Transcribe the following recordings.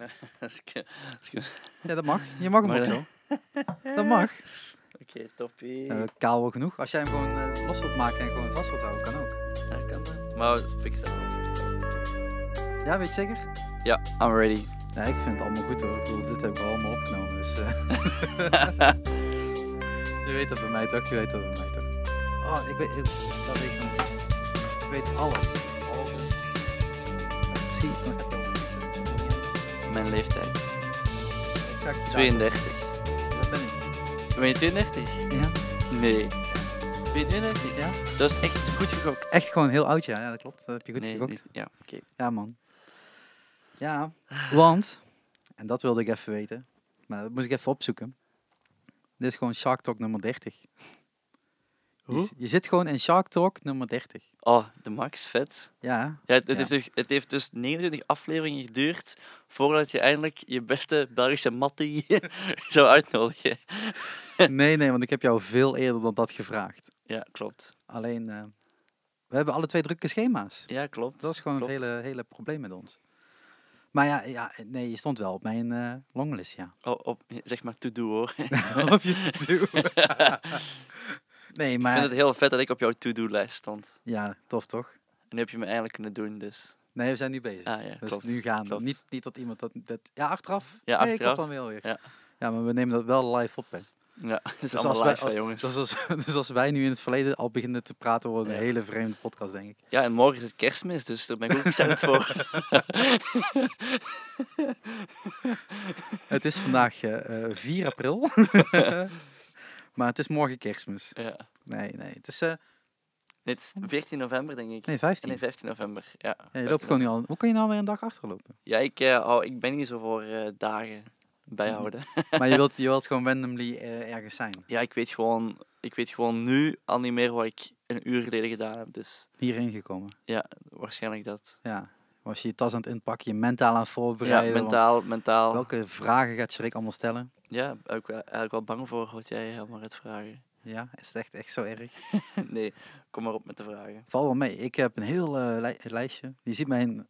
Als ik- als ik- Ja, dat mag. Je mag hem Maar, ook eh, zo. Dat mag. Oké, toppie. Eh, kaal wel genoeg. Als jij hem gewoon eh, los wilt maken en gewoon vast wilt houden, kan ook. Ja, kan dat. Maar fix dat. Ja, weet je zeker? Ja, I'm ready. Ja, ik vind het allemaal goed hoor. Ik bedoel, dit heb ik al allemaal opgenomen. Dus, eh. je weet dat bij mij toch? Je weet dat bij mij toch? Oh, ik weet, ik, dat weet ik nog niet. Ik weet alles. Ja, Misschien Mijn leeftijd. Ik ga je 32. Dat ben ik. Ben je 32? Ja. Nee. Ben je 32? ja. Dat is echt goed gegokt. Echt gewoon heel oud, ja. Ja, dat klopt. Dat heb je goed nee, gegokt. niet- Ja, oké. Ja, man. Ja, want, en dat wilde ik even weten, maar dat moest ik even opzoeken. Dit is gewoon Shark Talk nummer 30. Je, zit gewoon in Shark Talk nummer 30. Oh, de max, vet. Ja, Ja, het, het Ja. Heeft, dus- het heeft dus 29 afleveringen geduurd voordat je eindelijk je beste Belgische mattie zou uitnodigen. nee, nee, want ik heb jou veel eerder dan dat gevraagd. Ja, klopt. Alleen, eh, we hebben alle twee drukke schema's. Ja, klopt. Dat is gewoon klopt. het hele, hele probleem met ons. Maar ja, ja, nee, je stond wel op mijn eh longlist, ja. Oh, op, zeg maar to-do hoor. Op je to-do. nee, Ik vind het heel vet dat ik op jouw to-do-lijst stond. ja, tof toch? En nu heb je me eigenlijk kunnen doen, dus... Nee, we zijn nu bezig. Ah ja, dus klopt. nu gaan we. Niet, niet dat iemand dat, dat... Ja, achteraf? Ja, Nee, achteraf. dan wel weer. Ja. ja, maar we nemen dat wel live op, hè. Ja, dat is Dus allemaal wij- live, jongens. Dus als, dus als wij nu in het verleden al beginnen te praten, wordt het een Ja. hele vreemde podcast, denk ik. Ja, en morgen is het kerstmis, dus daar ben ik ook excited voor. Het is vandaag eh, eh, 4 april. Maar het is morgen kerstmis. ja. Nee, nee. Het is... eh, Nee, het is 14 november, denk ik. nee, 15. Nee, 15 november. Ja, ja, je 15 loopt gewoon nu al... Hoe kan je nou weer een dag achterlopen? Ja, ik, eh, oh, ik ben niet zo voor eh, dagen bijhouden. maar je wilt, je wilt gewoon randomly ergens zijn. Ja, ik weet, gewoon, ik weet gewoon nu al niet meer wat ik een uur geleden gedaan heb. Dus Hierheen gekomen. ja, waarschijnlijk dat. Ja. Was je je tas aan het inpakken, je mentaal aan het voorbereiden? mentaal, mentaal. Welke vragen gaat Schrik allemaal stellen? Ja, wel, eigenlijk wel bang voor wat jij helemaal gaat vragen. Ja, is het echt, echt zo erg? nee, kom maar op met de vragen. Val wel mee. Ik heb een heel eh, li- lijstje. Je ziet mijn...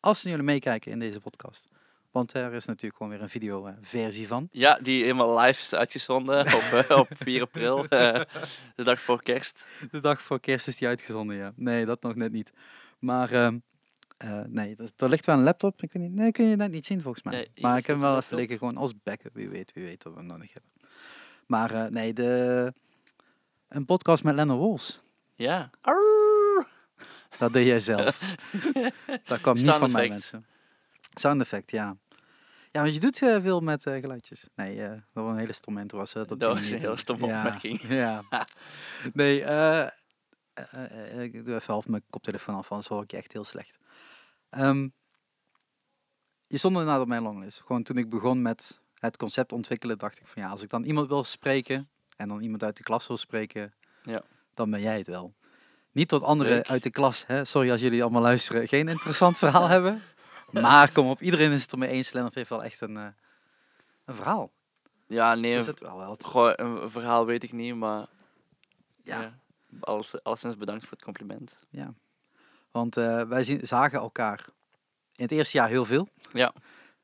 Als jullie meekijken in deze podcast. Want er is natuurlijk gewoon weer een video-versie van. Ja, die helemaal live is uitgezonden op, eh, op 4 april, eh, de dag voor kerst. De dag voor kerst is die uitgezonden, ja. Nee, dat nog net niet. Maar eh, nee, er, er ligt wel een laptop. Ik weet niet, nee, kun je net niet zien volgens mij. Nee, maar ik heb hem wel even liggen gewoon als backup. Wie weet, wie weet dat we nodig hebben. Maar eh, nee, de, een podcast met Lennon Wolfs. Ja. Dat deed jij zelf. dat kwam niet Sound van mij, mensen. Sound effect, ja. Ja, want je doet eh, veel met geluidjes. Nee, dat was een hele stomme intro. Was, op Dat die was een hele stomme ja, opmerking. Ja. Nee, eh, eh, eh, ik doe even half mijn koptelefoon af, anders hoor ik je echt heel slecht. Ehm, je stond inderdaad op mijn longlist. Gewoon toen ik begon met het concept ontwikkelen, dacht ik van ja, als ik dan iemand wil spreken en dan iemand uit de klas wil spreken, Ja. dan ben jij het wel. Niet tot anderen uit de klas, hè? sorry als jullie allemaal luisteren, geen interessant verhaal hebben. Maar kom op, iedereen is het ermee eens. Lennart heeft wel echt een, een verhaal. Ja, nee, Is een, het wel wel. Goh, een een verhaal weet ik niet, maar Ja. ja. Alles, alleszins bedankt voor het compliment. Ja. Want eh, wij zien, zagen elkaar in het eerste jaar heel veel. Ja.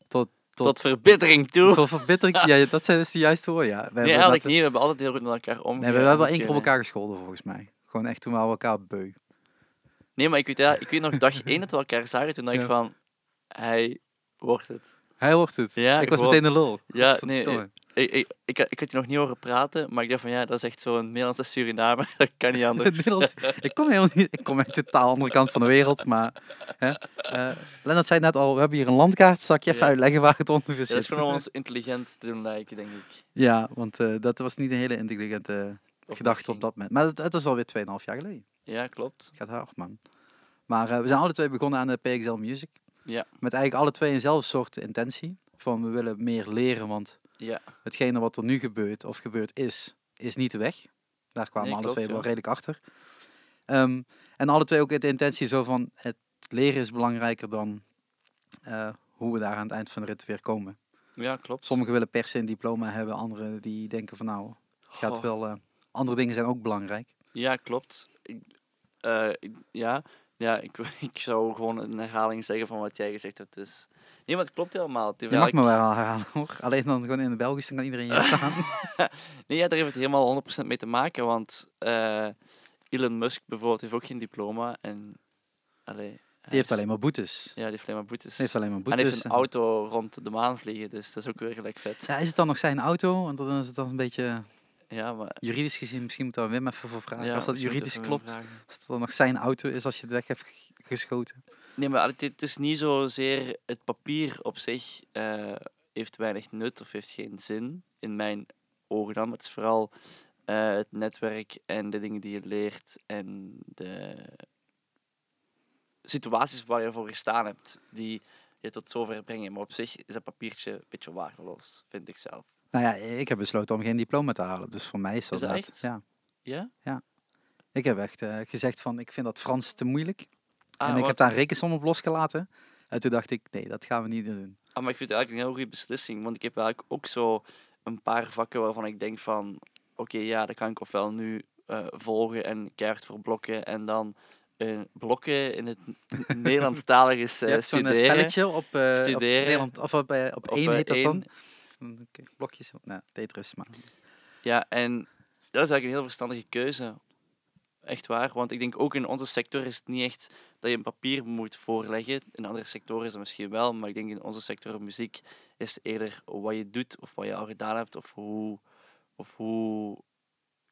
Tot, tot, Tot verbittering toe. tot verbittering. ja, dat zijn dus de juiste woorden. Ja. We nee, eigenlijk niet. We hebben altijd heel goed met elkaar omgegaan. Nee, we hebben wel één keer op elkaar gescholden volgens mij. Gewoon echt toen we elkaar beu. Nee, maar ik weet, ja, ik weet nog dag één dat we elkaar zagen. Toen dacht ik van, hij wordt het. Hij wordt het. Ja, ik was meteen de lul. Ja, nee. Ik, ik, ik, ik had je nog niet horen praten, maar ik dacht van ja, dat is echt zo'n Nederlandse Surinamer. Dat kan niet anders. Ik kom helemaal niet, ik kom uit de totaal andere kant van de wereld, maar hè, eh, Lennart zei net al, we hebben hier een landkaart, zal ik je even Ja. uitleggen waar het ongeveer Ja, zit? dat is gewoon om ons intelligent te doen lijken, denk ik. Ja, want eh, dat was niet een hele intelligente gedachte op dat moment. Maar het, het is alweer 2,5 jaar geleden. Ja, klopt. Het gaat hard, man. Maar eh, we zijn alle twee begonnen aan de PXL Music. Ja. Met eigenlijk alle twee eenzelfde soort intentie. Van we willen meer leren, want Ja, hetgene wat er nu gebeurt of gebeurd is, is niet weg. Daar kwamen Nee, alle klopt, twee wel redelijk achter. Ehm, en alle twee ook de intentie zo van het leren is belangrijker dan eh, hoe we daar aan het eind van de rit weer komen. ja klopt. Sommigen willen per se een diploma hebben, anderen die denken van nou, het gaat Oh, wel, eh, andere dingen zijn ook belangrijk. Ja, klopt. Ik, eh, ik- ja, Ja, ik, ik zou gewoon een herhaling zeggen van wat jij gezegd hebt. Dus... Nee, maar het klopt helemaal. Je mag me eigenlijk- wel herhalen hoor. Alleen dan gewoon in de Belgisch, dan kan iedereen je staan. Nee, ja, daar heeft het helemaal 100% mee te maken. Want eh, Elon Musk bijvoorbeeld heeft ook geen diploma. En, allee, Die heeft alleen maar boetes. Ja, die heeft alleen maar boetes. Heeft alleen maar en hij boetes. heeft een auto rond de maan vliegen. Dus dat is ook weer gelijk vet. Ja, is het dan nog zijn auto? Want dan is het dan een beetje Ja, maar... juridisch gezien, misschien moet daar Wim even voor vragen. ja, als dat juridisch klopt. Als het dan nog zijn auto is als je het weg hebt geschoten. Nee, maar het, het is niet zozeer het papier op zich eh, heeft weinig nut of heeft geen zin in mijn ogen dan. Maar het is vooral eh, het netwerk en de dingen die je leert en de situaties waar je voor gestaan hebt die je tot zover brengen. Maar op zich is dat papiertje een beetje waardeloos, vind ik zelf. Nou ja, ik heb besloten om geen diploma te halen. Dus voor mij is dat, Is dat echt? Ja. Ja? Ik heb echt eh, gezegd van, ik vind dat Frans te moeilijk. Ah, en ik heb daar een rekensom op losgelaten. En toen dacht ik, nee, dat gaan we niet doen. Ah, maar ik vind het eigenlijk een heel goede beslissing. Want ik heb eigenlijk ook zo een paar vakken waarvan ik denk van... Oké, ja, dat kan ik ofwel nu eh, volgen en keihard voor blokken. En dan eh, blokken in het Nederlandstalig Je uh, hebt zo'n eh, studeren. spelletje op, eh, op Studeren. Nederland, of op, op Op, één heet dat dan. Je blokjes. Nee, Tetris, maar... Ja, en dat is eigenlijk een heel verstandige keuze. Echt waar. Want ik denk ook in onze sector is het niet echt dat je een papier moet voorleggen. In andere sectoren is dat misschien wel. Maar ik denk in onze sector muziek is het eerder wat je doet of wat je al gedaan hebt. Of hoe, of hoe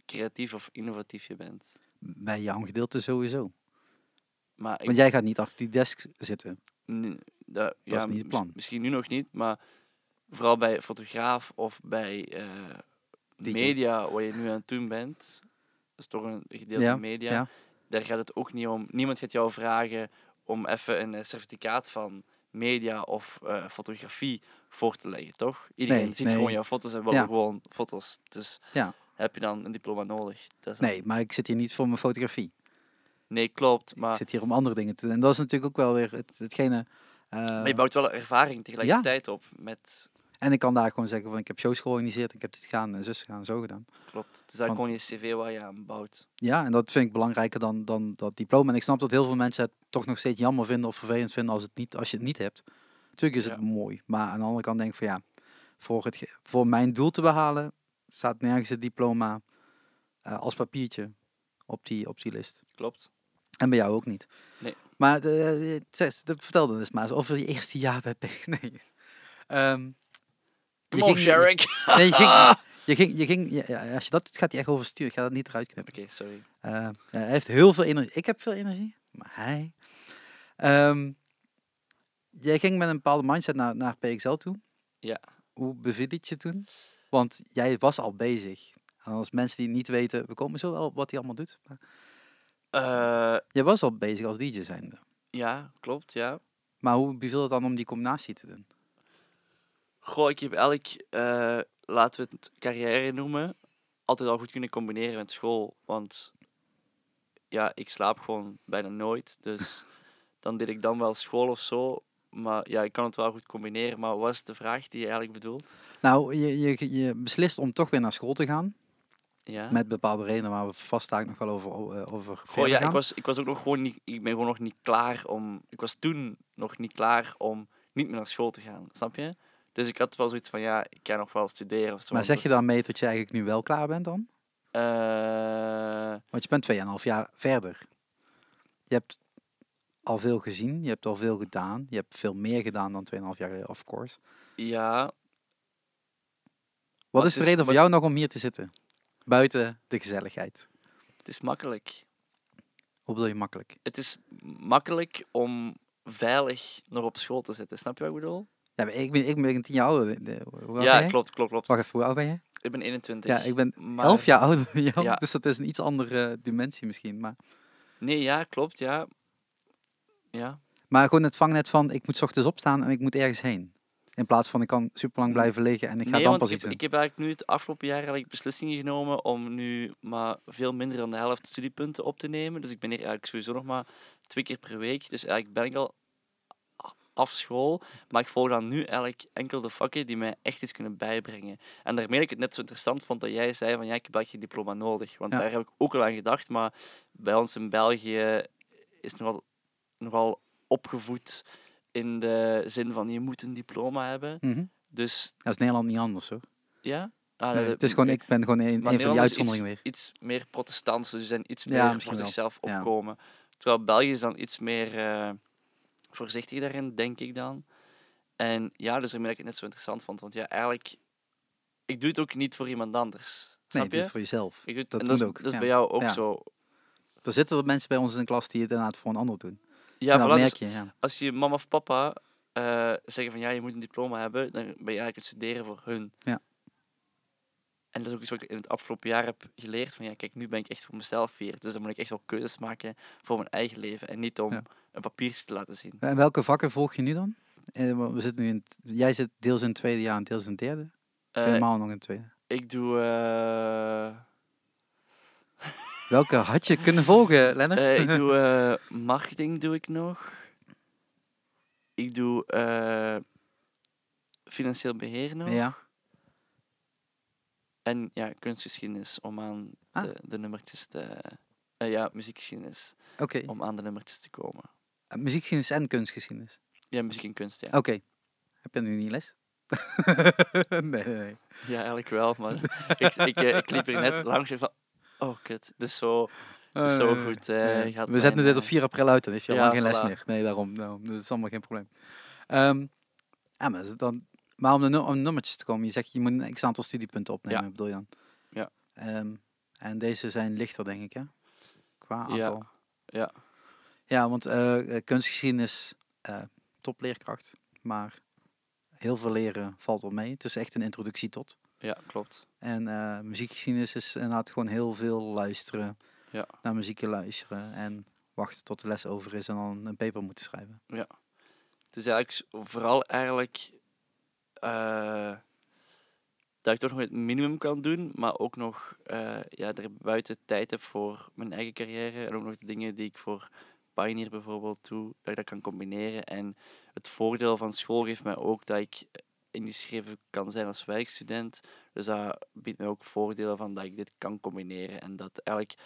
creatief of innovatief je bent. Bij jouw gedeelte sowieso. Maar ik, Want jij gaat niet achter die desk zitten. dat, ja, is niet het plan. Misschien nu nog niet, maar vooral bij fotograaf of bij DJ. media, wat je nu aan het doen bent. Is toch een gedeelte Ja, media. ja. Daar gaat het ook niet om. Niemand gaat jou vragen om even een eh, certificaat van media of eh, fotografie voor te leggen, toch? Iedereen Nee, ziet nee. gewoon jouw foto's en wil Ja. gewoon foto's. Dus Ja. heb je dan een diploma nodig? Dat is Nee, maar ik zit hier niet voor mijn fotografie. nee, klopt. Ik Maar, zit hier om andere dingen te doen. En dat is natuurlijk ook wel weer het, hetgene... eh, maar je bouwt wel ervaring tegelijkertijd op met... en ik kan daar gewoon zeggen van ik heb shows georganiseerd, ik heb dit gedaan en zus gedaan, zo gedaan. Klopt. Het is eigenlijk gewoon je cv waar je aan bouwt. Ja, en dat vind ik belangrijker dan, dan dat diploma. En ik snap dat heel veel mensen het toch nog steeds jammer vinden of vervelend vinden als, het niet, als je het niet hebt. Natuurlijk is het mooi, maar aan de andere kant denk ik van ja, voor, het, voor mijn doel te behalen staat nergens het diploma eh, als papiertje op die, op die list. Klopt. En bij jou ook niet. Nee. Maar de, de, zes- de, vertel dan eens maar eens over je eerste jaar bij Pech. Nee. Ehm, Sherrick. Nee, je ging, je ging, je ging ja, als je dat doet, gaat hij echt overstuur. Ik ga dat niet eruit knippen. Oké, sorry. Eh, hij heeft heel veel energie. Ik heb veel energie, maar hij. Ehm, jij ging met een bepaalde mindset naar, naar PXL toe. Ja. Hoe beviel het je toen? Want jij was al bezig. En als mensen die niet weten, we komen zo wel op wat hij allemaal doet. Maar Eh, jij was al bezig als DJ zijnde. ja, klopt, ja. Maar hoe beviel het dan om die combinatie te doen? Goh, ik heb eigenlijk, eh, laten we het carrière noemen, altijd al goed kunnen combineren met school. Want ja, ik slaap gewoon bijna nooit. Dus dan deed ik dan wel school of zo. Maar ja, ik kan het wel goed combineren. Maar wat is de vraag die je eigenlijk bedoelt? Nou, je, je, je beslist om toch weer naar school te gaan. Ja. Met bepaalde redenen waar we vast nog wel over, eh, over Goh, ja, ik was, ik was ook nog gewoon niet, ik ben gewoon nog niet klaar om, ik was toen nog niet klaar om niet meer naar school te gaan, snap je? Dus ik had wel zoiets van, ja, ik kan nog wel studeren of zo. Maar zeg je dus, daarmee dat je eigenlijk nu wel klaar bent dan? eh, Want je bent 2,5 jaar verder. Je hebt al veel gezien, je hebt al veel gedaan. Je hebt veel meer gedaan dan 2,5 jaar geleden, of course. ja, Wat is de reden voor jou nog om hier te zitten? Buiten de gezelligheid. het is makkelijk. Hoe bedoel je makkelijk? Het is makkelijk om veilig nog op school te zitten, snap je wat ik bedoel? Ja, ik ben, ik ben 10 jaar ouder. De- Hoe ja, klopt, klopt, klopt. Wacht even, hoe oud ben je? Ik ben 21. Ja, ik ben maar- 11 jaar ouder dan jou. Ja. Dus dat is een iets andere dimensie misschien. Maar, Nee, ja, klopt, ja. Ja, maar gewoon het vangnet van, ik moet ochtends opstaan en ik moet ergens heen. In plaats van, ik kan super lang blijven liggen en ik ga nee, dan pas ik iets doen. ik heb eigenlijk nu het afgelopen jaar eigenlijk beslissingen genomen om nu maar veel minder dan de helft studiepunten op te nemen. Dus ik ben hier eigenlijk sowieso nog maar twee keer per week. Dus eigenlijk ben ik al af school, maar ik volg dan nu eigenlijk enkel de vakken die mij echt iets kunnen bijbrengen. En daarmee ik het net zo interessant vond dat jij zei van ja, ik heb geen diploma nodig. Want Ja. daar heb ik ook al aan gedacht, maar bij ons in België is het nog wel nogal opgevoed in de zin van je moet een diploma hebben. Mhm. Dus Dat is Nederland niet anders hoor. ja. Ah, Nee, het is gewoon, ik ben gewoon een, een van die uitzonderingen weer. iets meer protestants, dus ze zijn iets Ja, meer misschien voor zichzelf Ja. opkomen. Terwijl België is dan iets meer eh, voorzichtig daarin, denk ik dan. En ja, dus daarmee dat ik het net zo interessant vond. Want ja, eigenlijk, ik doe het ook niet voor iemand anders. Nee, Snap doe je? het voor jezelf. Ik doe het- dat en dat ook, dat is ja. bij jou ook Ja. zo. Er zitten er mensen bij ons in de klas die het inderdaad voor een ander doen. Ja, dat dus merk je. Ja. als je mama of papa eh, zeggen van ja, je moet een diploma hebben, dan ben je eigenlijk het studeren voor hun. Ja. En dat is ook iets wat ik in het afgelopen jaar heb geleerd. Van ja, kijk, nu ben ik echt voor mezelf hier. Dus dan moet ik echt wel keuzes maken voor mijn eigen leven. En niet om Ja. Een papiertje te laten zien. En welke vakken volg je nu dan? Eh, We zitten nu in, jij zit deels in het tweede jaar en deels in het derde. Of Eh, helemaal nog in het tweede. ik doe... eh, Welke had je kunnen volgen, Lennart? ik doe marketing doe ik nog. Ik doe financieel beheer nog. ja. En ja, kunstgeschiedenis om aan Ah. de, de nummertjes te... ja, muziekgeschiedenis. Om aan de nummertjes te komen. Eh, Muziekgeschiedenis en kunstgeschiedenis. Ja, muziek en kunst, ja. Oké. Heb je nu niet les? nee, nee, nee. Ja, eigenlijk wel, maar ik, ik, eh, ik liep er net langs en van... Oh, kut. Dus zo... Dus zo Eh, goed, eh, gaat We zetten dit op eh, 4 april uit, dan heeft je al ja, lang geen les meer. Nee, daarom. daarom. Dat is allemaal geen probleem. Ehm, ja, maar, is dan, maar om, de, om nummertjes te komen, je zegt je moet een x aantal studiepunten opnemen, Ja. bedoel je dan? Ja. Ehm, en deze zijn lichter, denk ik, hè? Qua aantal. ja. Ja, want eh eh, kunstgeschiedenis, eh topleerkracht, maar heel veel leren valt wel mee. Het is echt een introductie tot. Ja, klopt. En eh muziekgeschiedenis is inderdaad gewoon heel veel luisteren, Ja. naar muziek luisteren en wachten tot de les over is en dan een paper moeten schrijven. Het is eigenlijk vooral eigenlijk... dat ik toch nog het minimum kan doen, maar ook nog eh ja, er buiten tijd heb voor mijn eigen carrière. En ook nog de dingen die ik voor Pioneer bijvoorbeeld doe, dat ik dat kan combineren. En het voordeel van school geeft mij ook dat ik ingeschreven kan zijn als werkstudent. Dus dat biedt mij ook voordelen van dat ik dit kan combineren. En dat eigenlijk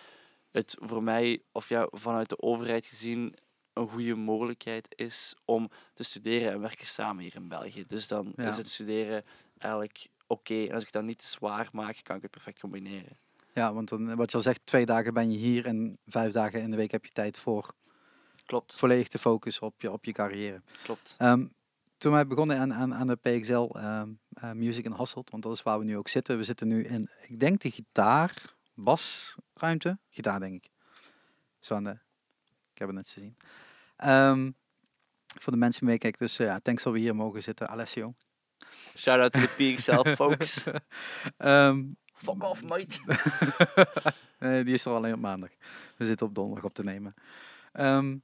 het voor mij, of ja, vanuit de overheid gezien, een goede mogelijkheid is om te studeren en werken samen hier in België. Dus dan Ja. is het studeren eigenlijk oké. En als ik dat niet te zwaar maak, kan ik het perfect combineren. Ja, want dan, wat je al zegt, twee dagen ben je hier en vijf dagen in de week heb je tijd voor Klopt, volledig te focussen op je, op je carrière. klopt. Ehm, toen wij begonnen aan, aan, aan de PXL ehm, eh, Music in Hasselt, want dat is waar we nu ook zitten. We zitten nu in, ik denk de gitaar, basruimte. Gitaar, denk ik. Zo aan de cabinets te zien. Ehm, voor de mensen die meekijken, dus eh, ja, thanks dat we hier mogen zitten, Alessio. Shout-out to the PXL folks. Fuck off, mate. Nee, die is er alleen op maandag. We zitten op donderdag op te nemen. Ehm,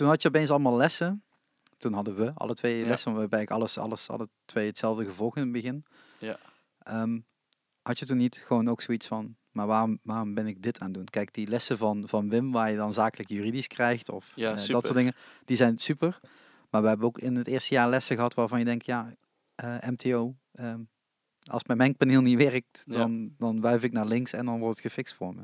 toen had je opeens allemaal lessen. Toen hadden we alle twee Ja. lessen, waarbij ik alles, alles, alle twee hetzelfde gevolgd in het begin. Ja. Ehm, had je toen niet gewoon ook zoiets van, maar waarom, waarom ben ik dit aan het doen? Kijk, die lessen van, van Wim, waar je dan zakelijk juridisch krijgt, of Ja, eh, dat soort dingen, die zijn super. Maar we hebben ook in het eerste jaar lessen gehad waarvan je denkt, ja, eh, MTO, ehm, als mijn mengpaneel niet werkt, Ja. dan, dan wuif ik naar links en dan wordt het gefixt voor me.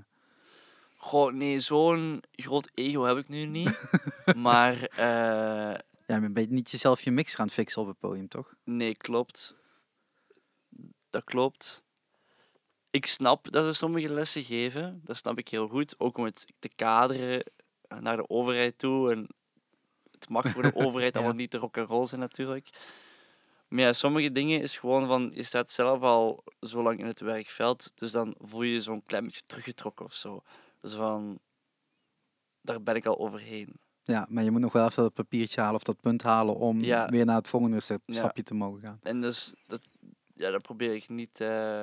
Goh, nee, zo'n groot ego heb ik nu niet. maar eh, Ja, maar ben je niet jezelf je mix gaan fixen op het podium, toch? nee, klopt. Dat klopt. Ik snap dat ze sommige lessen geven. Dat snap ik heel goed. Ook om het te kaderen naar de overheid toe. En het mag voor de overheid Ja. allemaal niet de rock and roll zijn natuurlijk. Maar ja, sommige dingen is gewoon van, je staat zelf al zo lang in het werkveld, dus dan voel je je zo'n klein beetje teruggetrokken of zo. Dus van, daar ben ik al overheen. Ja, maar je moet nog wel even dat papiertje halen of dat punt halen om Ja. weer naar het volgende stap- Ja. stapje te mogen gaan. En dus, dat, ja, dat probeer ik niet eh,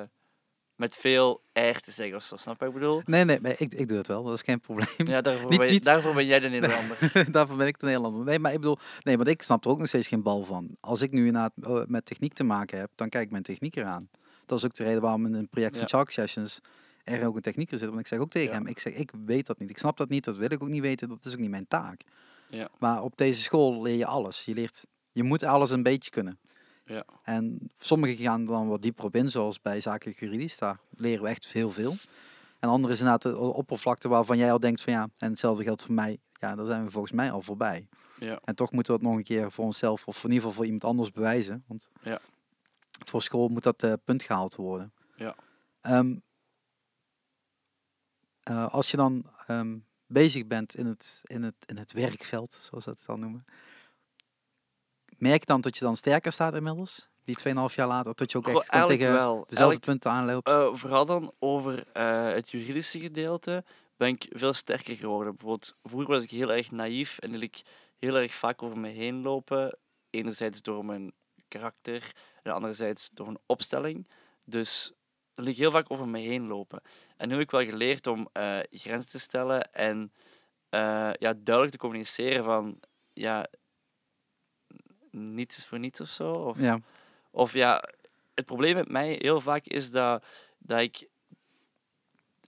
met veel air te zeggen of zo, snap je wat ik bedoel? Nee, nee, maar ik, ik doe het wel, dat is geen probleem. Ja, daarvoor, Niet- ben, je- niet- daarvoor ben jij de Nederlander. Daarvoor ben ik de Nederlander. Nee, maar ik bedoel, nee, want ik snap er ook nog steeds geen bal van. Als ik nu inderdaad eh, met techniek te maken heb, dan kijk ik mijn techniek eraan. Dat is ook de reden waarom in een project van Ja. Chalk Sessions er ook een technieker zit. Want ik zeg ook tegen Ja. hem, ik zeg, ik weet dat niet. Ik snap dat niet, dat wil ik ook niet weten. Dat is ook niet mijn taak. Ja. Maar op deze school leer je alles. Je leert, je moet alles een beetje kunnen. Ja. En sommigen gaan dan wat dieper op in, zoals bij zakelijk juridisch. Daar leren we echt heel veel. En andere is inderdaad de oppervlakte waarvan jij al denkt van ja, en hetzelfde geldt voor mij. ja, daar zijn we volgens mij al voorbij. Ja. En toch moeten we dat nog een keer voor onszelf of in ieder geval voor iemand anders bewijzen. Want Ja. voor school moet dat eh, punt gehaald worden. Ja. Ehm, eh, als je dan ehm, bezig bent in het, in, het, in het werkveld, zoals we dat dan noemen, merk je dan dat je dan sterker staat inmiddels? Die 2,5 jaar later, dat je ook echt tegen wel. dezelfde punten aanloopt? eh, vooral dan over eh, het juridische gedeelte ben ik veel sterker geworden. Bijvoorbeeld, vroeger was ik heel erg naïef en liet ik heel erg vaak over me heen lopen. Enerzijds door mijn karakter en anderzijds door een opstelling. Dus dan liet ik heel vaak over me heen lopen. En nu heb ik wel geleerd om eh, grenzen te stellen en eh, ja, duidelijk te communiceren van ja, niets is voor niets of zo. Of, ja, of ja, het probleem met mij heel vaak is dat, dat ik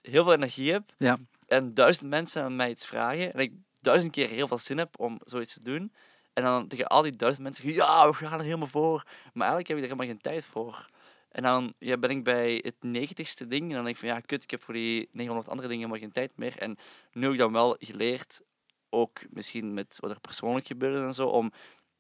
heel veel energie heb ja, en duizend mensen aan mij iets vragen en ik duizend keer heel veel zin heb om zoiets te doen. En dan tegen al die duizend mensen zeggen, ja, we gaan er helemaal voor. Maar eigenlijk heb ik er helemaal geen tijd voor. En dan ja, ben ik bij het negentigste ding en dan denk ik van, ja, kut, ik heb voor die 900 andere dingen helemaal geen tijd meer. En nu heb ik dan wel geleerd, ook misschien met wat er persoonlijk gebeurde en zo, om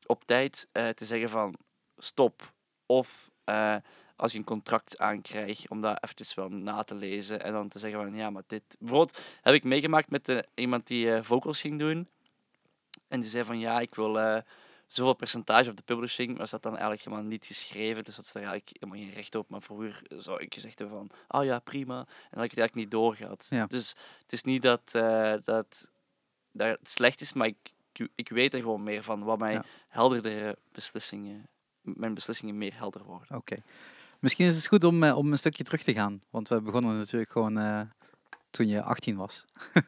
op tijd eh, te zeggen van, stop. Of eh, als je een contract aankrijgt, om dat eventjes wel na te lezen en dan te zeggen van, ja, maar dit... Bijvoorbeeld heb ik meegemaakt met eh, iemand die vocals ging doen. En die zei van, ja, ik wil zoveel percentage op de publishing. Was dat dan eigenlijk helemaal niet geschreven, dus dat is er eigenlijk helemaal geen recht op. Maar vroeger zou ik gezegd hebben van, ah ja, prima. En dan had ik het eigenlijk niet doorgehad. Ja. Dus het is niet dat, eh, dat, dat het slecht is, maar ik, ik, weet er gewoon meer van. Wat mij Ja. helderdere beslissingen, mijn beslissingen meer helder worden. oké. Misschien is het goed om, eh, om een stukje terug te gaan. Want we begonnen natuurlijk gewoon eh, toen je 18 was.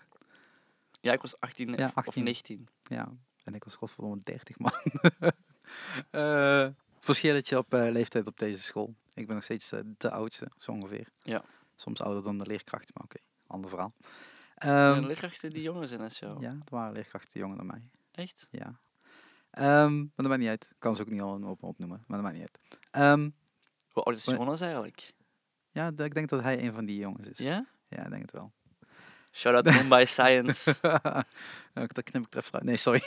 Ja, ik was 18, Ja, of- of 18. 19. Ja, en ik was godverdomme 30 man. Eh verschilletje op eh, leeftijd op deze school. Ik ben nog steeds eh, de oudste, zo ongeveer. Ja. Soms ouder dan de leerkracht, maar oké, ander verhaal. Ehm, de leerkrachten die jonger zijn als jou? ja, er waren leerkrachten jonger dan mij. Echt? Ja. Ehm, maar dat maakt niet uit. Ik kan ze ook niet al op, opnoemen, maar dat maakt niet uit. Ehm, Hoe oud is Jonas eigenlijk? ja, ik denk dat hij een van die jongens is. Ja? Ja, ik denk het wel. Shout out Mumbai Science. Dat knip ik er even uit. Nee, sorry.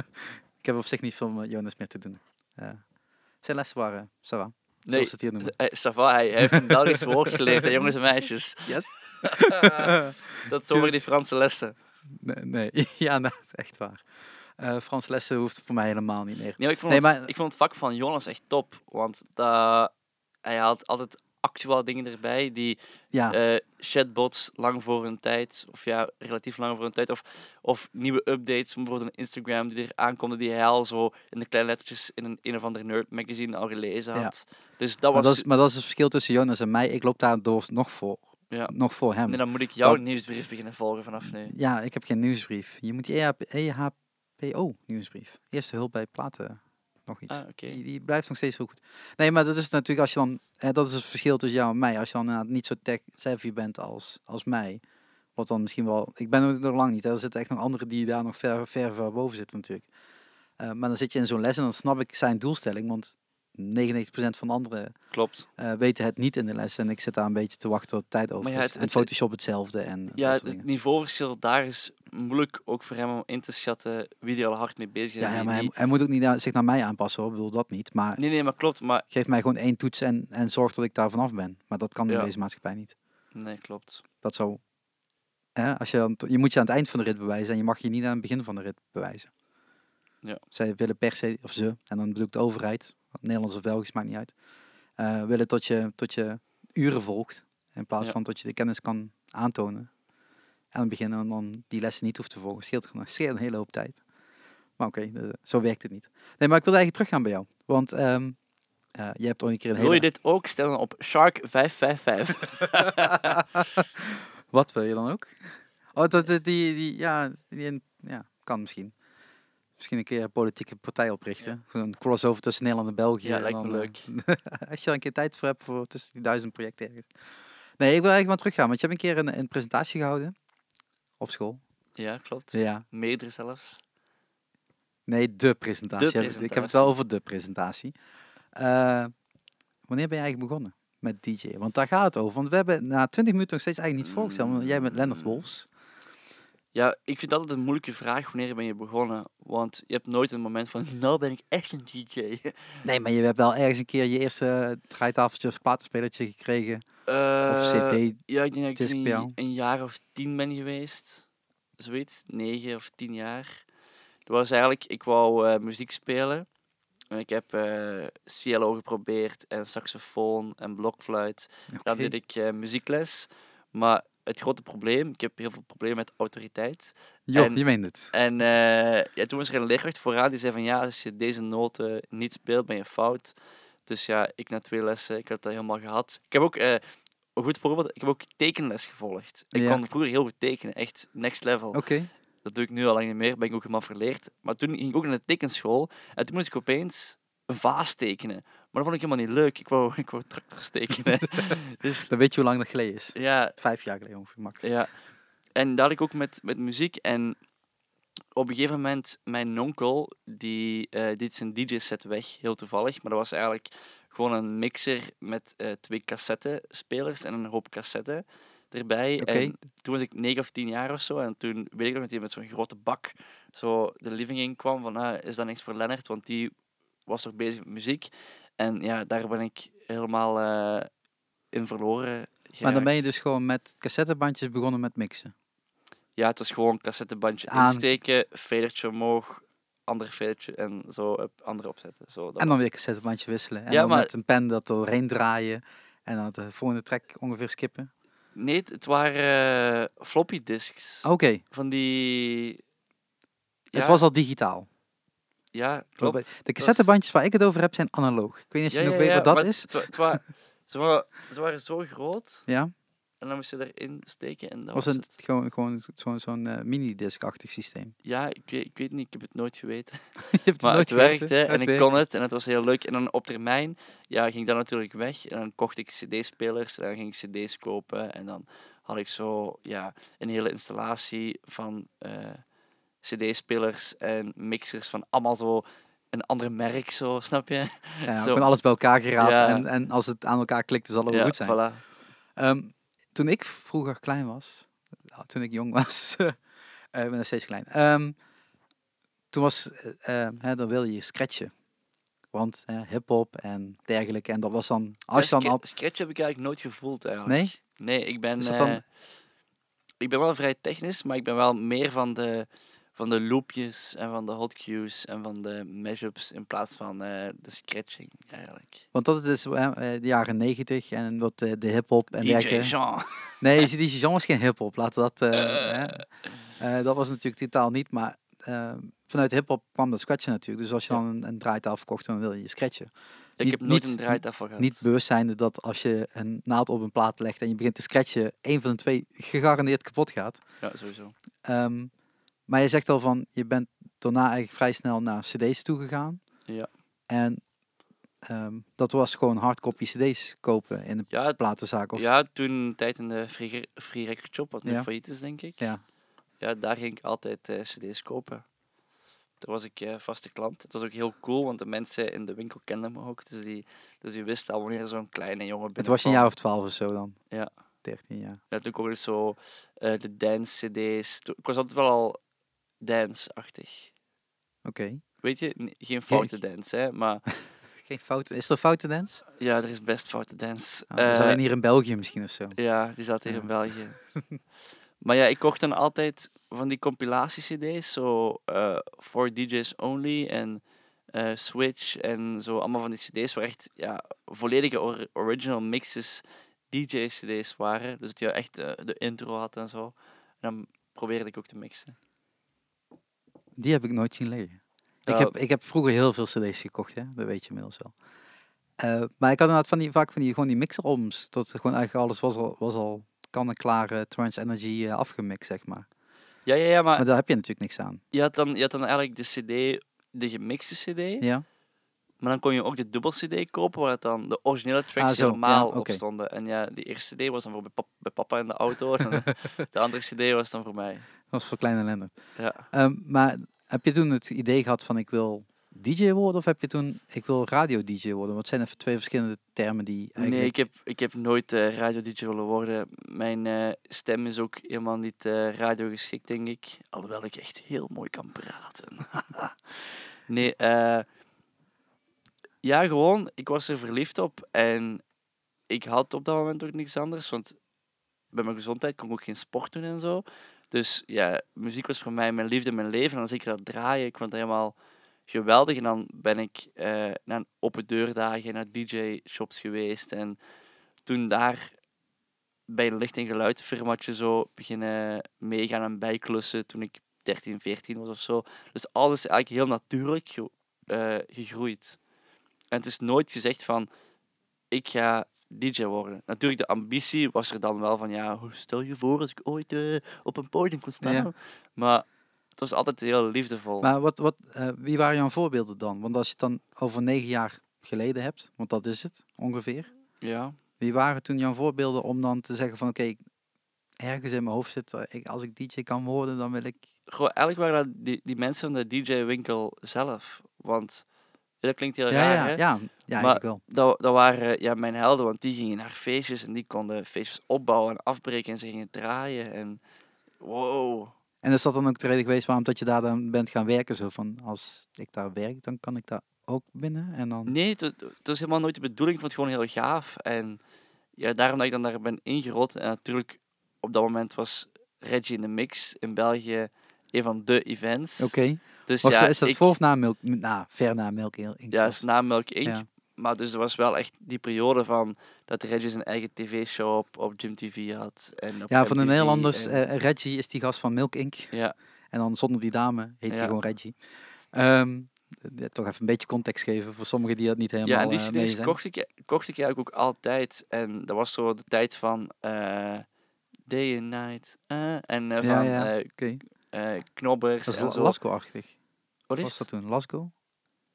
ik heb op zich niet veel met Jonas meer te doen. Eh, zijn lessen waren, ça va. Nee, Zoals ze het hier noemen. Eh, ça va, hij, heeft een Belgisch woord geleerd, hè, jongens en meisjes. Yes. Dat is over die Franse lessen. Nee, nee. ja, nou, echt waar. Eh Frans lessen hoeft voor mij helemaal niet meer. Nee, maar ik, vond Nee, het, ik vond het vak van Jonas echt top. Want dat, hij haalt altijd actuele dingen erbij die Ja, eh, chatbots lang voor hun tijd, of ja, relatief lang voor hun tijd, of, of nieuwe updates, bijvoorbeeld een Instagram die er aankomt, die hij al zo in de kleine lettertjes in een, een of ander nerd magazine al gelezen Ja. had. Dus dat maar, was... dat is, maar dat is het verschil tussen Jonas en mij. Ik loop daar door nog voor. Ja. Nog voor hem. Nee, dan moet ik jouw nieuwsbrief beginnen volgen vanaf nu. Ja, ik heb geen nieuwsbrief. Je moet die EHP EHPO nieuwsbrief. Eerste hulp bij platen. Nog iets. Ah, oké. Die, die blijft nog steeds heel goed. Nee, maar dat is natuurlijk als je dan... Eh, dat is het verschil tussen jou en mij. Als je dan inderdaad niet zo tech-savvy bent als, als mij. Wat dan misschien wel... Ik ben er nog lang niet. hè. Er zitten echt nog anderen die daar nog ver, ver, ver boven zitten natuurlijk. Eh, maar dan zit je in zo'n les en dan snap ik zijn doelstelling. Want 99% van de anderen Klopt. eh, weten het niet in de les. En ik zit daar een beetje te wachten tot tijd over ja, het- en Photoshop hetzelfde. En Ja, het niveauverschil daar is moeilijk ook voor hem om in te schatten wie er al hard mee bezig is. Ja, maar hij, moet ook niet naar- zich naar mij aanpassen hoor. Ik bedoel dat niet. Maar Nee, nee, maar klopt. Maar geef mij gewoon één toets en, en zorg dat ik daar vanaf ben. Maar dat kan in Ja. deze maatschappij niet. nee, klopt. Dat zou. Hè, als je, dan, je moet je aan het eind van de rit bewijzen en je mag je niet aan het begin van de rit bewijzen. Ja. Zij willen per se, of ze, en dan bedoel ik de overheid, Nederlands of Belgisch, maakt niet uit, eh, willen tot je, tot je uren volgt. In plaats Ja. van dat je de kennis kan aantonen. Aan het begin en dan die lessen niet hoeft te volgen. Scheelt, scheelt een hele hoop tijd. Maar oké, zo werkt het niet. Nee, maar ik wilde eigenlijk teruggaan bij jou. Want ehm eh, je hebt ooit een keer een Wil je hele... dit ook stellen op Shark 555? Wat wil je dan ook? Oh, dat, dat- die, die, ja, die, ja, kan misschien. Misschien een keer een politieke partij oprichten. Gewoon een crossover tussen Nederland en België. Ja, lijkt me dan, leuk. eh, als je daar een keer tijd voor hebt voor tussen die duizend projecten ergens. Nee, ik wil eigenlijk maar teruggaan. Want je hebt een keer een, een presentatie gehouden. Op school. ja, klopt. Ja. Meerdere zelfs. Nee, de presentatie. De Ik heb- Ik heb het presentatie. wel over de presentatie. Eh, wanneer ben je eigenlijk begonnen met DJ? Want daar gaat het over. Want we hebben na 20 minuten nog steeds eigenlijk niet voorgesteld. Want jij bent Lennart Wolfs. Ja, ik vind dat altijd een moeilijke vraag wanneer ben je begonnen. Want je hebt nooit een moment van, nou ben ik echt een DJ. Nee, maar je hebt wel ergens een keer je eerste draaitafeltje of platenspelertje gekregen. Of Eh, cd. Ja, ik denk dat ik een jaar of tien ben geweest. Zoiets, negen of tien jaar. Dat was eigenlijk, ik wou eh, muziek spelen. En ik heb eh CLO geprobeerd en saxofoon en blokfluit. Dan Oké. deed ik muziekles. Maar het grote probleem, ik heb heel veel problemen met autoriteit. Jo, en- je meent het. En eh, ja, toen was er een leerkracht vooraan die zei van ja, als je deze noten niet speelt, ben je fout. Dus ja, ik na twee lessen, ik had dat helemaal gehad. Ik heb ook, eh, een goed voorbeeld, ik heb ook tekenles gevolgd. Ik Ja. kon vroeger heel goed tekenen, echt next level. Oké. Dat doe ik nu al lang niet meer, ben ik ook helemaal verleerd. Maar toen ging ik ook naar de tekenschool en toen moest ik opeens een vaas tekenen. Maar dat vond ik helemaal niet leuk. Ik wou, ik wou tractors tekenen. dus Dan weet je hoe lang dat geleden is. ja, Vijf jaar geleden ongeveer, max. ja. En dat had ik ook met, met muziek. En op een gegeven moment, mijn onkel, die eh deed zijn DJ-set weg, heel toevallig. Maar dat was eigenlijk gewoon een mixer met eh, twee cassettespelers en een hoop cassetten erbij. En toen was ik negen of tien jaar of zo. En toen weet ik nog dat hij met zo'n grote bak zo de living in kwam. Van, ah, is dat niks voor Lennart? Want die was toch bezig met muziek. En ja, daar ben ik helemaal eh, in verloren Maar dan ben je dus gewoon met cassettebandjes begonnen met mixen. Ja, het was gewoon cassettebandje Aan- insteken, vedertje omhoog, ander vedertje en zo op andere opzetten. Zo, en dan was- weer cassettebandje wisselen. En Ja, dan maar- met een pen dat doorheen draaien. En dan de volgende track ongeveer skippen. Nee, het waren eh, floppy disks. Oké, Van die... Ja, het was al digitaal. Ja, Klopt. De cassettebandjes waar ik het over heb zijn analoog. Ik weet niet of je Ja, nog ja, weet wat dat maar is. ze, waren, ze waren zo groot Ja, en dan moest je erin steken en dat was het. gewoon, gewoon zo'n zo'n eh, minidisc-achtig systeem. Ja, ik weet, ik weet niet, ik heb het nooit geweten. je hebt Maar nooit het geweten. werkte en ik kon het en het was heel leuk. En dan op termijn ja, ging dat natuurlijk weg. En dan kocht ik cd-spelers en dan ging ik cd's kopen. En dan had ik zo ja, een hele installatie van eh, cd-spelers en mixers van allemaal zo een ander merk, zo, snap je? Ja, Zo. alles bij elkaar geraapt. Ja. En, en als het aan elkaar klikt, zal het wel ja, goed zijn. voilà. Ehm, toen ik vroeger klein was, toen ik jong was, eh, ik ben nog steeds klein. Ehm, toen was, eh, eh, hè, dan wil je scratchen. Want hip-hop en dergelijke. En dat was dan, als je dan al. scra- Scratch heb ik eigenlijk nooit gevoeld eigenlijk. Nee? Nee, ik ben, dan- eh, ik ben wel vrij technisch, maar ik ben wel meer van de, van de loopjes en van de hot cues en van de mashups in plaats van eh, de scratching eigenlijk. Want dat is eh, de jaren negentig en wat eh, de hip-hop en DJ dergelijke. Jean. Nee, die genre was geen hip-hop. Laten we dat. hè. Dat was natuurlijk totaal niet. Maar eh, vanuit hip-hop kwam dat scratchen natuurlijk. Dus als je Ja. dan een, een draaitafel kocht, dan wil je scratchen. Ik Niet- heb nooit niet- een draaitafel gehad. Niet bewust zijnde dat als je een naald op een plaat legt en je begint te scratchen, één van de twee gegarandeerd kapot gaat. Ja, sowieso. Ehm, maar je zegt al van, je bent daarna eigenlijk vrij snel naar cd's toegegaan. Ja. En ehm, dat was gewoon hardcopy cd's kopen in een Ja, platenzaak. Of, ja, toen een tijd in de Free, free Record Shop, wat nu Ja. failliet is, denk ik. Ja. Ja, daar ging ik altijd eh, cd's kopen. Daar was ik eh, vaste klant. Het was ook heel cool, want de mensen in de winkel kenden me ook. Dus die, dus die wisten al wanneer zo'n kleine jongen Het was een jaar of twaalf of zo dan? Ja. 13 jaar. Ja, toen kocht ik zo eh, de dance-cd's. Toen- Ik was altijd wel al dance-achtig. Oké. Weet je, geen foute dance, hè, maar Geen fout. Is er foute dance? ja, er is best foute dance. Ah, dat is Eh, alleen hier in België misschien of zo. Ja, die zat hier Ja. in België. maar ja, ik kocht dan altijd van die compilatie-cd's, zo eh voor DJs only en eh, Switch en zo allemaal van die cd's waar echt ja, volledige or- original mixes DJ-cd's waren. Dus dat je echt de intro had en zo. En dan probeerde ik ook te mixen. Die heb ik nooit zien liggen. Ik, heb, ik heb vroeger heel veel cd's gekocht, hè? dat weet je inmiddels wel. Eh, maar ik had inderdaad van die, vaak van die, gewoon die mixer-albums. Dat gewoon eigenlijk alles was al, was al kan en klaar eh, Trans Energy eh, afgemixt, zeg maar. Ja, ja, ja, maar Maar daar heb je natuurlijk niks aan. je, had dan, je had dan eigenlijk de cd, de gemixte cd, Ja? Maar dan kon je ook de dubbel cd kopen waar het dan de originele tracks Ah, zo, helemaal ja, op stonden. En ja, die eerste cd was dan voor bij, pap- bij papa in de auto en de, de andere cd was dan voor mij. Dat was voor kleine Lennart. Ja. Ehm, maar heb je toen het idee gehad van ik wil DJ worden of heb je toen, ik wil radio-DJ worden? Want het zijn even twee verschillende termen die eigenlijk... Nee, ik heb, ik heb nooit eh, radio-dj willen worden. Mijn eh, stem is ook helemaal niet eh radio geschikt, denk ik. Alhoewel ik echt heel mooi kan praten. nee, eh ja, gewoon, ik was er verliefd op. En ik had op dat moment ook niks anders. Want bij mijn gezondheid kon ik ook geen sport doen en zo. Dus ja, muziek was voor mij mijn liefde, mijn leven. En dan zeker dat draaien. Ik vond het helemaal geweldig. En dan ben ik eh, naar open deurdagen, naar DJ-shops geweest. En toen daar bij een licht- en geluidfirmaatje zo beginnen meegaan en bijklussen toen ik 13, 14 was of zo. Dus alles is eigenlijk heel natuurlijk eh, gegroeid. En het is nooit gezegd van, ik ga DJ worden. Natuurlijk, de ambitie was er dan wel van, ja, hoe stel je voor als ik ooit eh, op een podium kon staan. Ja. Maar het was altijd heel liefdevol. Maar wat, wat, eh, wie waren jouw voorbeelden dan? Want als je het dan over negen jaar geleden hebt, want dat is het ongeveer. Ja. Wie waren toen jouw voorbeelden om dan te zeggen van oké, ergens in mijn hoofd zit, eh, ik, als ik DJ kan worden, dan wil ik... Gewoon, eigenlijk waren dat die, die mensen van de DJ-winkel zelf. Want dat klinkt heel Ja, raar, ja, hè? ja, ja, Maar- eigenlijk wel. Dat, dat waren ja, mijn helden, want die gingen naar feestjes en die konden feestjes opbouwen en afbreken en ze gingen draaien. En wow. En is dat dan ook de reden geweest waarom dat je daar dan bent gaan werken? Zo van, als ik daar werk, dan kan ik daar ook binnen en dan... Nee, het was helemaal nooit de bedoeling. Ik vond het gewoon heel gaaf. En ja, daarom dat ik dan daar ben ingerold. En natuurlijk, op dat moment was Reggie in de Mix in België een van de events. Oké, Dus ja, is dat ik, voor of na Milk? Na, ver na Milk Inc. Ja, is na Milk Inc. Ja. Maar dus er was wel echt die periode van dat Reggie zijn eigen tv-show op, op Jim TV had. En op Ja, van de Nederlanders, en- eh, Reggie is die gast van Milk Inc. ja, En dan zonder die dame heet hij Ja. gewoon Reggie. Ehm, eh, toch even een beetje context geven voor sommigen die dat niet helemaal ja, en die eh, mee CD's zijn. kocht ik, kocht ik eigenlijk ook altijd. En dat was zo de tijd van eh, Day and Night. eh, en eh, Ja, van ja. eh, Oké, eh, Knobbers dat is en La- zo. Lasco-achtig. Wat Was is dat toen? Lasco?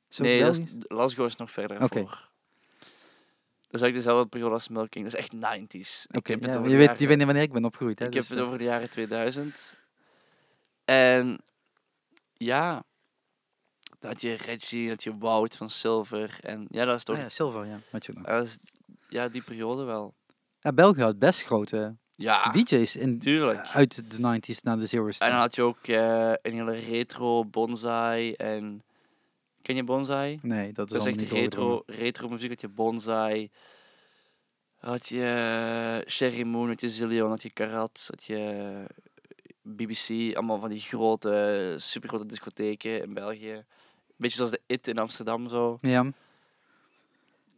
Dat Nee, dat is? Lasgo is nog verder Oké. voor. Dat is eigenlijk dezelfde periode als Milking. Dat is echt 90s. Ik Oké, heb het ja, over je, weet, je weet niet wanneer ik ben opgegroeid. Hè? Ik dus, heb het eh, over de jaren 2000. En ja, dat je Reggie, dat je Wout van Silver. En ja, dat is toch. ah ja, Silver, ja. Weet je nog. dat is, ja, die periode wel. Ja, België had best grote Ja, DJ's in, tuurlijk. uit de 90s naar de zero's. En dan had je ook eh, een hele retro bonsai. En ken je bonsai? Nee, dat is, Dat is allemaal echt retro, retro muziek. Had je bonsai. Had je eh, Sherry Moon, had je Zillion, had je Karat, had je eh, BBC. Allemaal van die grote, supergrote discotheken in België. Beetje zoals de IT in Amsterdam zo. Ja.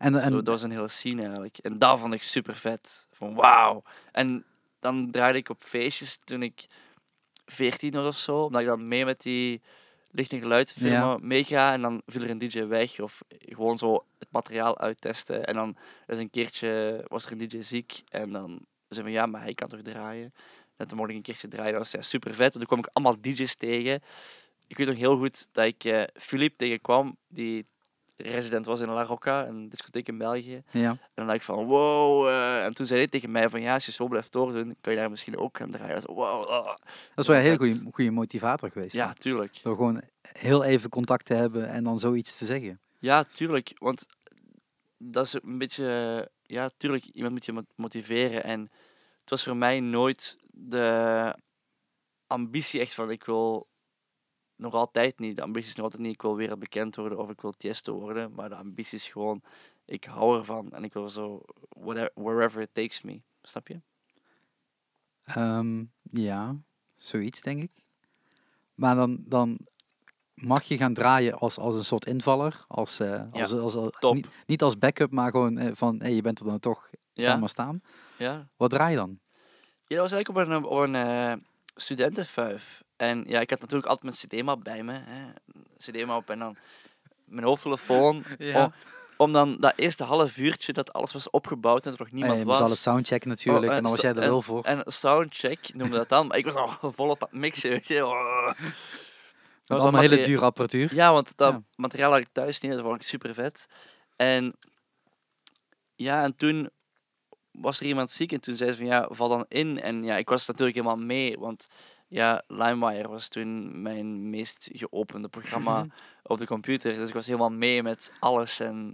En, en Zo, dat was een hele scene eigenlijk. En dat vond ik super vet. Van wauw. En dan draaide ik op feestjes toen ik 14 was of zo. Omdat ik dan mee met die licht- en geluidfirma Ja. meega. En dan viel er een DJ weg. Of gewoon zo het materiaal uittesten. En dan dus een keertje was er een DJ ziek. En dan zei van ja, maar hij kan toch draaien. En toen mocht ik een keertje draaien. Dat was ja, super vet. En toen kwam ik allemaal DJ's tegen. Ik weet nog heel goed dat ik Philippe tegenkwam. Die resident was in La Rocca, een discotheek in België. ja. En dan dacht ik van, wow. eh, en toen zei hij tegen mij van, ja, als je zo blijft doordoen, kan je daar misschien ook gaan draaien. Wow. ah. Dat is wel een hele goede, motivator geweest. Ja, tuurlijk. Door gewoon heel even contact te hebben en dan zoiets te zeggen. Ja, tuurlijk. Want dat is een beetje, ja, tuurlijk, iemand moet je mo- motiveren. En het was voor mij nooit de ambitie echt van, ik wil nog altijd niet, de ambitie is nog altijd niet, ik wil wereldbekend worden of ik wil Tiesto worden. Maar de ambitie is gewoon, ik hou ervan en ik wil zo, whatever, wherever it takes me. Snap je? Ehm, ja, zoiets denk ik. Maar dan, dan mag je gaan draaien als, als een soort invaller. Als, eh, als, als. Niet, niet als backup, maar gewoon eh, van hey, je bent er dan toch, ga Ja, maar staan. ja. Wat draai je dan? Ja, dat was eigenlijk op een, op een eh, studentenfuif. En ja, ik had natuurlijk altijd mijn cd-map bij me. Hè. cd-map en dan mijn hoofdtelefoon. Ja. Om, om dan dat eerste half uurtje dat alles was opgebouwd en er nog niemand je moest was. alles soundchecken natuurlijk Oh, en en dan was jij er wel voor. En soundcheck noemde dat dan. Maar ik was al volop aan het mixen. Weet je. Oh. Dat was allemaal hele dure apparatuur. Ja, want dat Ja. materiaal had ik thuis niet. Dat vond ik super vet. En ja, en toen was er iemand ziek en toen zei ze van ja, val dan in. En ja, ik was natuurlijk helemaal mee, want ja, LimeWire was toen mijn meest geopende programma op de computer. Dus ik was helemaal mee met alles en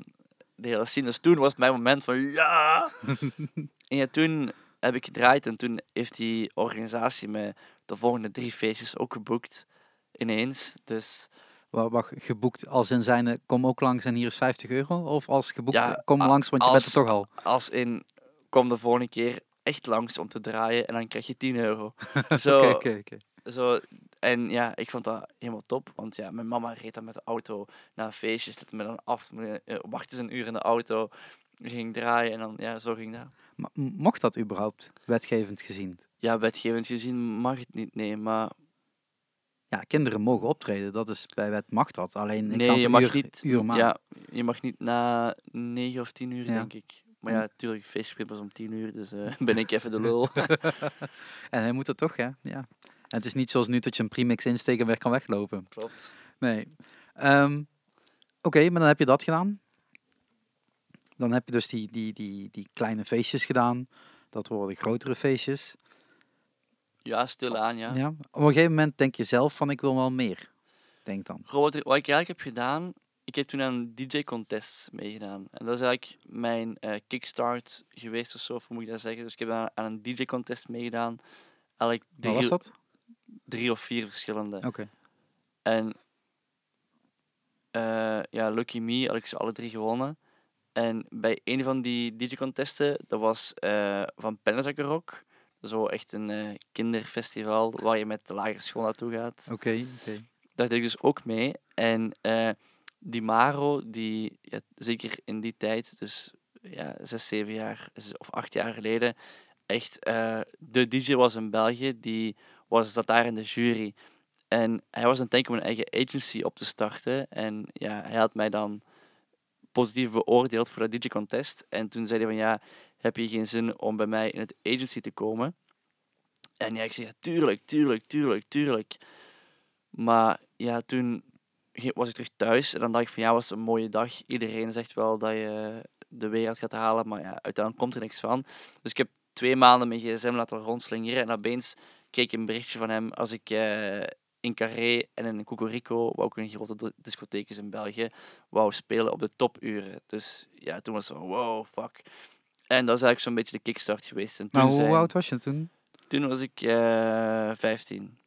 de hele scene. Dus toen was mijn moment van ja! en ja, toen heb ik gedraaid en toen heeft die organisatie me de volgende drie feestjes ook geboekt. Ineens. Dus Wa- Wacht, geboekt als in zijn, eh, kom ook langs en hier is 50 euro? Of als geboekt, Ja, kom langs, want je bent er toch al. als in, kom de volgende keer echt langs om te draaien en dan krijg je 10 euro. Zo, oké. zo, en ja, ik vond dat helemaal top. Want ja, mijn mama reed dan met de auto naar een feestje, zette me dan af, eh, wachtte ze een uur in de auto, ging draaien en dan, ja, zo ging dat. Maar mocht dat überhaupt, wetgevend gezien? Ja, wetgevend gezien mag het niet, nee, maar Ja, kinderen mogen optreden, dat is bij wet mag dat. Alleen ik nee, je mag uur, niet, uur ja, je mag niet na 9 of 10 uur, Ja. denk ik. Maar ja, natuurlijk, feestje pas om 10 uur, dus eh, ben ik even de lul. En hij moet er toch, hè? Ja. En het is niet zoals nu dat je een premix insteekt en weer kan weglopen. Klopt. Nee. Ehm, Oké, maar dan heb je dat gedaan. Dan heb je dus die, die, die, die kleine feestjes gedaan. Dat worden grotere feestjes. Ja, stilaan, Ja. ja. Op een gegeven moment denk je zelf van ik wil wel meer. Denk dan. Goh, wat ik eigenlijk heb gedaan, ik heb toen aan een DJ-contest meegedaan. En dat is eigenlijk mijn eh, kickstart geweest of zo, of hoe moet ik dat zeggen. Dus ik heb aan, aan een DJ-contest meegedaan. Eigenlijk Wat was drie, dat? drie of vier verschillende. Oké. En eh, ja, Lucky Me had ik ze alle drie gewonnen. En bij een van die DJ-contesten, dat was eh, van Pennenzakkenrock. Rock. Zo echt een kinderfestival waar je met de lagere school naartoe gaat. Oké, oké. Daar deed ik dus ook mee. En die Maro, die zeker in die tijd, dus ja, zes, zeven jaar of acht jaar geleden, echt eh, de DJ was in België. Die was zat daar in de jury. En hij was aan het denken om een eigen agency op te starten. En ja, hij had mij dan positief beoordeeld voor dat DJ-contest. En toen zei hij van ja, heb je geen zin om bij mij in het agency te komen? En ja, ik zei ja, tuurlijk, tuurlijk, tuurlijk, tuurlijk. Maar ja, toen was ik terug thuis en dan dacht ik van ja, was een mooie dag. Iedereen zegt wel dat je de wereld gaat halen, maar ja, uiteindelijk komt er niks van. Dus ik heb twee maanden mijn gsm laten rondslingeren en opeens kreeg ik een berichtje van hem als ik eh, in Carré en in Cocorico, wat ook een grote di- discotheek is in België, wou spelen op de topuren. Dus ja, toen was het zo, wow, fuck. En dat is eigenlijk zo'n beetje de kickstart geweest. En toen, Maar hoe zijn- oud was je toen? toen was ik eh 15.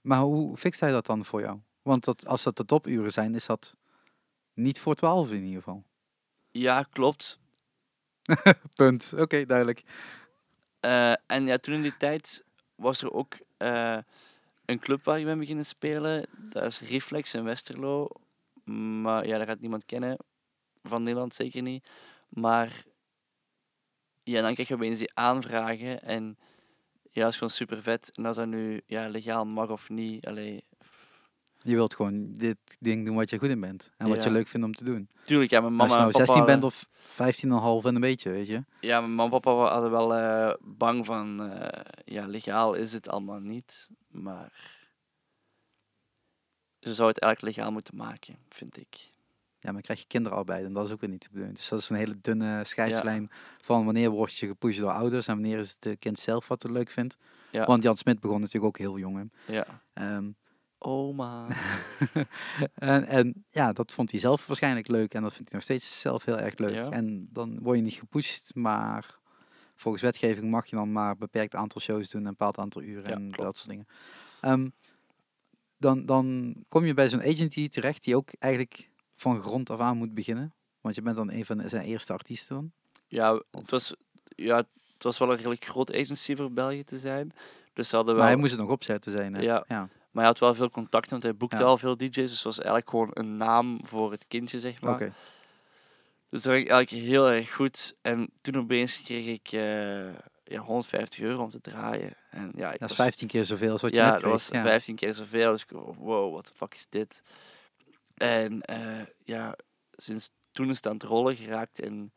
Maar hoe fixt hij dat dan voor jou? Want dat, als dat de topuren zijn, is dat niet voor 12 in ieder geval. Ja, klopt. Punt. Oké, duidelijk. Eh, en ja, toen in die tijd was er ook eh, een club waar ik ben beginnen spelen. Dat is Reflex in Westerlo. Maar ja, dat gaat niemand kennen. Van Nederland zeker niet. Maar ja, dan krijg je opeens die aanvragen. En ja, dat is gewoon super vet. En als dat nu ja, legaal mag of niet. Allee, Je wilt gewoon dit ding doen wat je goed in bent. En wat je leuk vindt om te doen. tuurlijk, ja, mijn mama als je en nou papa 16 bent of 15,5 en een beetje, weet je. Ja, mijn mama en papa hadden wel eh, bang van, eh, ja, legaal is het allemaal niet, maar ze zou het eigenlijk legaal moeten maken, vind ik. Ja, maar dan krijg je kinderarbeid en dat is ook weer niet te bedoelen. Dus dat is een hele dunne scheidslijn van wanneer word je gepusht door ouders en wanneer is het de kind zelf wat het leuk vindt. Ja. Want Jan Smit begon natuurlijk ook heel jong. hè. Ja. Ehm, Oma. en, en ja, dat vond hij zelf waarschijnlijk leuk en dat vindt hij nog steeds zelf heel erg leuk. Ja. En dan word je niet gepusht, maar volgens wetgeving mag je dan maar een beperkt aantal shows doen, een bepaald aantal uren Ja, en dat soort dingen. Ehm, dan, dan kom je bij zo'n agency terecht die ook eigenlijk van grond af aan moet beginnen. Want je bent dan een van zijn eerste artiesten dan. Ja, het was, ja, het was wel een redelijk groot agency voor België te zijn. Dus hadden wel, Maar hij moest het nog opzetten zijn. net. Ja. ja. Maar hij had wel veel contacten, want hij boekte Ja. al veel DJ's. Dus het was eigenlijk gewoon een naam voor het kindje, zeg maar. Dus dat ging eigenlijk heel erg goed. En toen opeens kreeg ik eh, ja, 150 euro om te draaien. En ja, Dat is was- 15 keer zoveel als wat je ja, net dat kreeg. was ja. 15 keer zoveel. Dus ik wow, what the fuck is dit? En eh, ja, sinds toen is het aan het rollen geraakt en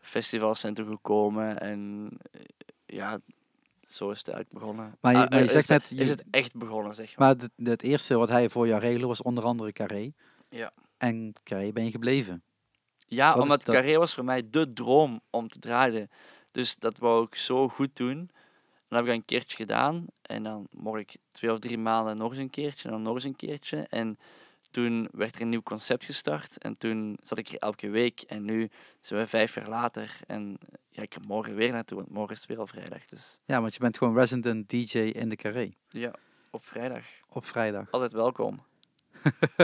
festivals zijn toegekomen. En eh, ja, zo is het eigenlijk begonnen. Maar je- Ah, maar je eh, zegt is, net, je- is het echt begonnen, zeg maar. Maar het, het eerste wat hij voor jou regelde was onder andere Carré. Ja. En Carré ben je gebleven. Ja, Wat omdat dat? Carré was voor mij de droom om te draaien. Dus dat wou ik zo goed doen. Dan heb ik een keertje gedaan. En dan mocht ik twee of drie maanden nog eens een keertje. En dan nog eens een keertje. En toen werd er een nieuw concept gestart. En toen zat ik er elke week. En nu zijn we vijf jaar later. En ga ik er morgen weer naartoe. Want morgen is het weer al vrijdag. Dus Ja, want je bent gewoon resident DJ in de Carré. ja, op vrijdag. Op vrijdag. Altijd welkom.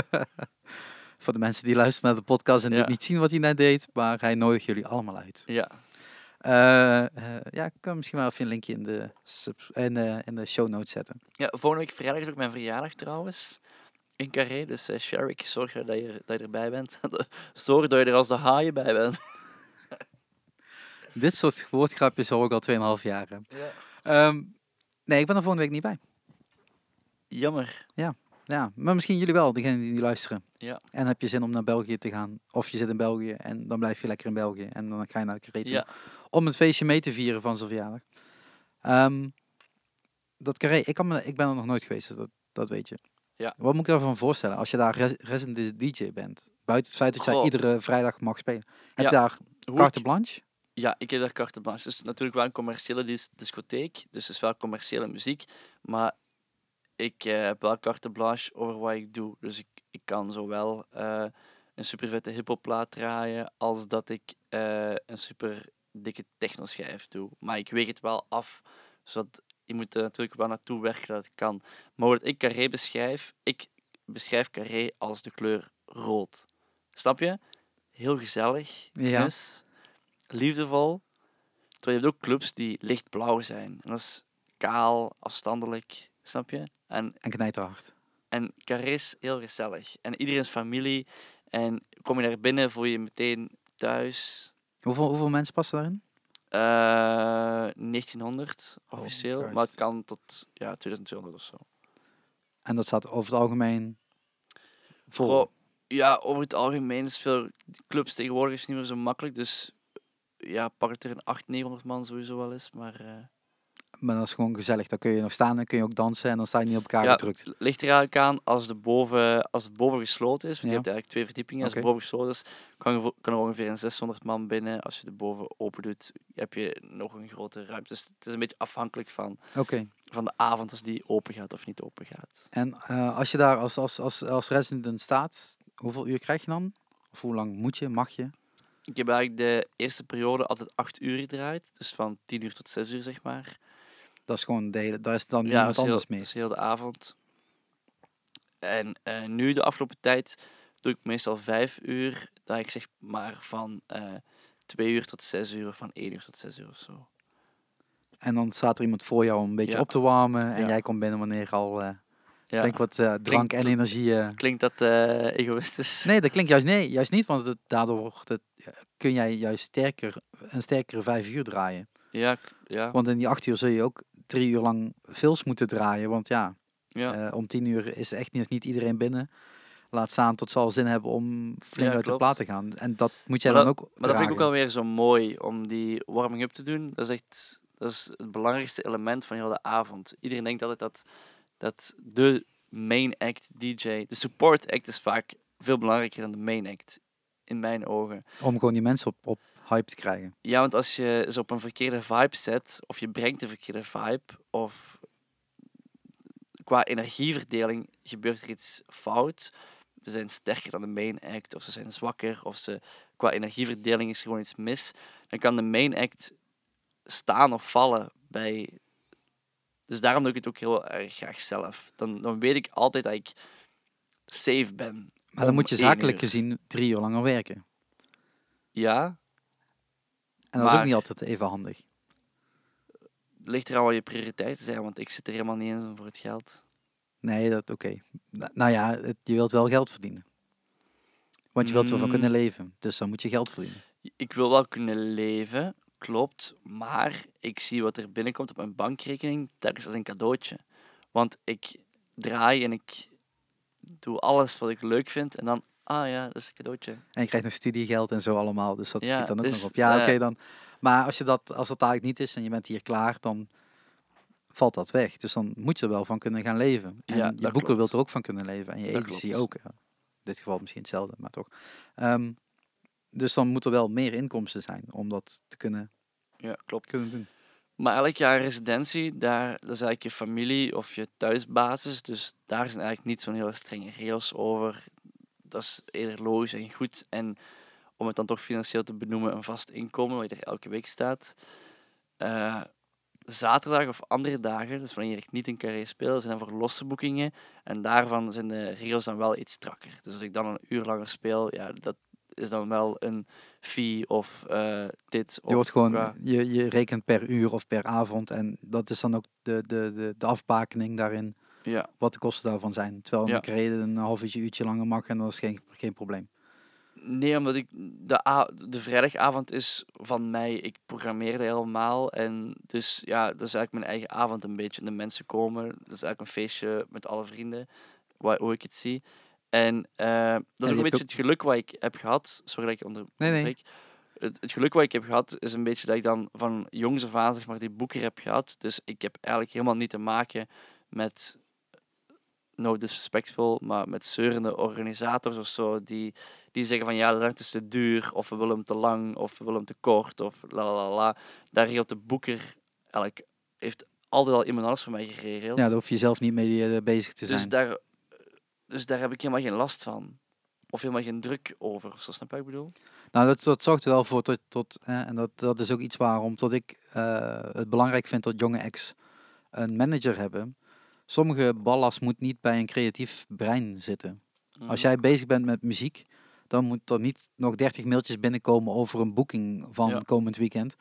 Voor de mensen die luisteren naar de podcast en Ja. niet zien wat hij net deed. Maar hij nodigt jullie allemaal uit. Ja, Eh, eh, ja, ik kan misschien wel even een linkje in de, in de, in de show notes zetten. Ja, volgende week vrijdag is ook mijn verjaardag trouwens. In Carré. Dus eh Sherrick, zorg dat je, dat je erbij bent. zorg dat je er als de haaien bij bent. Dit soort woordgrapjes hoor ik al 2,5 jaar. Ja. Ehm, nee, ik ben er volgende week niet bij. Jammer. Ja, maar misschien jullie wel, degenen die luisteren. Ja. En heb je zin om naar België te gaan? Of je zit in België en dan blijf je lekker in België. En dan ga je naar Carré toe. Ja. Om het feestje mee te vieren van zijn verjaardag. Ehm, dat Carré, ik, kan me, ik ben er nog nooit geweest, dat, dat weet je. Ja. Wat moet ik daarvan voorstellen als je daar res- resident DJ bent? Buiten het feit dat jij Goh. iedere vrijdag mag spelen. Heb je daar carte blanche? Ja, ik heb daar carte blanche. Het is natuurlijk wel een commerciële dis- discotheek, dus het is wel commerciële muziek. Maar ik eh, heb wel carte blanche over wat ik doe. Dus ik, ik kan zowel eh, een super vette hiphopplaat draaien, als dat ik eh, een super dikke technoschijf doe. Maar ik weeg het wel af, zodat je moet er natuurlijk wel naartoe werken dat het kan. Maar dat ik carré beschrijf, ik beschrijf carré als de kleur rood. Snap je? Heel gezellig Ja. is, liefdevol. Terwijl je hebt ook clubs die lichtblauw zijn. En dat is kaal, afstandelijk, snap je? En, En knijterhard. en Carré is heel gezellig. En iedereen is familie. En kom je daar binnen, voel je je meteen thuis. Hoeveel, hoeveel mensen passen daarin? Eh 1900 Oh, officieel, maar het kan tot ja, 2200 of zo. En dat staat over het algemeen vol. Goh, ja, over het algemeen is veel clubs tegenwoordig is niet meer zo makkelijk. Dus ja, pak het er een 800, 900 man sowieso wel eens. Maar eh, Maar dat is gewoon gezellig. Dan kun je nog staan en kun je ook dansen en dan sta je niet op elkaar Ja, gedrukt. Het ligt er eigenlijk aan als, de boven, als het boven gesloten is. Want Ja. je hebt eigenlijk twee verdiepingen. Als het boven gesloten is, kan, er vo- kan er ongeveer een 600 man binnen. Als je de boven open doet, heb je nog een grotere ruimte. Dus het is een beetje afhankelijk van, van de avond als die open gaat of niet open gaat. En eh, als je daar als, als, als, als resident staat, hoeveel uur krijg je dan? Of hoe lang moet je, mag je? Ik heb eigenlijk de eerste periode altijd 8 uur gedraaid. Dus van 10 uur tot 6 uur, zeg maar. Dat is gewoon de hele, daar is dan Ja, niemand anders dat mee. is heel de avond. En eh, nu, de afgelopen tijd, doe ik meestal 5 uur. Dat ik zeg maar van eh 2 uur tot 6 uur, van 1 uur tot 6 uur of zo. En dan staat er iemand voor jou om een beetje Ja. op te warmen. En Ja. jij komt binnen wanneer al eh Ja. flink wat drank en energie... Klinkt dat egoïstisch? Nee, dat klinkt juist, nee, juist niet, want het, daardoor wordt het, kun jij juist sterker, een sterkere vijf uur draaien. Ja, ja, Want in die acht uur zul je ook drie uur lang films moeten draaien. Want ja, ja. eh, om tien uur is echt niet, niet iedereen binnen. Laat staan tot ze al zin hebben om flink Ja, uit de plaat te gaan. En dat moet jij Maar dan ook Maar dat vind ik ook alweer zo mooi om die warming-up te doen. Dat is echt dat is het belangrijkste element van heel de avond. Iedereen denkt altijd dat, dat de main act DJ, de support act is vaak veel belangrijker dan de main act. In mijn ogen. Om gewoon die mensen op, op hype te krijgen. Ja, want als je ze op een verkeerde vibe zet, of je brengt de verkeerde vibe, of qua energieverdeling gebeurt er iets fout. Ze zijn sterker dan de main act, of ze zijn zwakker, of ze, qua energieverdeling is er gewoon iets mis. Dan kan de main act staan of vallen bij. Dus daarom doe ik het ook heel erg graag zelf. Dan, dan weet ik altijd dat ik safe ben. Maar dan moet je zakelijk gezien drie uur langer werken. Ja, En dat is ook niet altijd even handig. ligt er al wat je prioriteiten zijn, want ik zit er helemaal niet in voor het geld. Nee, dat oké. Nou, nou ja, het- je wilt wel geld verdienen. Want je wilt ervan Mm. kunnen leven. Dus dan moet je geld verdienen. Ik wil wel kunnen leven, klopt, maar ik zie wat er binnenkomt op mijn bankrekening telkens als een cadeautje. Want ik draai en ik doe alles wat ik leuk vind en dan, ah ja, dat is een cadeautje. En je krijgt nog studiegeld en zo allemaal. Dus dat Ja, schiet dan ook dus, nog op. Ja, oké dan. Maar als, je dat, als dat eigenlijk niet is en je bent hier klaar, dan valt dat weg. Dus dan moet je er wel van kunnen gaan leven. En Ja, je boeken klopt. wilt er ook van kunnen leven. En je agency klopt. ook. In dit geval misschien hetzelfde, maar toch. Ehm, dus dan moet er wel meer inkomsten zijn om dat te kunnen, Ja, klopt. kunnen doen. Maar elk jaar residentie, daar, dat is eigenlijk je familie of je thuisbasis. Dus daar zijn eigenlijk niet zo'n hele strenge regels over. Dat is eerder logisch en goed. En om het dan toch financieel te benoemen, een vast inkomen, wat je er elke week staat. Eh, zaterdag of andere dagen, dus wanneer ik niet in carré speel, zijn dan voor losse boekingen. En daarvan zijn de regels dan wel iets strakker. Dus als ik dan een uur langer speel, ja, dat is dan wel een fee of eh, dit. Of Je, wordt gewoon, qua- je, je rekent per uur of per avond. En dat is dan ook de, de, de, de afbakening daarin. Ja, Wat de kosten daarvan zijn. Terwijl Ja. een carré een half uurtje, uurtje langer mag. En dat is geen, geen probleem. Nee, omdat ik de, de vrijdagavond is van mij. Ik programmeerde helemaal. En dus ja, dat is eigenlijk mijn eigen avond een beetje. De mensen komen. Dat is eigenlijk een feestje met alle vrienden. Waar, hoe ik het zie. En eh, dat is ook een beetje het geluk wat ik heb gehad. Sorry dat ik onder Nee, nee. Het, het geluk wat ik heb gehad is een beetje dat ik dan van jongs af aan zeg maar, die boeker heb gehad. Dus ik heb eigenlijk helemaal niet te maken met, no disrespectful, maar met zeurende organisators of zo. Die, die zeggen van ja, de lengte is te duur, of we willen hem te lang, of we willen hem te kort, of la la la. Daar regelt de boeker eigenlijk, heeft altijd al iemand anders voor mij geregeld. Ja, daar hoef je zelf niet mee eh, bezig te zijn. dus, daar, dus daar heb ik helemaal geen last van. Of helemaal geen druk over, of zo, snap je wat ik bedoel? Nou, dat, dat zorgt er wel voor tot, tot eh, en dat, dat is ook iets waarom tot ik eh, het belangrijk vind dat jonge ex een manager hebben. Sommige ballast moet niet bij een creatief brein zitten. Als Mhm. jij bezig bent met muziek, dan moet er niet nog 30 mailtjes binnenkomen over een boeking van Ja. komend weekend.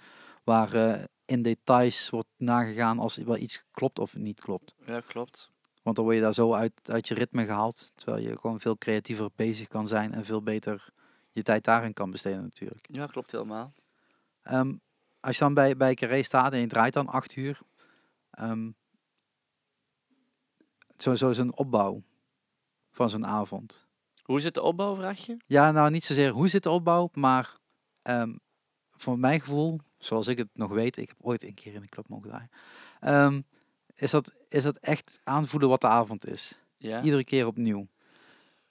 Waar eh, in details wordt nagegaan als wel iets klopt of niet klopt. Ja, klopt. Want dan word je daar zo uit, uit je ritme gehaald. Terwijl je gewoon veel creatiever bezig kan zijn en veel beter je tijd daarin kan besteden natuurlijk. Ja, klopt helemaal. Ehm, als je dan bij, bij Carré staat en je draait dan acht uur. ehm, is een opbouw van zo'n avond. Hoe zit de opbouw, vraag je? Ja, nou niet zozeer hoe zit de opbouw, maar ehm voor mijn gevoel, zoals ik het nog weet, ik heb ooit een keer in de club mogen draaien, ehm, is, dat, is dat echt aanvoelen wat de avond is. Ja. Iedere keer opnieuw.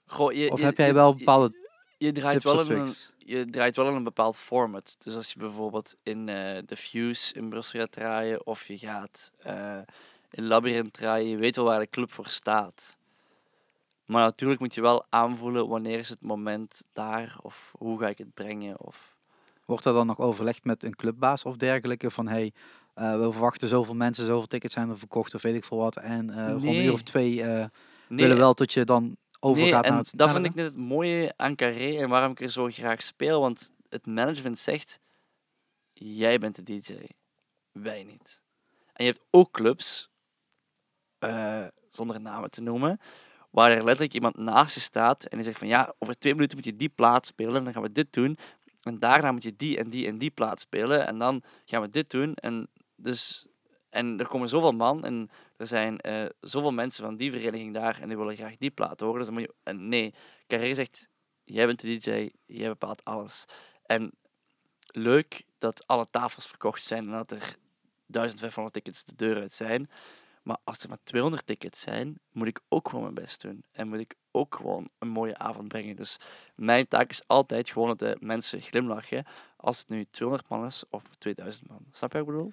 Goh, je, Of je- heb jij je- wel je- bepaalde Je, draait tips wel in een, je draait wel in een bepaald format. Dus als je bijvoorbeeld in eh de Fuse in Brussel gaat draaien, of je gaat eh, in Labyrinth draaien, je weet wel waar de club voor staat. Maar natuurlijk moet je wel aanvoelen wanneer is het moment daar, of hoe ga ik het brengen. Of... Wordt er dan nog overlegd met een clubbaas of dergelijke van hey, eh, we verwachten zoveel mensen, zoveel tickets zijn er verkocht of weet ik veel wat. En eh rond een uur of twee eh, Nee, willen wel dat je dan overgaat nee, en naar het dat vind ik net het mooie aan Carré en waarom ik er zo graag speel. Want het management zegt, jij bent de DJ, wij niet. En je hebt ook clubs, eh, zonder namen te noemen, waar er letterlijk iemand naast je staat en die zegt van ja, over twee minuten moet je die plaat spelen en dan gaan we dit doen. En daarna moet je die en die en die plaat spelen en dan gaan we dit doen. En, dus, en er komen zoveel man en er zijn eh, zoveel mensen van die vereniging daar en die willen graag die plaat horen. Dus dan moet je, en nee, Carré zegt, jij bent de DJ, jij bepaalt alles. En leuk dat alle tafels verkocht zijn en dat er 1500 tickets de deur uit zijn. Maar als er maar 200 tickets zijn, moet ik ook gewoon mijn best doen. En moet ik ook gewoon een mooie avond brengen. Dus mijn taak is altijd gewoon dat de mensen glimlachen. Als het nu 200 man is of 2000 man. Snap je wat ik bedoel?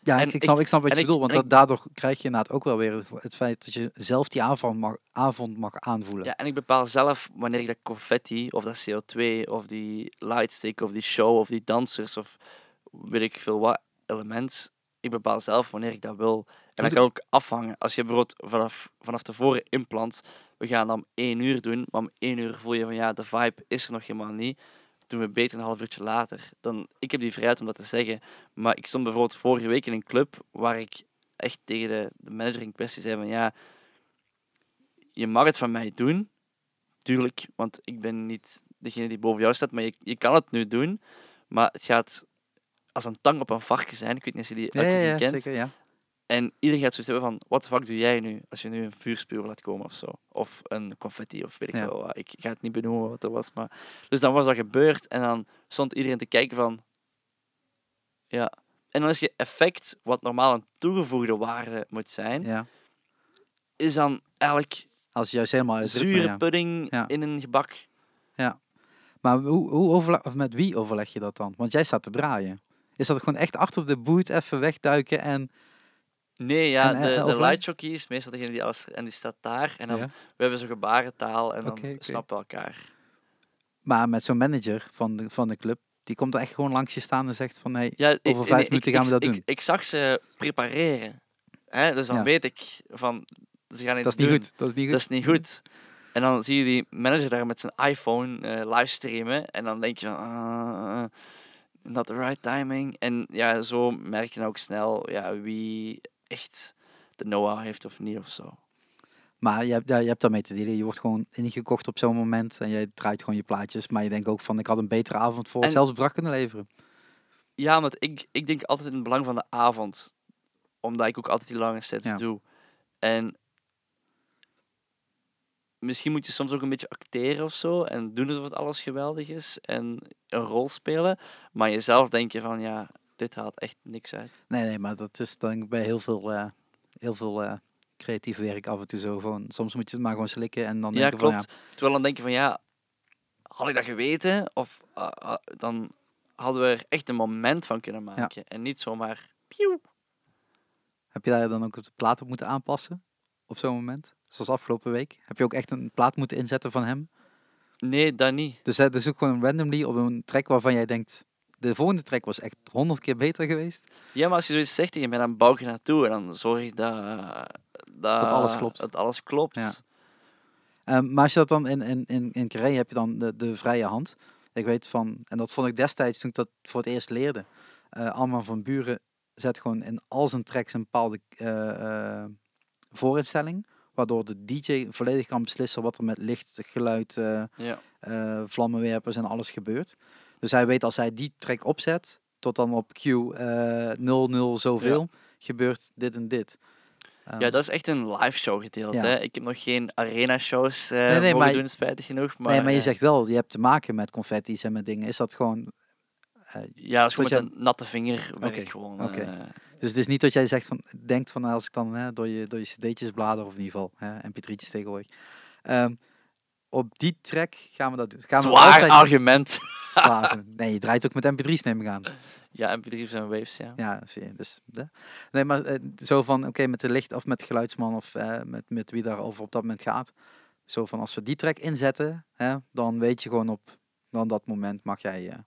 Ja, ik, ik, snap, ik snap wat je bedoelt, want dat, daardoor krijg je inderdaad ook wel weer het, het feit dat je zelf die avond mag, avond mag aanvoelen. Ja, en ik bepaal zelf wanneer ik dat confetti of dat CO2 of die lightstick of die show of die dansers of weet ik veel wat element. Ik bepaal zelf wanneer ik dat wil. En dat kan ook afhangen. Als je bijvoorbeeld vanaf, vanaf tevoren inplant, we gaan dan om één uur doen, maar om één uur voel je van ja, de vibe is er nog helemaal niet. Doen we beter een half uurtje later. Dan, ik heb die vrijheid om dat te zeggen. Maar ik stond bijvoorbeeld vorige week in een club waar ik echt tegen de, de manager in kwestie zei van ja, je mag het van mij doen, tuurlijk, want ik ben niet degene die boven jou staat, maar je, je kan het nu doen, maar het gaat als een tang op een varken zijn. Ik weet niet of je die ja, ja, ja, kent. zeker, ja. En iedereen gaat zoiets hebben van, wat de fuck doe jij nu als je nu een vuurspuur laat komen of zo? Of een confetti of weet ik Ja. wel wat. Ik ga het niet benoemen wat er was, maar... Dus dan was dat gebeurd en dan stond iedereen te kijken van... Ja. En dan is je effect, wat normaal een toegevoegde waarde moet zijn, ja. is dan eigenlijk Als je juist helemaal zure ja. pudding Ja. in een gebak. Maar hoe, hoe overleg, of met wie overleg je dat dan? Want jij staat te draaien. Is dat gewoon echt achter de boot even wegduiken en... Nee, ja, En, de, de light jockey is meestal degene die alles... En die staat daar. En dan, Ja. we hebben zo'n gebarentaal en dan snappen we elkaar. Maar met zo'n manager van de, van de club, die komt er echt gewoon langs je staan en zegt van... Hey, Ja, Over vijf ik- minuten ik- gaan we dat ik, doen. Ik, ik zag ze prepareren. Hè? Dus dan Ja. weet ik van... Ze gaan iets dat is niet doen. goed. Dat is niet goed. Dat is niet goed. En dan zie je die manager daar met zijn iPhone eh livestreamen. En dan denk je van... ah, not the right timing. En ja, zo merk je ook snel ja, wie echt de know-how heeft of niet of zo. Maar je hebt, ja, je hebt daarmee te dealen. Je wordt gewoon ingekocht op zo'n moment en jij draait gewoon je plaatjes. Maar je denkt ook van, ik had een betere avond voor En- hetzelfde bedrag kunnen leveren. Ja, want ik, ik denk altijd in het belang van de avond. Omdat ik ook altijd die lange sets Ja. doe. En misschien moet je soms ook een beetje acteren of zo. En doen alsof het alles geweldig is. En een rol spelen. Maar jezelf denk je van, ja, dit haalt echt niks uit. Nee, nee, maar dat is dan bij heel veel, eh, heel veel eh, creatief werk af en toe zo. Gewoon, soms moet je het maar gewoon slikken en dan Ja, denken van, klopt. Terwijl dan denk je van, ja, had ik dat geweten? Of ah, ah, dan hadden we er echt een moment van kunnen maken. En niet zomaar... pieuw. heb je daar dan ook op de plaat op moeten aanpassen? Op zo'n moment? Zoals afgelopen week. Heb je ook echt een plaat moeten inzetten van hem? Nee, dat niet. Dus het is ook gewoon randomly op een track waarvan jij denkt... De volgende track was echt honderd keer beter geweest. Ja, maar als je zoiets zegt tegen mij, dan bouw ik er naartoe en dan zorg ik dat, dat, alles klopt. Dat alles klopt. Ja. Ehm, maar als je dat dan in, in, in, in Carré heb je dan de, de vrije hand. Ik weet van, en dat vond ik destijds toen ik dat voor het eerst leerde. Alman van Buren zet gewoon in al zijn tracks een bepaalde eh, eh, voorinstelling. Waardoor de DJ volledig kan beslissen wat er met licht, geluid, eh, Ja. eh, vlammenwerpers en alles gebeurt. Dus hij weet als hij die track opzet, tot dan op Q eh 00 zoveel, gebeurt dit en dit. Ehm, ja, dat is echt een live show gedeelte. Ja. Hè? Ik heb nog geen arena shows eh Nee, nee, maar- doen, spijtig genoeg. Maar, nee, maar je eh, zegt wel, je hebt te maken met confetti's en met dingen. Is dat gewoon... eh, Ja, dat is gewoon met een natte vinger werk gewoon. Dus het is niet dat jij zegt van, denkt van als ik dan hè, door, je, door je cd'tjes blader, of in ieder geval hè, mp3'tjes tegenwoordig. Ehm, op die track gaan we dat doen. Gaan we Zwaar altijd argument. zwaar- Nee, je draait ook met mp3's neem ik aan. Ja, mp3's en waves, ja. Ja, zie je. Dus, nee, maar eh, zo van, oké, met de licht of met de geluidsman of eh, met, met wie daarover op dat moment gaat. Zo van, als we die track inzetten, hè, dan weet je gewoon op, dan dat moment mag jij eh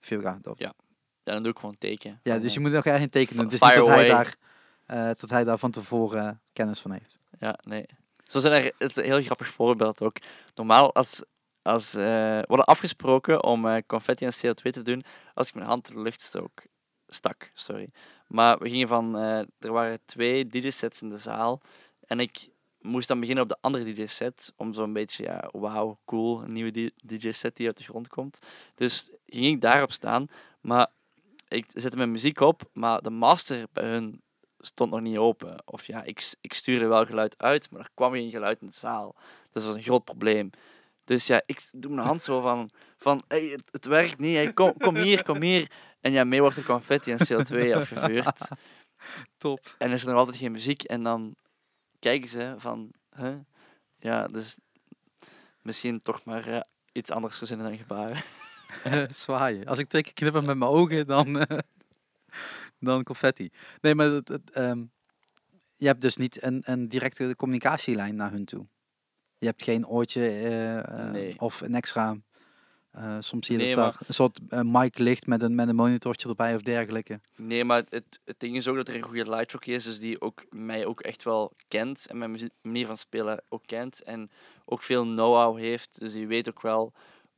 veel gaan. Of- Ja, dan doe ik gewoon teken. Ja, dus je eh, moet nog geen teken doen. Fi- Het is niet dat hij, daar, eh, dat hij daar van tevoren eh, kennis van heeft. Ja, nee. Zo zijn er, het is een heel grappig voorbeeld ook. Normaal, als, als, eh, hadden afgesproken om eh, confetti en CO2 te doen als ik mijn hand in de lucht stok, stak. Sorry. Maar we gingen van, eh, er waren twee DJ-sets in de zaal en ik moest dan beginnen op de andere DJ-set om zo'n beetje, ja, wauw, cool, een nieuwe DJ-set die uit de grond komt. Dus ging ik daarop staan, maar ik zette mijn muziek op, maar de master bij hun stond nog niet open. Of ja, ik, ik stuurde wel geluid uit, maar er kwam geen geluid in de zaal. Dus dat was een groot probleem. Dus ja, ik doe mijn hand zo van, van hey, het, het werkt niet, hey, kom, kom hier, kom hier. En ja, mee wordt er confetti en CO2 afgevuurd. Top. En is er nog altijd geen muziek. En dan kijken ze van, huh? Ja, dus misschien toch maar eh, iets anders verzinnen dan gebaren. Zwaaien. Als ik twee keer knippen met mijn ogen, dan, eh, dan confetti. Nee, maar het, het, ehm, je hebt dus niet een, een directe communicatielijn naar hun toe. Je hebt geen oortje eh, eh, Nee. of een extra... soms zie je Nee, dat maar- een soort mic ligt met een, met een monitortje erbij of dergelijke. Nee, maar het, het ding is ook dat er een goede light jockey is, dus die ook, mij ook echt wel kent en mijn manier van spelen ook kent en ook veel know-how heeft. Dus die weet ook wel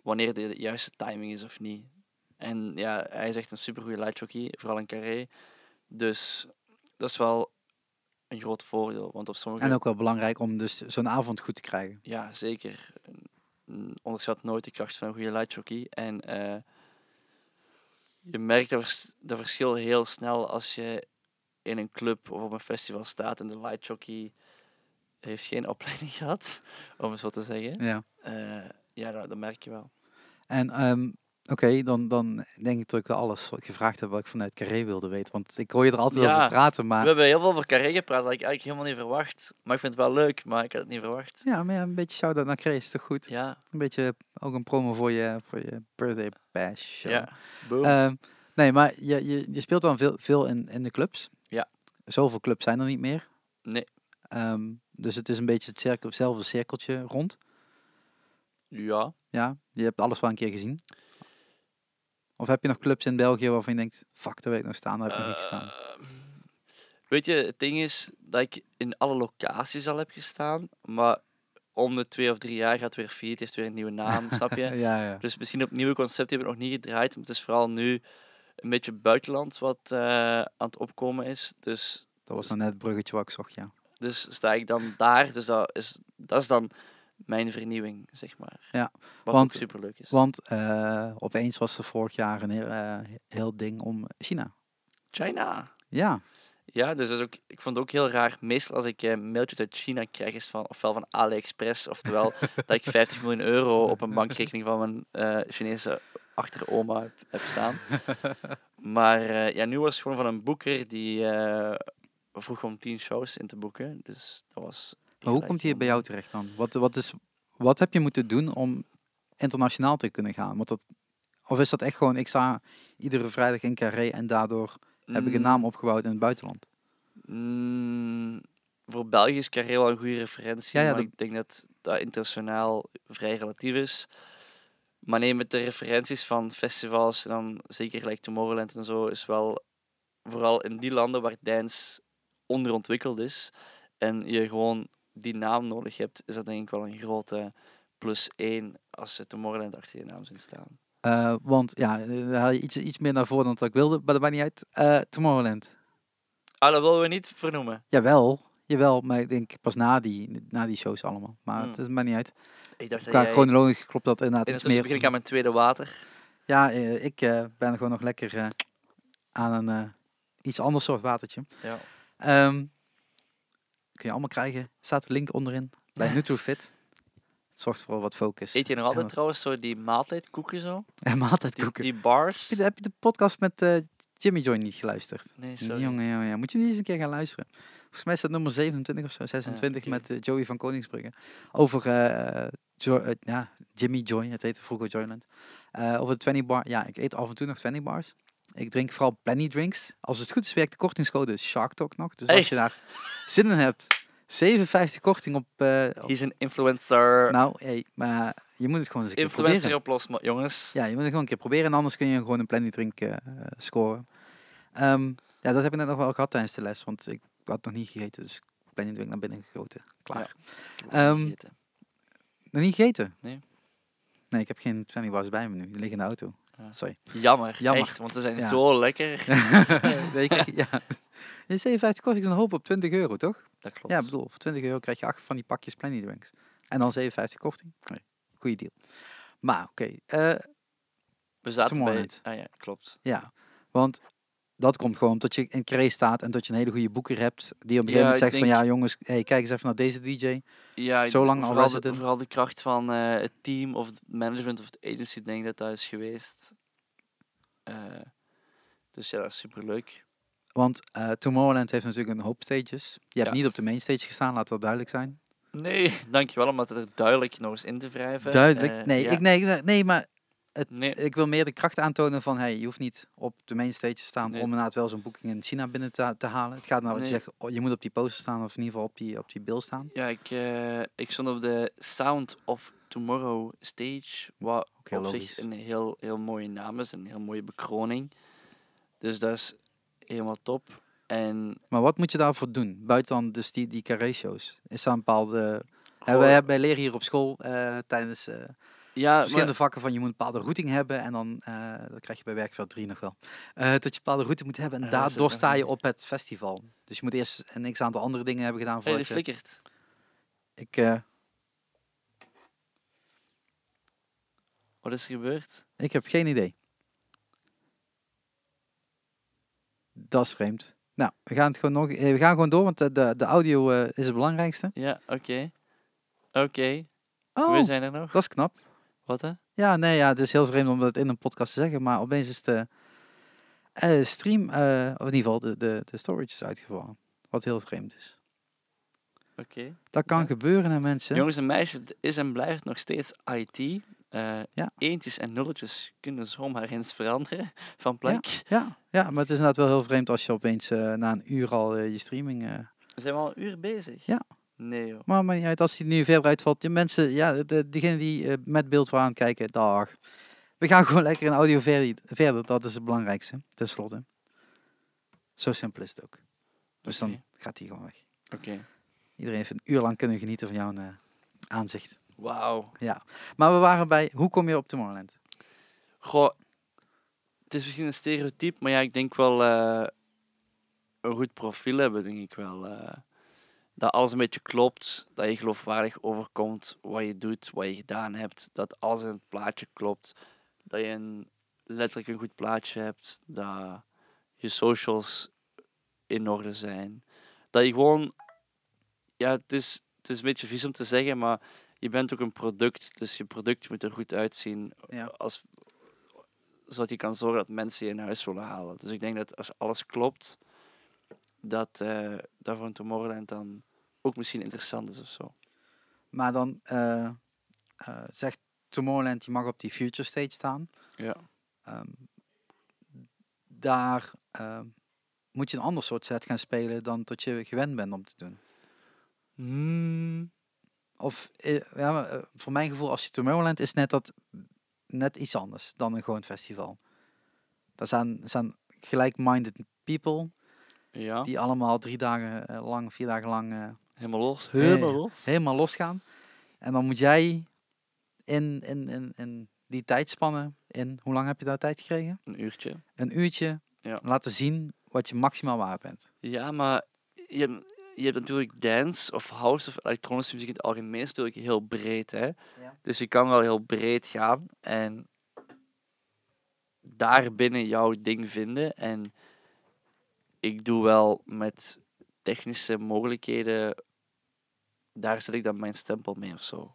wanneer de juiste timing is of niet. En ja, hij is echt een supergoeie light jockey, vooral in carré. Dus dat is wel een groot voordeel, want op sommige... En ook wel belangrijk om dus zo'n avond goed te krijgen. Ja, zeker. Onderschat nooit de kracht van een goede light jockey. En eh, je merkt dat, vers- dat verschil heel snel als je in een club of op een festival staat en de light jockey heeft geen opleiding gehad, om het zo te zeggen. Ja. Eh, ja, dat, dat merk je wel. En ehm, oké, dan, dan denk ik dat ik wel alles wat ik gevraagd heb wat ik vanuit Carré wilde weten. Want ik hoor je er altijd Ja, over praten, maar... We hebben heel veel over carré gepraat, dat ik eigenlijk helemaal niet verwacht. Maar ik vind het wel leuk, maar ik had het niet verwacht. Ja, maar ja, een beetje shout-out naar Carré is toch goed? Ja, Een beetje ook een promo voor je, voor je birthday bash show. ja. Boom. Ehm, Nee, maar je, je, je speelt dan veel, veel in, in de clubs. Ja. Zoveel clubs zijn er niet meer. Nee. Ehm, dus het is een beetje het cirkel, hetzelfde cirkeltje rond. Ja. Ja, je hebt alles wel een keer gezien. Of heb je nog clubs in België waarvan je denkt, fuck, daar weet ik nog staan, daar heb ik nog niet gestaan. Eh, weet je, het ding is dat ik in alle locaties al heb gestaan, maar om de twee of drie jaar gaat weer Fiat, heeft weer een nieuwe naam, snap je? ja, ja. Dus misschien op nieuwe concepten hebben we nog niet gedraaid, maar het is vooral nu een beetje buitenland wat eh, aan het opkomen is. Dus, Dat was dan net het bruggetje wat ik zocht, ja. dus sta ik dan daar, dus dat is, dat is dan mijn vernieuwing, zeg maar. Ja, Wat want- ook superleuk is. Want eh, opeens was er vorig jaar een heel, eh, heel ding om China. China. Ja, Ja, dus dat is ook, ik vond het ook heel raar. Meestal als ik eh, mailtjes uit China krijg, is van, ofwel van AliExpress, oftewel dat ik 50 miljoen euro op een bankrekening van mijn Chinese achteroma heb, heb staan. Maar ja, nu was het gewoon van een boeker die vroeg om 10 shows in te boeken. Dus dat was. Maar hoe komt hij bij jou terecht dan? Wat, wat, is, wat heb je moeten doen om internationaal te kunnen gaan? Want dat, of is dat echt gewoon, ik sta iedere vrijdag in Carré en daardoor heb ik een naam opgebouwd in het buitenland? Mm, voor België is Carré wel een goede referentie, Ja, ja, maar dat- ik denk dat dat internationaal vrij relatief is. Maar nee, met de referenties van festivals, en dan zeker gelijk Tomorrowland en zo, is wel vooral in die landen waar dance onderontwikkeld is en je gewoon die naam nodig hebt, is dat denk ik wel een grote plus één als ze Tomorrowland achter je naam zien staan. Eh, want ja, daar haal je iets, iets meer naar voren dan dat ik wilde, maar dat maakt niet uit. Eh, Tomorrowland. Ah, dat willen we niet vernoemen. Jawel, jawel, maar ik denk pas na die, na die shows allemaal. Maar Hmm. het is maar niet uit. Ik dacht dat Qua jij... chronologisch klopt dat inderdaad iets Intussen meer. begin ik aan mijn tweede water. Ja, eh, ik ben gewoon nog lekker aan een iets ander soort watertje. Ja. Ehm, kun je allemaal krijgen. Staat de link onderin bij Nutrofit. Het zorgt voor wat focus. Eet je nog altijd En- trouwens zo die maaltijdkoeken zo? En maaltijd Die, koeken. die bars? Heb je de- Heb je de podcast met eh, Jimmy Joy niet geluisterd? Nee, sorry. Jongen, jongen, jongen. Moet je niet eens een keer gaan luisteren. Volgens mij is dat nummer 27 of zo, 26 oké. met eh, Joey van Koningsbrugge. Over eh, Jo- eh, ja, Jimmy Joy, het heette vroeger Joyland. Eh over de 20 bar. Ja, ik eet af en toe nog 20 bars. Ik drink vooral Plenty drinks. Als het goed is, werkt de kortingscode Shark Talk nog. Dus als je daar zin in hebt, 57 korting op... op- He's een influencer. nou, hey, maar je moet het gewoon eens een keer influencer proberen. op los, ma- jongens. Ja, je moet het gewoon een keer proberen. En anders kun je gewoon een Plenty drink eh, scoren. Ehm, ja, dat heb ik net nog wel gehad tijdens de les. Want ik had nog niet gegeten. Dus Plenty drink naar binnen gegoten. Klaar. Ehm, niet gegeten. Nog niet gegeten? Nee. Nee, ik heb geen 20 bars bij me nu. Die liggen in de auto. Sorry. Jammer, jammer. echt, want ze zijn Ja. zo lekker. nee, krijg- ja. Je 57 korting is een hoop op 20 euro, toch? Dat klopt. Ja, bedoel, voor 20 euro krijg je acht van die pakjes Plenty drinks. En dan 57 korting. Nee, goeie deal. Maar oké, eh, We zaten bij... Ah ja, klopt. ja. Want dat komt gewoon omdat je in Cree staat en dat je een hele goede boeker hebt. Die op een gegeven moment zegt van ja jongens, hey, kijk eens even naar deze DJ. Ja, Zo lang al de, resident. vooral de kracht van eh, het team of het management of de agency, denk ik dat dat is geweest. Eh, dus ja, dat is superleuk. Want eh, Tomorrowland heeft natuurlijk een hoop stages. Je hebt Ja. niet op de main stage gestaan, laat dat duidelijk zijn. Nee, dankjewel om dat er duidelijk nog eens in te wrijven. Duidelijk. Nee, ik, nee, nee, maar Nee, ik wil meer de kracht aantonen van hey, je hoeft niet op de main stage te staan Nee. om inderdaad wel zo'n boeking in China binnen te, te halen. Het gaat nou wat je zegt, oh, je moet op die poster staan of in ieder geval op die, op die bill staan. Ja, ik, eh, ik stond op de Sound of Tomorrow stage, wat op logisch. zich een heel, heel mooie naam is, een heel mooie bekroning. Dus dat is helemaal top. En Maar wat moet je daarvoor doen? Buiten dan dus die, die carré-shows. Is daar een bepaalde... Goh, wij, hebben- wij leren hier op school eh, tijdens eh, ja, verschillende maar, vakken van je moet een bepaalde routing hebben en dan, eh, dat krijg je bij werkveld 3 nog wel, Eh, dat je een bepaalde route moet hebben en Ja, daardoor sta je op het festival. Dus je moet eerst een x aantal andere dingen hebben gedaan hey, die voordat je... flikkert. Ik, eh, Wat is er gebeurd? ik heb geen idee. Dat is vreemd. Nou, we gaan het gewoon nog, we gaan gewoon door, want de, de, de audio is het belangrijkste. Ja, oké. Oké, Oh, we zijn er nog. dat is knap. Wat hè? Ja, nee, ja, het is heel vreemd om dat in een podcast te zeggen, maar opeens is de eh, stream, eh, of in ieder geval de, de, de storage is uitgevallen. Wat heel vreemd is. Oké. Dat kan Ja. gebeuren, hè, mensen. Jongens en meisjes, het is en blijft nog steeds IT. Eh, Ja. eentjes en nulletjes kunnen zomaar eens veranderen van plek. Ja, ja, maar het is inderdaad wel heel vreemd als je opeens na een uur al je streaming... We zijn al een uur bezig. Ja. Nee joh. maar maar niet uit, als die nu verder uitvalt, die mensen, ja, de, diegenen die eh, met beeld waren aan het kijken, dag. We gaan gewoon lekker in audio ver- verder, dat is het belangrijkste, tenslotte. Zo simpel is het ook. Dus dan gaat die gewoon weg. Oké. Iedereen heeft een uur lang kunnen genieten van jouw eh, aanzicht. Wauw. Maar we waren bij, hoe kom je op Tomorrowland? Goh, het is misschien een stereotype, maar ja, ik denk wel eh, een goed profiel hebben, denk ik wel. Dat alles een beetje klopt, dat je geloofwaardig overkomt wat je doet, wat je gedaan hebt, dat alles in het plaatje klopt, dat je een, letterlijk een goed plaatje hebt, dat je socials in orde zijn, dat je gewoon, ja, het is, het is een beetje vies om te zeggen, maar je bent ook een product, dus je product moet er goed uitzien Ja. als, zodat je kan zorgen dat mensen je in huis willen halen. Dus ik denk dat als alles klopt, dat, eh dat voor een Tomorrowland dan ook misschien interessant is of zo. Maar dan eh, eh, zegt Tomorrowland, je mag op die future stage staan. Ja. Ehm, daar ehm, moet je een ander soort set gaan spelen dan dat je gewend bent om te doen. Hmm. Of ja, voor mijn gevoel, als je Tomorrowland is net dat net iets anders dan een gewoon festival. Daar zijn, zijn gelijk-minded people Ja, die allemaal drie dagen eh, lang, vier dagen lang eh, helemaal los. Nee. Helemaal los. helemaal losgaan. En dan moet jij in, in, in, in die tijdspannen, in hoe lang heb je daar tijd gekregen? Een uurtje. Een uurtje Ja. laten zien wat je maximaal waar bent. Ja, maar je, hebt- je hebt natuurlijk dance of house of elektronische muziek in het algemeen is natuurlijk heel breed. Hè? Ja. Dus je kan wel heel breed gaan en daarbinnen jouw ding vinden. En ik doe wel met technische mogelijkheden, daar zet ik dan mijn stempel mee of zo.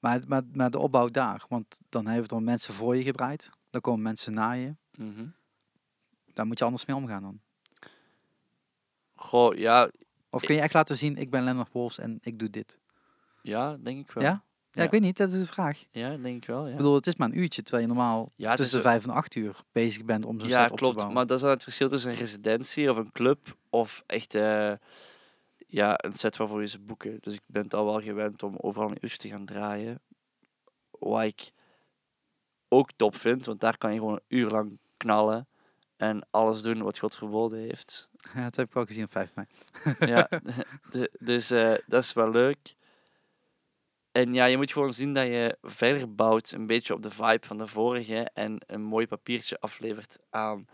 Maar, maar, maar de opbouw daar, want dan hebben er mensen voor je gedraaid. Dan komen mensen na je. Mhm. Daar moet je anders mee omgaan dan. Goh, ja, Of kun je echt laten zien, ik ben Leonard Wolfs en ik doe dit. ja, denk ik wel. Ja? Ja, ik weet niet, dat is een vraag. Ja, denk ik wel, ja. Ik bedoel, het is maar een uurtje, terwijl je normaal Ja, tussen de vijf en acht uur bezig bent om zo'n Ja, set op te klopt. bouwen. Maar dat is dan het verschil tussen een residentie of een club of echt eh, ja, een set waarvoor je ze boeken. Dus ik ben het al wel gewend om overal een uurtje te gaan draaien. Wat ik ook top vind, want daar kan je gewoon een uur lang knallen en alles doen wat God verboden heeft. Ja, dat heb ik wel gezien op 5 mei. ja, de, dus eh, dat is wel leuk. En ja, je moet gewoon zien dat je verder bouwt een beetje op de vibe van de vorige en een mooi papiertje aflevert aan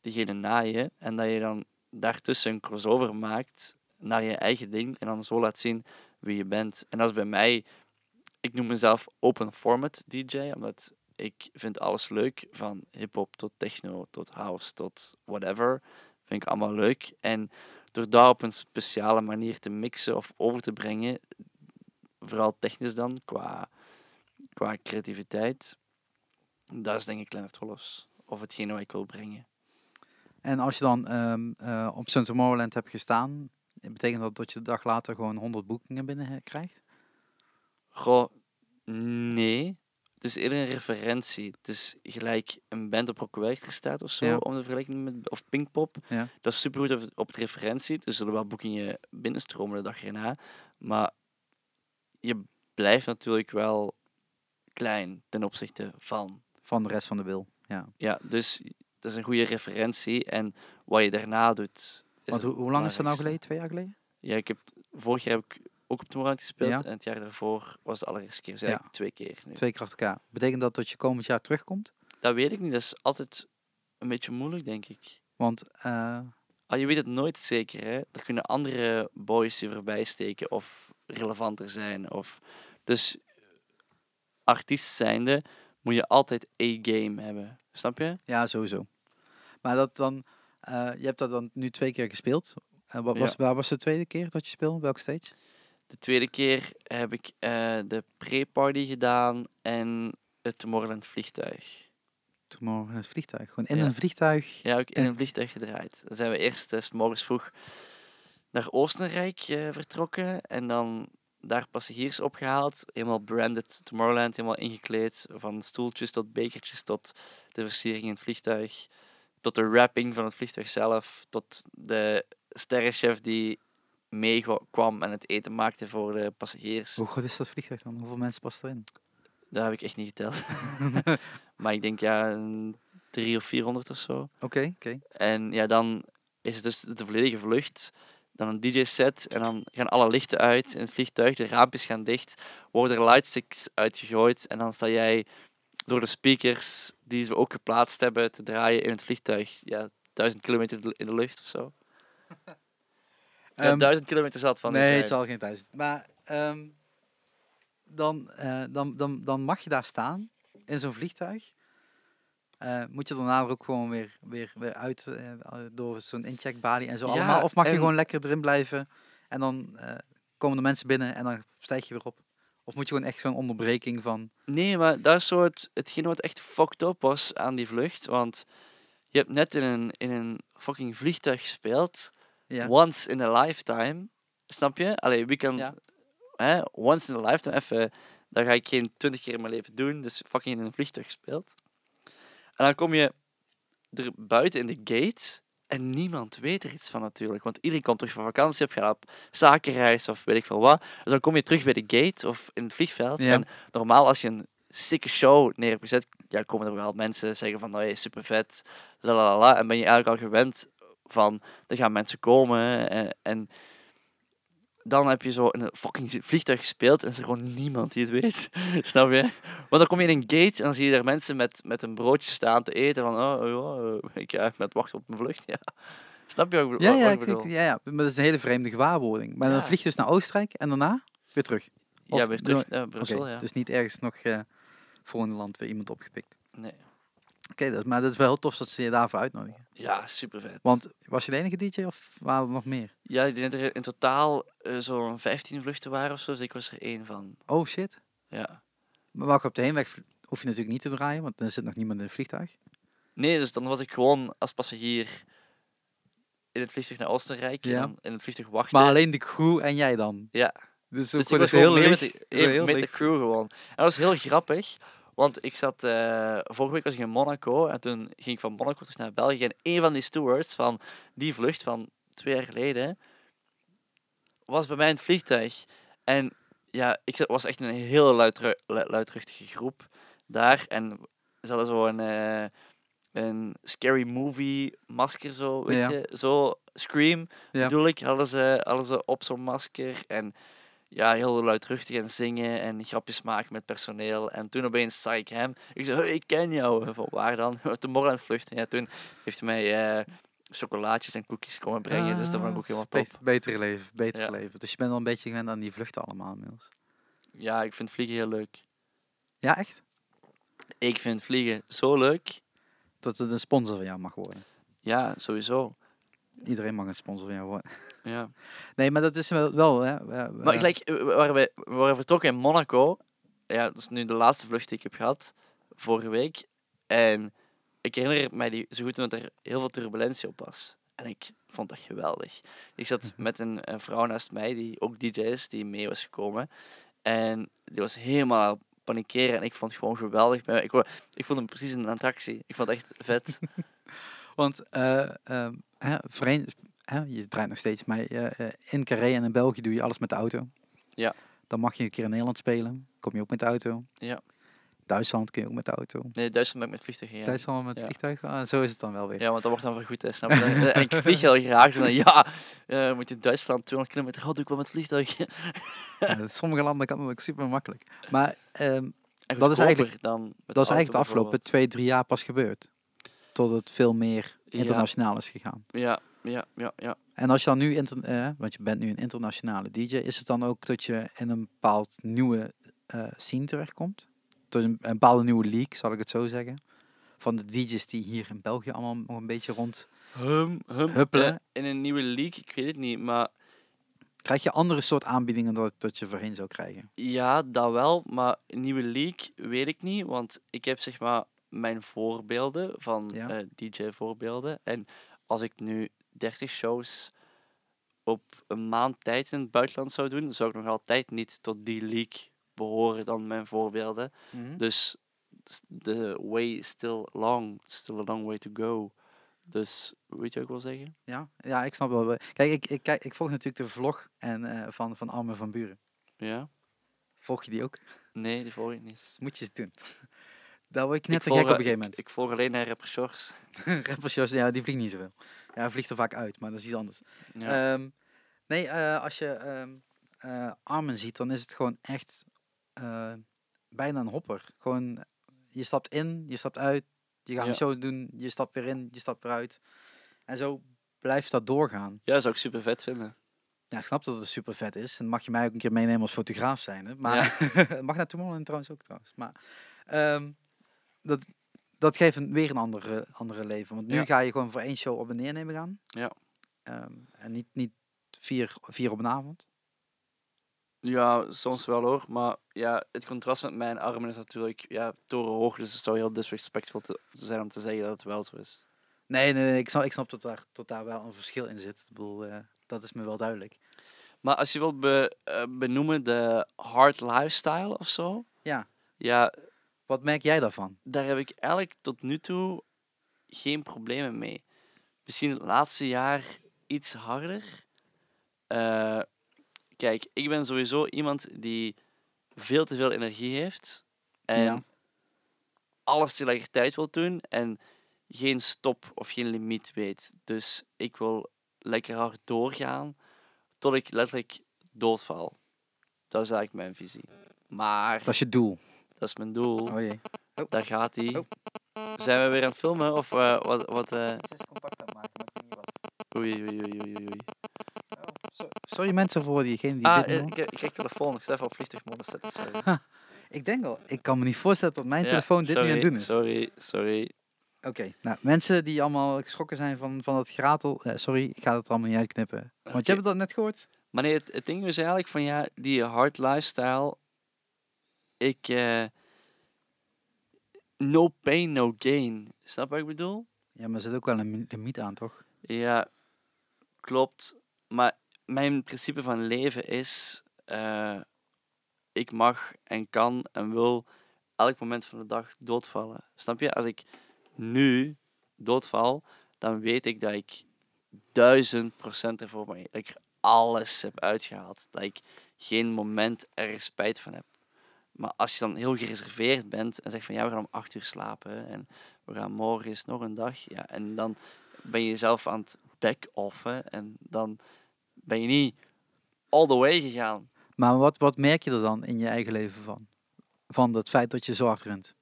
diegene na je. En dat je dan daartussen een crossover maakt naar je eigen ding en dan zo laat zien wie je bent. En dat is bij mij, ik noem mezelf open format DJ, omdat ik vind alles leuk, van hip-hop tot techno, tot house, tot whatever. Vind ik allemaal leuk. En door dat op een speciale manier te mixen of over te brengen, vooral technisch dan, qua, qua creativiteit, dat is denk ik Leonard Hollis. Of hetgene wat ik wil brengen. En als je dan ehm, eh, op Sun Tomorrowland hebt gestaan, betekent dat dat je de dag later gewoon 100 boekingen binnen eh, krijgt? Goh, nee. Het is eerder een referentie. Het is gelijk een band op Rockwerker staat of zo, Ja. om de vergelijking met, of Pinkpop. Ja. Dat is super goed op, op het referentie. Dus er zullen wel boekingen binnenstromen de dag erna. Maar je blijft natuurlijk wel klein ten opzichte van. Van de rest van de wil. Ja. Ja, dus dat is een goede referentie. En wat je daarna doet. Want het hoe, lang is dat nou geleden? Twee jaar geleden? Ja, ik heb, vorig jaar heb ik ook op Tomorrowland gespeeld. Ja. En het jaar daarvoor was de allereerste keer. Dus Ja. twee keer nu. Twee keer achter elkaar. Betekent dat dat je komend jaar terugkomt? Dat weet ik niet. Dat is altijd een beetje moeilijk, denk ik. Want eh, Ah, je weet het nooit zeker. Hè? Er kunnen andere boys je voorbij steken of relevanter zijn. Of... Dus artiest zijnde moet je altijd A-game hebben. Snap je? ja, sowieso. Maar dat dan, eh, je hebt dat dan nu twee keer gespeeld. En wat was, Ja. waar was de tweede keer dat je speelde? Welke stage? De tweede keer heb ik eh, de pre-party gedaan en het Tomorrowland vliegtuig. Tomorrow in het vliegtuig. Gewoon in Ja. een vliegtuig. Ja, ook in En- een vliegtuig gedraaid. Dan zijn we eerst eh, s morgens vroeg naar Oostenrijk eh, vertrokken. En dan daar passagiers opgehaald. Helemaal branded Tomorrowland, helemaal ingekleed. Van stoeltjes tot bekertjes, tot de versiering in het vliegtuig. Tot de wrapping van het vliegtuig zelf. Tot de sterrenchef die meekwam en het eten maakte voor de passagiers. Hoe groot is dat vliegtuig dan? Hoeveel mensen passen erin? Dat heb ik echt niet geteld. maar ik denk ja, drie of 400 of zo. Oké, oké. En ja, dan is het dus de volledige vlucht. Dan een DJ-set en dan gaan alle lichten uit in het vliegtuig. De raampjes gaan dicht. Worden er lightsticks uitgegooid. En dan sta jij door de speakers die ze ook geplaatst hebben te draaien in het vliegtuig. Ja, duizend kilometer in de lucht of zo. Ja, Ehm, duizend kilometer zat van. nee, het zal geen duizend. Maar ehm, dan, eh, dan, dan, dan mag je daar staan in zo'n vliegtuig. Eh, moet je daarna ook gewoon weer, weer, weer uit eh, door zo'n incheckbalie en zo Ja, allemaal? Of mag je en- gewoon lekker erin blijven en dan eh, komen de mensen binnen en dan stijg je weer op? Of moet je gewoon echt zo'n onderbreking van... Nee, maar dat het, hetgeen wat echt fucked up was aan die vlucht. Want je hebt net in een, in een fucking vliegtuig gespeeld. Ja, Once in a lifetime. Snap je? Allee. Ja. Hè, once in a lifetime, even... Dat ga ik geen twintig keer in mijn leven doen. Dus fucking in een vliegtuig gespeeld. En dan kom je er buiten in de gate... En niemand weet er iets van natuurlijk. Want iedereen komt terug van vakantie of gaat op zakenreis of weet ik veel wat. Dus dan kom je terug bij de gate of in het vliegveld. Ja. En normaal als je een sikke show neer hebt gezet, ja, komen er wel mensen zeggen van, nou, hey, super vet, la la la, la. En ben je eigenlijk al gewend van, er gaan mensen komen en, en dan heb je zo in een fucking vliegtuig gespeeld en is er gewoon niemand die het weet. Snap je? Want dan kom je in een gate en dan zie je daar mensen met, met een broodje staan te eten van, oh, ja, eh, ik ga met wachten op mijn vlucht. Ja. Snap je ik, bedo- ja, ja, ik ik, ja, ja, maar dat is een hele vreemde gewaarwording. Maar dan vlieg je dus naar Oostenrijk en daarna weer terug. ja, weer terug naar Brussel, ja. Dus niet ergens nog eh volgende land weer iemand opgepikt. Nee. Oké, dat, maar dat is wel heel tof dat ze je daarvoor uitnodigen. Ja, super vet. Want was je de enige DJ of waren er nog meer? Ja, ik denk dat er in totaal eh, zo'n 15 vluchten waren of zo, dus ik was er één van. Oh shit. Ja. Maar welke op de heenweg hoef je natuurlijk niet te draaien, want dan zit nog niemand in het vliegtuig. Nee, dus dan was ik gewoon als passagier in het vliegtuig naar Oostenrijk Ja. en dan in het vliegtuig wachten. Maar alleen de crew en jij dan. Ja. Dus, Dus ik was heel met, licht. de, eh, heel met de crew gewoon. En dat was heel grappig, want ik zat, eh, vorige week was ik in Monaco en toen ging ik van Monaco terug naar België en een van die stewards van die vlucht van twee jaar geleden was bij mij in het vliegtuig. En ja, ik was echt een heel luidru- lu- luidruchtige groep daar en ze hadden zo een, eh, een scary movie masker zo, weet Ja. je, zo Scream Ja. bedoel ik, hadden ze, hadden ze op zo'n masker en ja, heel luidruchtig en zingen en grapjes maken met personeel. En toen opeens zag ik hem. Ik zei, hey, ik ken jou. Van waar dan? De morgen aan het vluchten. Ja, toen heeft hij mij eh, chocolaatjes en koekjes komen brengen. dus dat ik ook Ah, helemaal top. Betere leven, betere Ja. leven. Dus je bent al een beetje gewend aan die vluchten allemaal inmiddels. Ja, ik vind vliegen heel leuk. Ja, echt? Ik vind vliegen zo leuk. Dat het een sponsor van jou mag worden. Ja, sowieso. Iedereen mag een sponsor van jou worden. Ja. Nee, maar dat is wel... wel hè, Maar gelijk, eh, we waren, vertrokken in Monaco. Ja, dat is nu de laatste vlucht die ik heb gehad. Vorige week. En ik herinner mij die zo goed omdat er heel veel turbulentie op was. En ik vond dat geweldig. Ik zat met een, een vrouw naast mij, die ook DJ is, die mee was gekomen. En die was helemaal panikeren. En ik vond het gewoon geweldig. Ik, ik vond hem precies een attractie. Ik vond het echt vet. Want eh, ehm, hè, verein- hè, je draait nog steeds, maar eh, eh, in Carré en in België doe je alles met de auto. Ja. Dan mag je een keer in Nederland spelen. Kom je ook met de auto. Ja. Duitsland kun je ook met de auto. Nee, Duitsland ben ik met vliegtuig gegaan. Duitsland met Ja. vliegtuig. Ah, zo is het dan wel weer. Ja, want dat wordt dan vergoed, hè, snap je? En ik vlieg heel graag. Dan, ja, eh, moet je in Duitsland 200 kilometer, oh, doe ik wel met vliegtuig. Ja, sommige landen kan dat ook super makkelijk. Maar ehm, Dat is eigenlijk- dan met dat is eigenlijk de afgelopen twee, drie jaar pas gebeurd. Tot het veel meer Ja. Internationaal is gegaan. Ja, ja, ja, ja. En als je dan nu, eh, want je bent nu een internationale DJ, is het dan ook dat je in een bepaald nieuwe eh scene terechtkomt? Dus een, een bepaalde nieuwe league, zal ik het zo zeggen. Van de DJ's die hier in België allemaal nog een beetje rond. Hum, hum. Huppelen. Eh, in een nieuwe league, ik weet het niet, maar Krijg je andere soort aanbiedingen dan dat je voorheen zou krijgen? ja, dat wel. Maar een nieuwe league weet ik niet, want ik heb zeg maar mijn voorbeelden van Ja. eh, DJ-voorbeelden. En als ik nu 30 shows op een maand tijd in het buitenland zou doen, zou ik nog altijd niet tot die league behoren dan mijn voorbeelden. Mhm. Dus the way is still long. Still a long way to go. Dus, weet je wat ik wil zeggen? Ja, ja, ik snap wel. Kijk, ik, ik, kijk, ik volg natuurlijk de vlog en, eh, van, van Armin van Buren. Ja? Volg je die ook? Nee, die volg ik niet. Moet je eens doen. Daar word ik net Ik te gek op een gegeven moment. Ik, ik volg alleen naar rapper Shores. Ja, die vliegt niet zoveel. Ja, hij vliegt er vaak uit, maar dat is iets anders. Ja. Ehm, nee, eh, als je ehm eh, Armin ziet, dan is het gewoon echt eh, bijna een hopper. Gewoon, je stapt in, je stapt uit, je gaat Ja. een show doen, je stapt weer in, je stapt weer uit. En zo blijft dat doorgaan. ja, zou ik super vet vinden. Ja, ik snap dat het super vet is. En mag je mij ook een keer meenemen als fotograaf zijn. Hè? Maar het mag naar Tomorrowland trouwens ook trouwens. Maar ehm, dat, dat geeft een, weer een andere, andere leven. Want nu Ja. ga je gewoon voor één show op en neer nemen gaan. Ja. Ehm, en niet, niet vier, vier op een avond. Ja, soms wel hoor. Maar ja, het contrast met mijn armen is natuurlijk ja, torenhoog. Dus het zou heel disrespectvol te zijn om te zeggen dat het wel zo is. Nee, nee, nee ik, snap, ik snap dat daar, daar wel een verschil in zit. Ik bedoel, eh, dat is me wel duidelijk. Maar als je wilt be- eh, benoemen de hard lifestyle of zo. Ja. Ja, Wat merk jij daarvan? daar heb ik eigenlijk tot nu toe geen problemen mee. Misschien het laatste jaar iets harder. Eh, kijk, ik ben sowieso iemand die veel te veel energie heeft. En Ja. alles tegelijkertijd wil doen. En geen stop of geen limiet weet. Dus ik wil lekker hard doorgaan tot ik letterlijk doodval. Dat is eigenlijk mijn visie. Maar Dat is je doel. Dat is mijn doel. Oh jee. Daar gaat hij. Oh. Zijn we weer aan het filmen? Of eh, wat? wat eh, Het is compact aan het maken, maar ik weet niet wat. Oei, oei, oei, oei, oei, oei. Sorry mensen voor diegene die Ah, dit eh, ik, ik krijg telefoon. Ik sta even op vliegtuigmodus zetten. Ik denk al, ik kan me niet voorstellen dat mijn Ja, telefoon dit nu aan het doen is. Sorry, sorry. Oké, nou mensen die allemaal geschrokken zijn van, van het geratel, eh, sorry, ik ga het allemaal niet uitknippen. Want je hebt dat net gehoord? Maar nee, het, het ding is eigenlijk van ja, die hard lifestyle. Ik. eh, no pain, no gain. Snap wat ik bedoel? Ja, maar er zit ook wel een mi- limiet aan, toch? Ja, klopt. Maar mijn principe van leven is: eh, ik mag en kan en wil elk moment van de dag doodvallen. Snap je? Als ik nu doodval, dan weet ik dat ik duizend procent ervoor ben. Dat ik alles heb uitgehaald. Dat ik geen moment er spijt van heb. Maar als je dan heel gereserveerd bent en zegt van ja, we gaan om acht uur slapen en we gaan morgen is nog een dag. Ja, en dan ben je jezelf aan het back-offen en dan ben je niet all the way gegaan. Maar wat, wat merk je er dan in je eigen leven van? Van het feit dat je zo hard rent?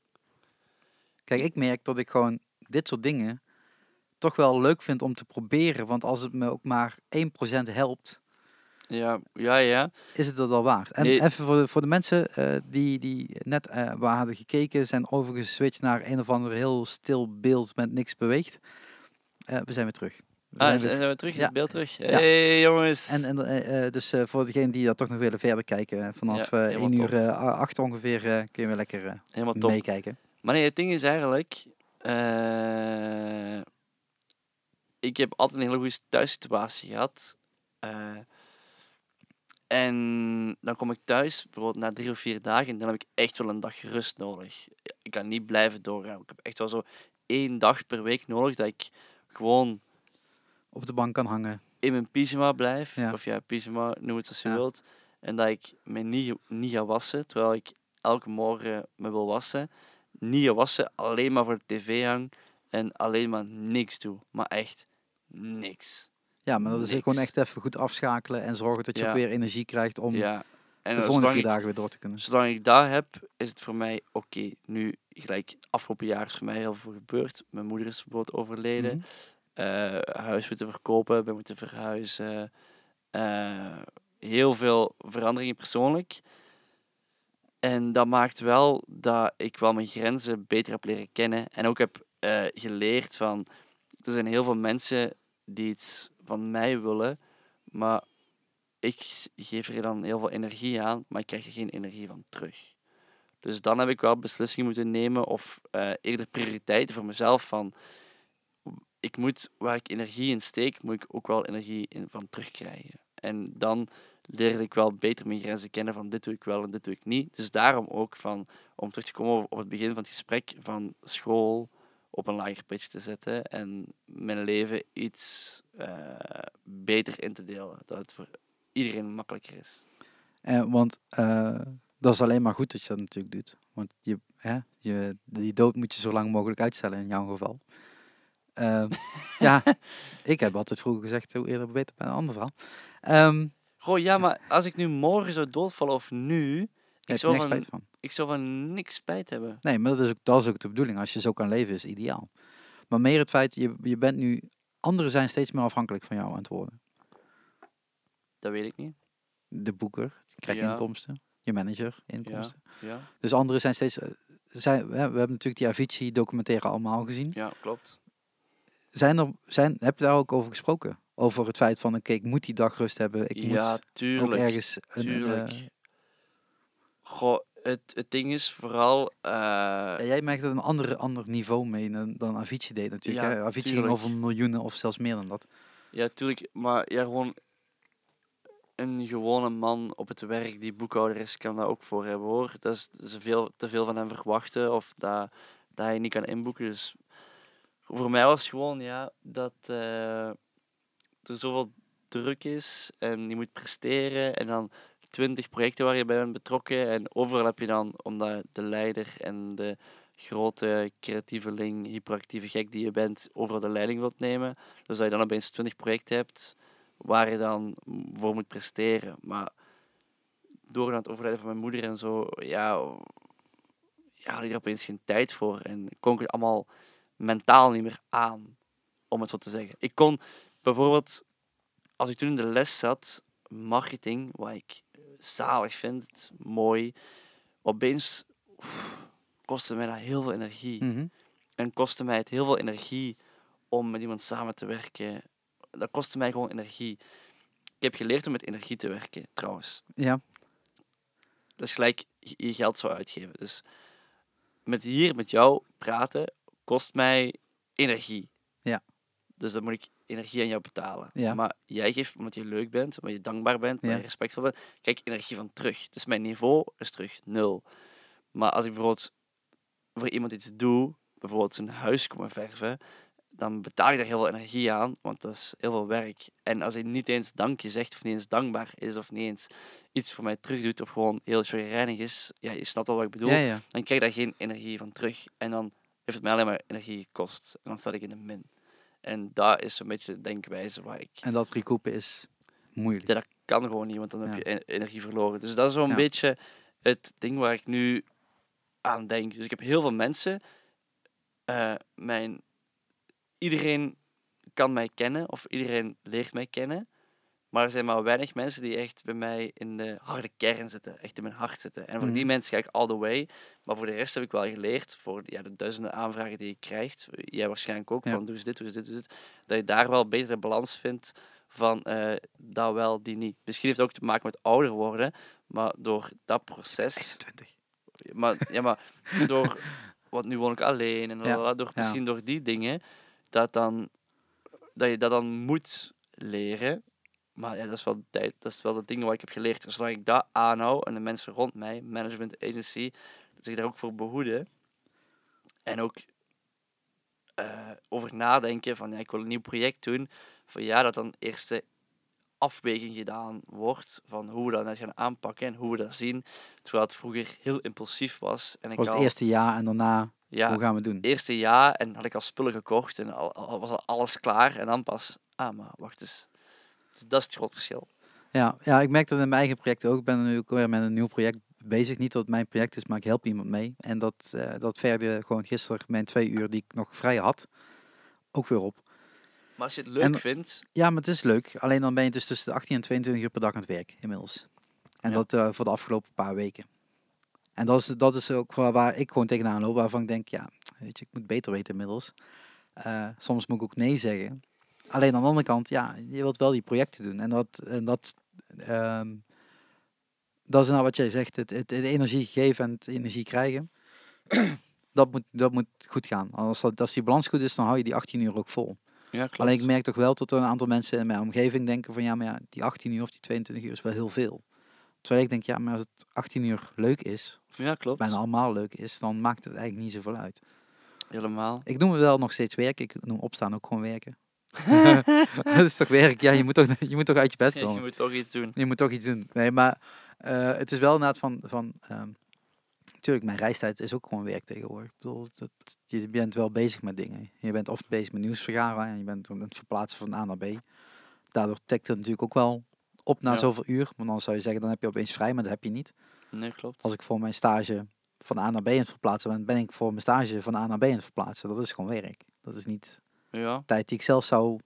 Kijk, ik merk dat ik gewoon dit soort dingen toch wel leuk vind om te proberen. Want als het me ook maar 1% helpt, Ja, ja, ja. is het dat al waard. En Nee. even voor de, voor de mensen eh, die, die net eh, waar hadden gekeken, zijn overgeswitcht naar een of ander heel stil beeld met niks beweegt. Eh, we zijn weer terug. We Ah, zijn zijn weer- we terug in Ja. het beeld terug? Ja. hey, jongens. En, en dus voor degenen die dat toch nog willen verder kijken, vanaf Ja, eh helemaal 1 uur top. eh, a- acht ongeveer kun je weer lekker meekijken. Maar nee, het ding is eigenlijk... ik heb altijd een hele goede thuissituatie gehad. Eh, en dan kom ik thuis, bijvoorbeeld na drie of vier dagen, en dan heb ik echt wel een dag rust nodig. Ik kan niet blijven doorgaan. Ik heb echt wel zo één dag per week nodig dat ik gewoon Op de bank kan hangen. in mijn pyjama blijf. Ja. Of ja, pyjama, noem het zoals je Ja. wilt. En dat ik me niet, niet ga wassen, terwijl ik elke morgen me wil wassen. Niet ga wassen, alleen maar voor de tv hang en alleen maar niks doe. Maar echt niks. Ja, maar dat is gewoon echt even goed afschakelen en zorgen dat je Ja. ook weer energie krijgt om ja. En de volgende vier ik, dagen weer door te kunnen. zolang ik dat heb, is het voor mij oké. Nu, gelijk, afgelopen jaar is voor mij heel veel gebeurd. Mijn moeder is bijvoorbeeld overleden. Mhm. eh, huis moeten verkopen, ben moeten verhuizen. eh, heel veel veranderingen persoonlijk. En dat maakt wel dat ik wel mijn grenzen beter heb leren kennen. En ook heb eh, geleerd van... Er zijn heel veel mensen die iets van mij willen, maar ik geef er dan heel veel energie aan, maar ik krijg er geen energie van terug. Dus dan heb ik wel beslissingen moeten nemen of eh, eerder prioriteiten voor mezelf van ik moet, waar ik energie in steek, moet ik ook wel energie in van terugkrijgen. En dan leerde ik wel beter mijn grenzen kennen van dit doe ik wel en dit doe ik niet. Dus daarom ook van, om terug te komen op het begin van het gesprek, van school op een lager pitch te zetten en mijn leven iets eh, beter in te delen. Dat het voor iedereen makkelijker is. Eh, want eh, dat is alleen maar goed dat je dat natuurlijk doet. Want je, hè, je, die dood moet je zo lang mogelijk uitstellen in jouw geval. Ehm, ja, ik heb altijd vroeger gezegd, hoe eerder beter bij een ander verhaal. Goh, ja, maar als ik nu morgen zou doodvallen of nu, ik zou, niks van, spijt van. ik zou van niks spijt hebben. Nee, maar dat is, ook, dat is ook de bedoeling. Als je zo kan leven, is het ideaal. Maar meer het feit, je, je bent nu... Anderen zijn steeds meer afhankelijk van jou aan het worden. Dat weet ik niet. De boeker krijgt Ja. inkomsten. Je manager inkomsten. Ja, Dus anderen zijn steeds... Zijn, we hebben natuurlijk die Avicii documentaire allemaal gezien. ja klopt. Zijn er, zijn, heb je daar ook over gesproken? Over het feit van, oké, ik moet die dag rust hebben. Ik ja, moet tuurlijk. ook ergens... Een, tuurlijk. eh, Goh, het, het ding is vooral... eh, ja, jij merkt er een andere, ander niveau mee dan, Avicii deed natuurlijk. Ja, hè? Avicii ging over miljoenen of zelfs meer dan dat. Ja, tuurlijk. Maar ja, gewoon een gewone man op het werk die boekhouder is, kan dat ook voor hebben hoor. Dat is, dat is veel, te veel van hem verwachten of dat, dat hij niet kan inboeken. Dus voor mij was het gewoon ja, dat eh, er zoveel druk is en je moet presteren en dan twintig projecten waar je bij bent betrokken en overal heb je dan, omdat de leider en de grote creatieveling, hyperactieve gek die je bent, overal de leiding wilt nemen. Dus dat je dan opeens 20 projecten hebt waar je dan voor moet presteren. Maar door het overlijden van mijn moeder en zo, ja, ja had ik er opeens geen tijd voor. En kon ik het allemaal mentaal niet meer aan, om het zo te zeggen. Ik kon bijvoorbeeld, als ik toen in de les zat, marketing, wat ik zalig vind, mooi, opeens oef, kostte mij dat heel veel energie. Mhm. En kostte mij het heel veel energie om met iemand samen te werken. Dat kostte mij gewoon energie. Ik heb geleerd om met energie te werken, trouwens. Ja, Dat is gelijk je geld zou uitgeven. Dus met hier met jou praten kost mij energie. Ja. Dus dan moet ik energie aan jou betalen. Ja. Maar jij geeft omdat je leuk bent, omdat je dankbaar bent, omdat Ja. je respectvol bent, kijk energie van terug. Dus mijn niveau is terug nul. Maar als ik bijvoorbeeld voor iemand iets doe, bijvoorbeeld zijn huis komen verven, dan betaal ik daar heel veel energie aan, want dat is heel veel werk. En als hij niet eens dankje zegt, of niet eens dankbaar is, of niet eens iets voor mij terug doet, of gewoon heel chagrijnig is, ja, je snapt wel wat ik bedoel, ja. dan krijg ik daar geen energie van terug. En dan heeft het mij alleen maar energie gekost. En dan sta ik in de min. En dat is een beetje de denkwijze waar ik... En dat recoupen is moeilijk. Ja, dat kan gewoon niet, want dan heb je en- energie verloren. Dus dat is zo'n beetje het ding waar ik nu aan denk. Dus ik heb heel veel mensen. eh, mijn, iedereen kan mij kennen, of iedereen leert mij kennen. Maar er zijn maar weinig mensen die echt bij mij in de harde kern zitten, echt in mijn hart zitten. En voor die Mhm. mensen ga ik all the way. Maar voor de rest heb ik wel geleerd, voor ja, de duizenden aanvragen die je krijgt, jij waarschijnlijk ook, Ja. van doe eens dit, doe eens dit, doe eens dit, dat je daar wel beter de balans vindt van eh, dat wel, die niet. Misschien heeft het ook te maken met ouder worden, maar door dat proces, 21. maar, ja, maar door, want nu woon ik alleen en Ja, door, ja. misschien door die dingen, dat, dan, dat je dat dan moet leren. Maar ja, dat is wel dat is wel het ding wat ik heb geleerd. Dus zolang ik dat aanhoud en de mensen rond mij, management agency, zich daar ook voor behoeden en ook eh, over nadenken van ja, ik wil een nieuw project doen, van ja, dat dan eerst de afweging gedaan wordt van hoe we dat net gaan aanpakken en hoe we dat zien. Terwijl het vroeger heel impulsief was. En ik was het al, eerste jaar en daarna, ja, hoe gaan we het doen? eerste jaar en had ik al spullen gekocht en al, al was al alles klaar. En dan pas, ah, maar wacht eens. Dus dat is het groot verschil. Ja, ja, ik merk dat in mijn eigen project ook. Ik ben nu ook weer met een nieuw project bezig. Niet dat het mijn project is, maar ik help iemand mee. En dat, eh dat verder gewoon gisteren mijn twee uur die ik nog vrij had, ook weer op. Maar als je het leuk En- vindt, Ja, maar het is leuk. Alleen dan ben je dus tussen de 18 en 22 uur per dag aan het werk inmiddels. En Ja. dat eh, voor de afgelopen paar weken. En dat is, dat is ook waar, waar ik gewoon tegenaan loop. Waarvan ik denk, ja, weet je, ik moet beter weten inmiddels. Eh, soms moet ik ook nee zeggen. Alleen aan de andere kant, ja, je wilt wel die projecten doen. En dat, en dat, ehm, dat is nou wat jij zegt. Het, het, het energie geven en het energie krijgen. dat, moet, dat moet goed gaan. Als, dat, als die balans goed is, dan hou je die 18 uur ook vol. Ja, klopt. Alleen ik merk toch wel dat er een aantal mensen in mijn omgeving denken van ja, maar ja, die 18 uur of die 22 uur is wel heel veel. Terwijl ik denk, ja, maar als het 18 uur leuk is, Ja, klopt. bijna allemaal leuk is, dan maakt het eigenlijk niet zoveel uit. Helemaal. Ik noem het wel nog steeds werken. Ik noem opstaan ook gewoon werken. Het is toch werk? Ja, je moet toch, je moet toch uit je bed Ja, komen. je moet toch iets doen. Je moet toch iets doen. Nee, maar eh, het is wel inderdaad van... van ehm, natuurlijk, mijn reistijd is ook gewoon werk tegenwoordig. Ik bedoel, dat, je bent wel bezig met dingen. Je bent of bezig met nieuws vergaren en je bent aan het verplaatsen van A naar B. Daardoor tikt het natuurlijk ook wel op na Ja. zoveel uur. Maar dan zou je zeggen, dan heb je opeens vrij, maar dat heb je niet. Nee, klopt. Als ik voor mijn stage van A naar B aan het verplaatsen ben, ben ik voor mijn stage van A naar B aan het verplaatsen. Dat is gewoon werk. Dat is niet Ja. tijd die ik zelf zou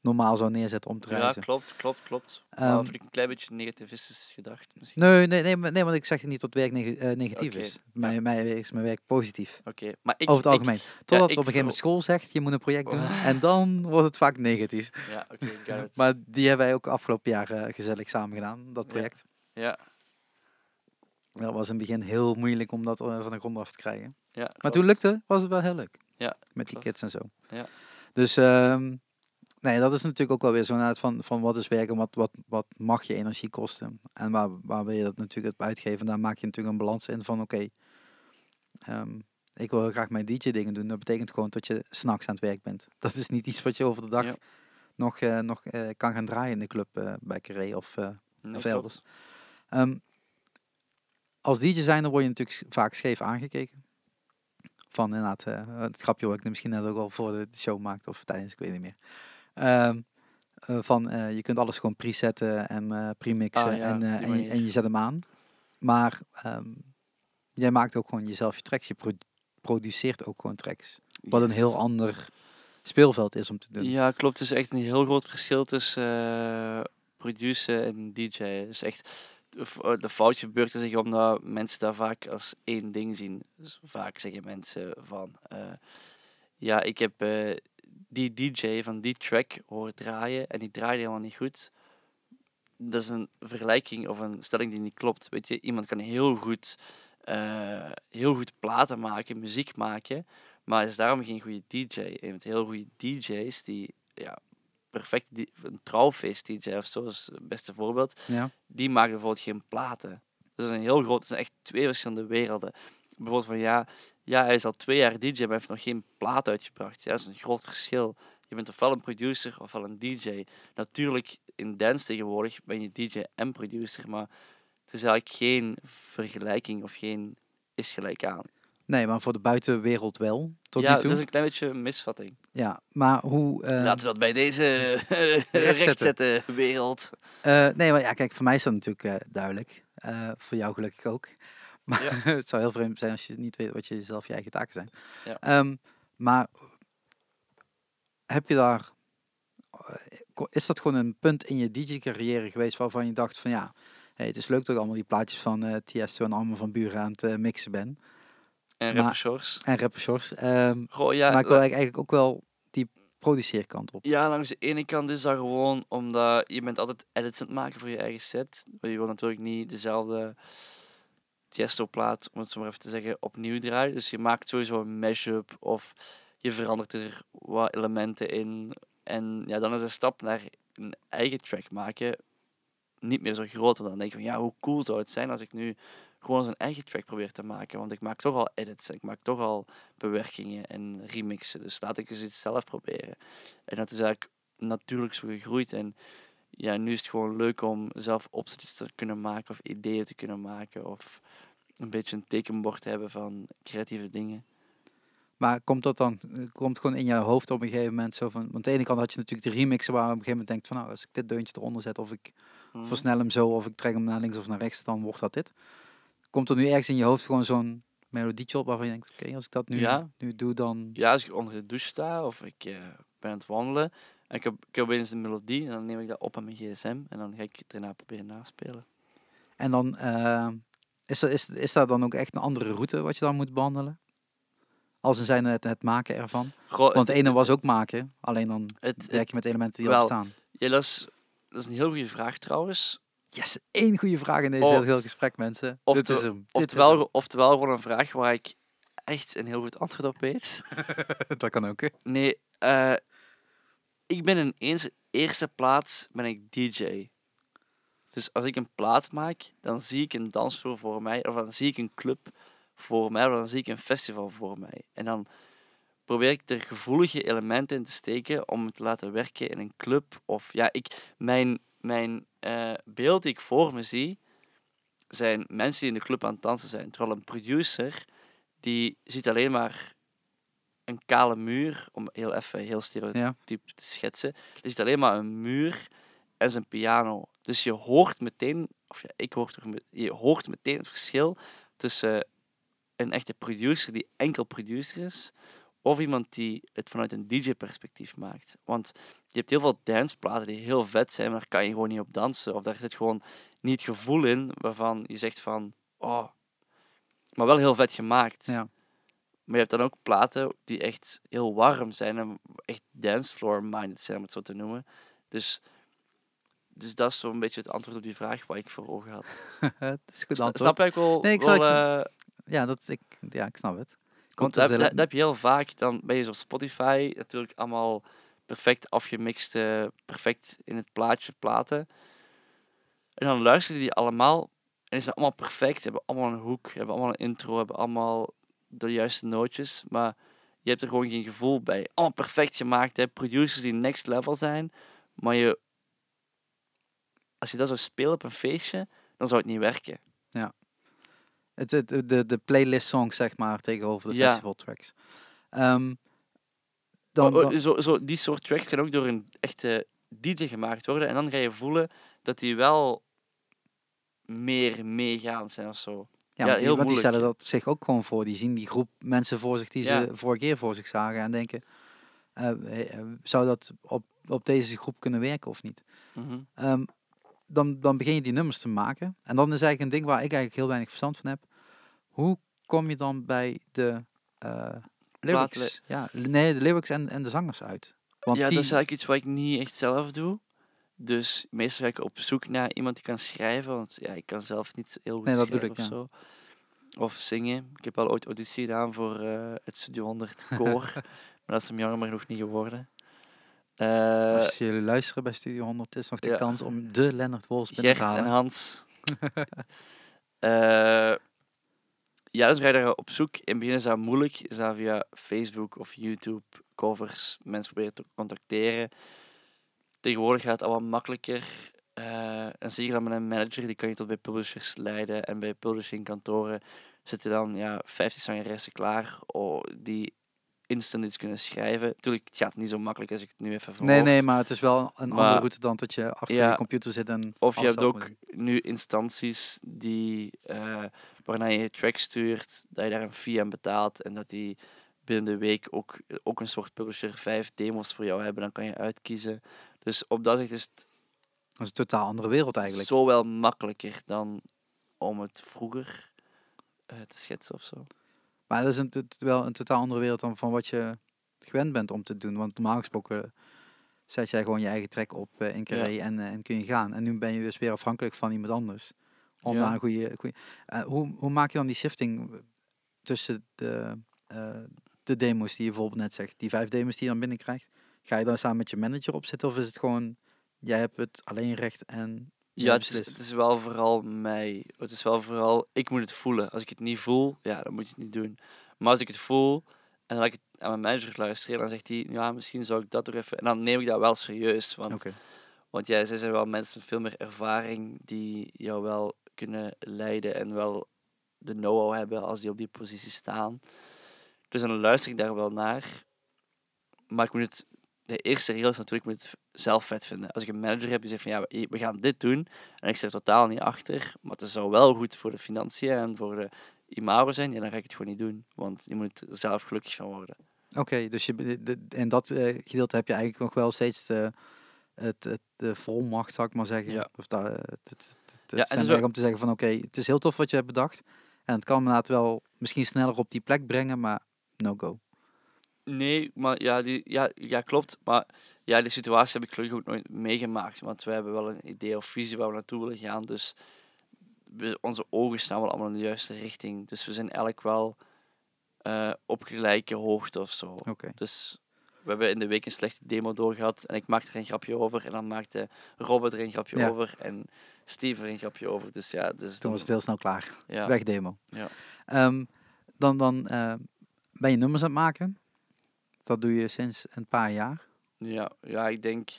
normaal zou neerzetten om te ja, reizen. klopt, klopt, klopt. Ehm, maar vind ik een klein beetje negativistisch gedacht. Misschien. Nee, nee, nee, nee, want ik zeg niet dat werk neg- eh, negatief is. Mijn, is mijn werk positief. Oké, maar ik... over het ik- algemeen. Totdat ik op een gegeven moment school zegt, je moet een project doen. Oh. En dan wordt het vaak negatief. Ja, oké. Maar die hebben wij ook afgelopen jaar eh, gezellig samen gedaan, dat Ja. project. Ja, Dat was in het begin heel moeilijk om dat eh, van de grond af te krijgen. ja. Maar toen lukte, was het wel heel leuk. Ja, Met die kids en zo. Ja. Dus ehm, nee, dat is natuurlijk ook wel weer zo'n uit van, van wat is werken, wat, wat, wat mag je energie kosten. En waar, waar wil je dat natuurlijk op uitgeven. Daar maak je natuurlijk een balans in van oké, ehm, ik wil heel graag mijn DJ dingen doen. Dat betekent gewoon dat je s'nachts aan het werk bent. Dat is niet iets wat je over de dag Ja. nog, eh, nog eh, kan gaan draaien in de club eh, bij Carré of, Nee, of elders. Ehm, als DJ zijn, dan word je natuurlijk vaak scheef aangekeken. Van inderdaad, eh, het grapje wat ik misschien net ook al voor de show maakte of tijdens, ik weet niet meer. Ehm, eh, van eh, je kunt alles gewoon presetten en premixen Ah, ja, en, je, en je zet hem aan. Maar ehm, jij maakt ook gewoon jezelf je tracks. Je pro- produceert ook gewoon tracks. Wat een heel ander speelveld is om te doen. Ja, klopt. Het is echt een heel groot verschil tussen eh produceren en DJ. Dus echt, eh, de foutje gebeurt zich omdat mensen dat vaak als één ding zien. Dus vaak zeggen mensen van, eh, ja, ik heb eh, die DJ van die track horen draaien en die draaide helemaal niet goed. Dat is een vergelijking of een stelling die niet klopt. Weet je, iemand kan heel goed, heel goed platen maken, muziek maken, maar is daarom geen goede DJ. Je hebt heel goede DJ's die, ja, perfect, die, een trouwfeest DJ of zo is het beste voorbeeld. Ja. Die maken bijvoorbeeld geen platen. Dat is een heel groot, zijn echt twee verschillende werelden. Bijvoorbeeld van ja, ja, hij is al twee jaar DJ, maar heeft nog geen plaat uitgebracht. Ja, dat is een groot verschil. Je bent ofwel een producer ofwel een DJ. Natuurlijk, in dance tegenwoordig ben je DJ en producer, maar het is eigenlijk geen vergelijking of geen is gelijk aan. Nee, maar voor de buitenwereld wel. Tot ja, nu toe. dat is een klein beetje een misvatting. Ja, maar hoe... eh, Laten we dat bij deze Rechtzetten. rechtzetten wereld. Eh, nee, maar ja, kijk, voor mij is dat natuurlijk eh, duidelijk. Eh, voor jou gelukkig ook. Maar Ja. het zou heel vreemd zijn als je niet weet wat je zelf je eigen taken zijn. Ja. Ehm, maar heb je daar... eh, Is dat gewoon een punt in je DJ-carrière geweest waarvan je dacht van ja, hey, het is leuk dat ik allemaal die plaatjes van eh Tiesto en allemaal van Buren aan het eh, mixen ben. En rapper Shores. En rapper Shores. Ehm, Goh, ja, maar ik wil eigenlijk ook wel die produceerkant op. Ja, langs de ene kant is dat gewoon omdat je bent altijd edits aan het maken voor je eigen set. Maar je wil natuurlijk niet dezelfde Tiesto-plaat, om het zo maar even te zeggen, opnieuw draaien. Dus je maakt sowieso een mashup of je verandert er wat elementen in. En ja, dan is de stap naar een eigen track maken niet meer zo groot. Want dan denk je van, ja, hoe cool zou het zijn als ik nu gewoon zijn eigen track probeer te maken. Want ik maak toch al edits en ik maak toch al bewerkingen en remixen. Dus laat ik eens iets zelf proberen. En dat is eigenlijk natuurlijk zo gegroeid. En ja, nu is het gewoon leuk om zelf opzetten te kunnen maken of ideeën te kunnen maken. Of een beetje een tekenbord te hebben van creatieve dingen. Maar komt dat dan, komt gewoon in je hoofd op een gegeven moment zo van, want aan de ene kant had je natuurlijk de remixen waar je op een gegeven moment denkt van nou, als ik dit deuntje eronder zet of ik Mhm. versnel hem zo of ik trek hem naar links of naar rechts, dan wordt dat dit. Komt er nu ergens in je hoofd gewoon zo'n melodietje op waarvan je denkt, oké, als ik dat nu, Ja. nu doe, dan... Ja, als ik onder de douche sta of ik eh, ben aan het wandelen en ik heb, ik heb opeens een melodie, dan neem ik dat op aan mijn gsm en dan ga ik het daarna proberen naspelen. En dan, eh, is, er, is, is daar dan ook echt een andere route wat je dan moet behandelen? Als in zijn het, het maken ervan. Goh, Want de het- ene was ook maken, alleen dan het, werk je met elementen die al staan. ja, dat, is, dat is een heel goede vraag trouwens. Yes, één goede vraag in deze Oh. heel, gesprek, mensen. Of Dit de- is hem. Oftewel, oftewel gewoon een vraag waar ik echt een heel goed antwoord op weet. dat kan ook. hè. Nee, eh, ik ben in eens, eerste plaats ben ik DJ. Dus als ik een plaat maak, dan zie ik een dansvloer voor mij, of dan zie ik een club voor mij, of dan zie ik een festival voor mij. En dan probeer ik er gevoelige elementen in te steken om het te laten werken in een club. Of ja, ik, mijn, mijn eh, beeld die ik voor me zie, zijn mensen die in de club aan het dansen zijn. Terwijl een producer, die ziet alleen maar een kale muur, om heel even heel stereotyp te schetsen. Die ziet alleen maar een muur en zijn piano. Dus je hoort meteen, of ja, ik hoor toch, je hoort meteen het verschil tussen een echte producer die enkel producer is, of iemand die het vanuit een DJ-perspectief maakt. Want je hebt heel veel danceplaten die heel vet zijn, maar daar kan je gewoon niet op dansen. Of daar zit gewoon niet het gevoel in waarvan je zegt van, oh, maar wel heel vet gemaakt. Ja. Maar je hebt dan ook platen die echt heel warm zijn en echt dancefloor-minded zijn, om het zo te noemen. Dus, dus dat is zo'n beetje het antwoord op die vraag wat ik voor ogen had. het is goed antwoord. Snap ik wel? Nee, ik wel, eh, Ja, dat, ik, ja, ik snap het. want Komt dat, dus dat, heb je heel vaak. Dan ben je zo op Spotify natuurlijk allemaal perfect afgemixte, perfect in het plaatje platen. En dan luister je die allemaal en is dat allemaal perfect. Hebben allemaal een hoek, hebben allemaal een intro, hebben allemaal de juiste nootjes. Maar je hebt er gewoon geen gevoel bij. Allemaal perfect gemaakt. Hè. Producers die next level zijn. Maar je, als je dat zou spelen op een feestje, dan zou het niet werken. Het, het, de, de playlist songs, zeg maar, tegenover de Ja. festival tracks. Ehm, dan, Maar, dan- oh, zo, zo, die soort tracks gaan ook door een echte DJ gemaakt worden. En dan ga je voelen dat die wel meer meegaand zijn of zo. ja, ja, want die, heel want die stellen dat zich ook gewoon voor. Die zien die groep mensen voor zich die Ja. ze vorige keer voor zich zagen en denken, eh, eh, zou dat op, op deze groep kunnen werken of niet? Mhm. Ehm, dan, dan begin je die nummers te maken. En dan is eigenlijk een ding waar ik eigenlijk heel weinig verstand van heb. Hoe kom je dan bij de lyrics? Ja, nee, de lyrics en, en de zangers uit. Want ja, die, dat is eigenlijk iets wat ik niet echt zelf doe. Dus meestal ga ik op zoek naar iemand die kan schrijven. Want ja, ik kan zelf niet heel goed Nee, dat schrijven bedoel of ik, zo. Of zingen. Ik heb al ooit auditie gedaan voor eh, het Studio 100 koor. maar dat is hem jammer genoeg niet geworden. Eh, Als jullie luisteren bij Studio 100, is nog de ja. kans om de Lennart Wolfs binnen te en halen. Hans. Eh, ja, dus je daar op zoek. In het begin is dat moeilijk. Is dat via Facebook of YouTube covers mensen proberen te contacteren. Tegenwoordig gaat het allemaal makkelijker. Eh, en zeker dan met een manager, die kan je tot bij publishers leiden. En bij publishingkantoren zitten dan ja, 50 zangeressen klaar oh, die instant iets kunnen schrijven. Natuurlijk, het gaat niet zo makkelijk als ik het nu even van Nee, nee, maar het is wel een andere route dan dat je achter Ja. je computer zit en Of je hebt ook moet nu instanties die, eh waarna je je track stuurt, dat je daar een fee aan betaalt en dat die binnen de week ook, ook een soort publisher vijf demos voor jou hebben. Dan kan je uitkiezen. Dus op dat zicht is het Dat is een totaal andere wereld eigenlijk. zo wel makkelijker dan om het vroeger eh, te schetsen of zo. Maar dat is een, wel een totaal andere wereld dan van wat je gewend bent om te doen. Want normaal gesproken zet jij gewoon je eigen track op eh, in Carré en, eh, en kun je gaan. En nu ben je dus weer afhankelijk van iemand anders. Om Ja. een goede... goede Eh, hoe, hoe maak je dan die shifting tussen de, eh, de demo's die je bijvoorbeeld net zegt? Die vijf demo's die je dan binnenkrijgt. Ga je dan samen met je manager opzetten? Of is het gewoon, jij hebt het alleen recht en Ja, het is, het is wel vooral mij. Het is wel vooral, ik moet het voelen. Als ik het niet voel, ja, dan moet je het niet doen. Maar als ik het voel en dan ik het aan mijn manager luisteren, dan zegt hij, ja, misschien zou ik dat toch even... En dan neem ik dat wel serieus, want, Oké. want ja, zij zijn wel mensen met veel meer ervaring die jou wel kunnen leiden en wel de know-how hebben als die op die positie staan. Dus dan luister ik daar wel naar. Maar ik moet het... De eerste regel is natuurlijk, moet zelf vet vinden. Als ik een manager heb die zegt van ja, we gaan dit doen. En ik zit er totaal niet achter. Maar het zou wel goed voor de financiën en voor de imago zijn. Ja, dan ga ik het gewoon niet doen. Want je moet er zelf gelukkig van worden. Oké, dus je, de, in dat eh, gedeelte heb je eigenlijk nog wel steeds de, het, het, de volmacht, zou ik maar zeggen. Ja. Of daar, het, het, het, het en om te zeggen van oké, het is heel tof wat je hebt bedacht. En het kan me inderdaad wel misschien sneller op die plek brengen, maar no go. Nee, maar ja, die, ja, ja, klopt. Maar ja, die situatie heb ik gelukkig ook nooit meegemaakt. Want we hebben wel een idee of visie waar we naartoe willen gaan. Dus we, onze ogen staan wel allemaal in de juiste richting. Dus we zijn eigenlijk wel eh, op gelijke hoogte of zo. Dus we hebben in de week een slechte demo doorgehad en ik maakte er een grapje over en dan maakte Robert er een grapje Ja. over en Steve er een grapje over. Dus ja, dus Toen was het heel snel klaar. ja. Wegdemo. Ja. Ehm, dan dan eh, ben je nummers aan het maken. Dat doe je sinds een paar jaar. Ja, ja, ik denk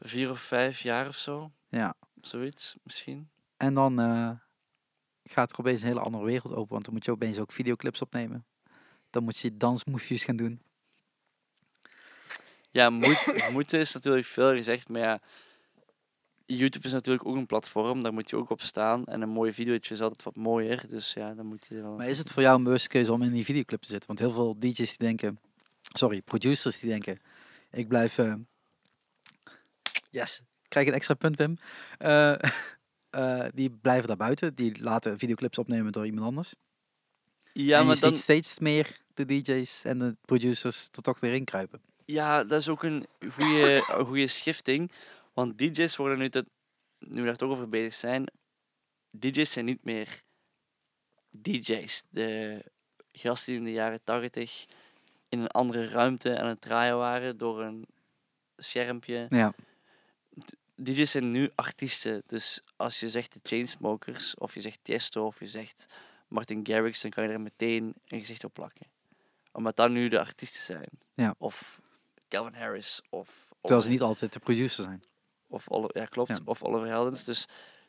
vier of vijf jaar of zo, Ja. zoiets misschien. En dan eh, gaat er opeens een hele andere wereld open. Want dan moet je opeens ook videoclips opnemen. Dan moet je dansmoefjes gaan doen. Ja, moet, moeten is natuurlijk veel gezegd, maar ja, YouTube is natuurlijk ook een platform, daar moet je ook op staan. En een mooi videootje is altijd wat mooier, dus ja, dan moet je wel... Maar is het voor jou een bewuste keuze om in die videoclip te zitten? Want heel veel DJ's die denken, sorry, producers die denken, ik blijf, eh, yes, krijg een extra punt Wim. Eh, eh, die blijven daar buiten, die laten videoclips opnemen door iemand anders. Ja, en maar dan, steeds meer de DJ's en de producers er toch weer in kruipen. ja, dat is ook een goede, een goede schifting, want DJ's worden nu, dat, nu we daar toch over bezig zijn, DJ's zijn niet meer DJ's. De gasten die in de jaren 80 in een andere ruimte aan het draaien waren door een schermpje. Ja, DJ's zijn nu artiesten. Dus als je zegt de Chainsmokers, of je zegt Tiesto, of je zegt Martin Garrix, dan kan je er meteen een gezicht op plakken. Omdat dat nu de artiesten zijn. Ja. Of Calvin Harris, of... terwijl ze niet altijd de producer zijn. Of Oli- ja, klopt. Ja. Of Oliver Heldens. Dus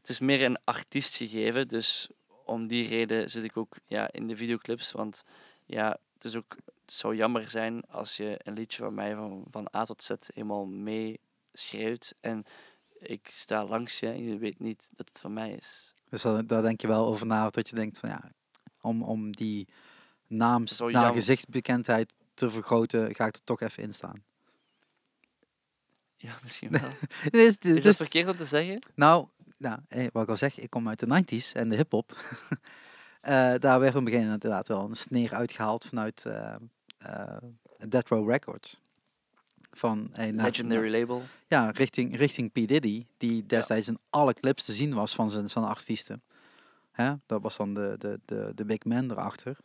het is meer een artiest gegeven. Dus om die reden zit ik ook ja, in de videoclips. Want ja, het, is ook, het zou jammer zijn als je een liedje van mij van, van A tot Z helemaal mee schreeuwt. En ik sta langs je en je weet niet dat het van mij is. Dus daar, daar denk je wel over na, dat je denkt van ja, om, om die naams Zo naar gezichtsbekendheid te vergroten, ga ik er toch even in staan. Ja, misschien wel. Is, dat verkeerd om te zeggen? nou, nou eh, wat ik al zeg, ik kom uit de 90s en de hip-hop. Eh, daar werd op een inderdaad wel een sneer uitgehaald vanuit eh, Death Row Records. Van, hey, nou- Legendary label. ja, richting, richting P. Diddy, die destijds in alle clips te zien was van zijn, van de artiesten. Hè? Dat was dan de, de, de, de big man erachter.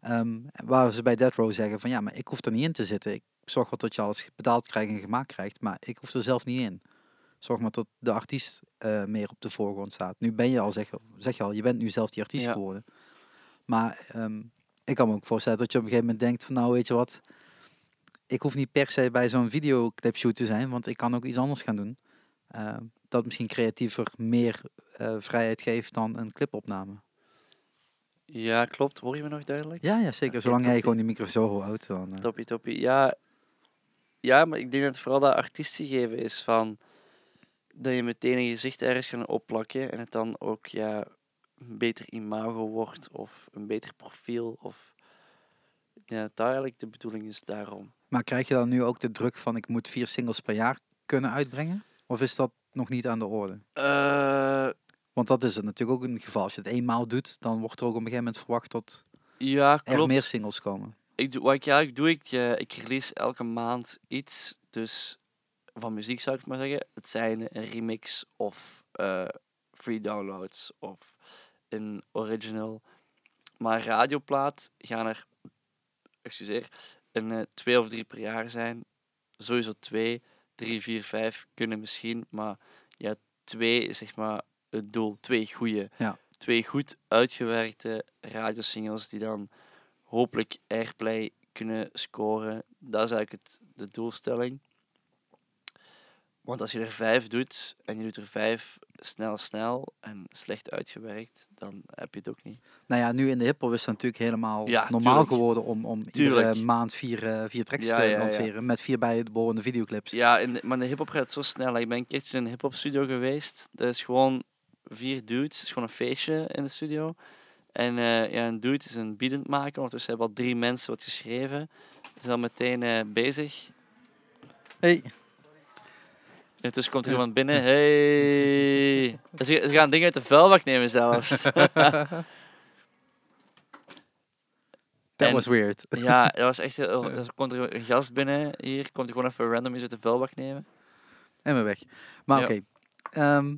Ehm, waar ze bij Death Row zeggen van ja, maar ik hoef er niet in te zitten. Ik zorg wel dat je alles betaald krijgt en gemaakt krijgt, maar ik hoef er zelf niet in. Zorg maar dat de artiest eh, meer op de voorgrond staat. Nu ben je al, zeg, zeg je al, je bent nu zelf die artiest Ja. geworden. Maar ehm, ik kan me ook voorstellen dat je op een gegeven moment denkt van nou weet je wat, ik hoef niet per se bij zo'n videoclip shoot te zijn, want ik kan ook iets anders gaan doen. Eh, dat misschien creatiever meer eh, vrijheid geeft dan een clipopname. Ja, klopt. Hoor je me nog duidelijk? Ja, ja zeker. Zolang jij gewoon die micro zo houdt, dan... eh, Toppie, toppie. Ja, ja, maar ik denk dat het vooral dat artiestie geven is van dat je meteen een gezicht ergens gaat opplakken en het dan ook ja, een beter imago wordt of een beter profiel. Of, ja, dat eigenlijk de bedoeling is daarom. Maar krijg je dan nu ook de druk van ik moet vier singles per jaar kunnen uitbrengen? Of is dat nog niet aan de orde? Eh, Want dat is het natuurlijk ook een geval. Als je het eenmaal doet, dan wordt er ook op een gegeven moment verwacht dat ja, er meer singles komen. Ik doe, wat ik eigenlijk doe, ik, eh, ik release elke maand iets. Dus van muziek zou ik maar zeggen. Het zijn een remix of eh, free downloads of een original. Maar radioplaat gaan er, excuseer, een eh, twee of drie per jaar zijn. Sowieso twee, drie, vier, vijf kunnen misschien. Maar ja, twee is zeg maar het doel. Twee goede. Ja. Twee goed uitgewerkte radiosingles die dan hopelijk airplay kunnen scoren. Dat is eigenlijk het, de doelstelling. Want als je er vijf doet en je doet er vijf snel, snel en slecht uitgewerkt, dan heb je het ook niet. Nou ja, nu in de hiphop is het natuurlijk helemaal Ja, normaal tuurlijk. geworden om, om iedere maand vier, eh, vier tracks Ja, te ja. lanceren. Met vier bijbehorende videoclips. Ja, in de, maar de hip-hop gaat zo snel. Ik ben een keertje in een hip-hop studio geweest. Dat is gewoon vier dudes. Het is gewoon een feestje in de studio. En eh, ja, een dude is een het maken. Ondertussen hebben al drie mensen wat geschreven. Ze zijn al meteen eh, bezig. Hey. En tussen komt er iemand binnen. Hey. Ze, ze gaan dingen uit de vuilbak nemen zelfs. That En- was weird. ja, dat was echt heel... Er komt er een gast binnen hier. Komt hij gewoon even random iets uit de vuilbak nemen. En we weg. Maar Ja. oké. Ehm,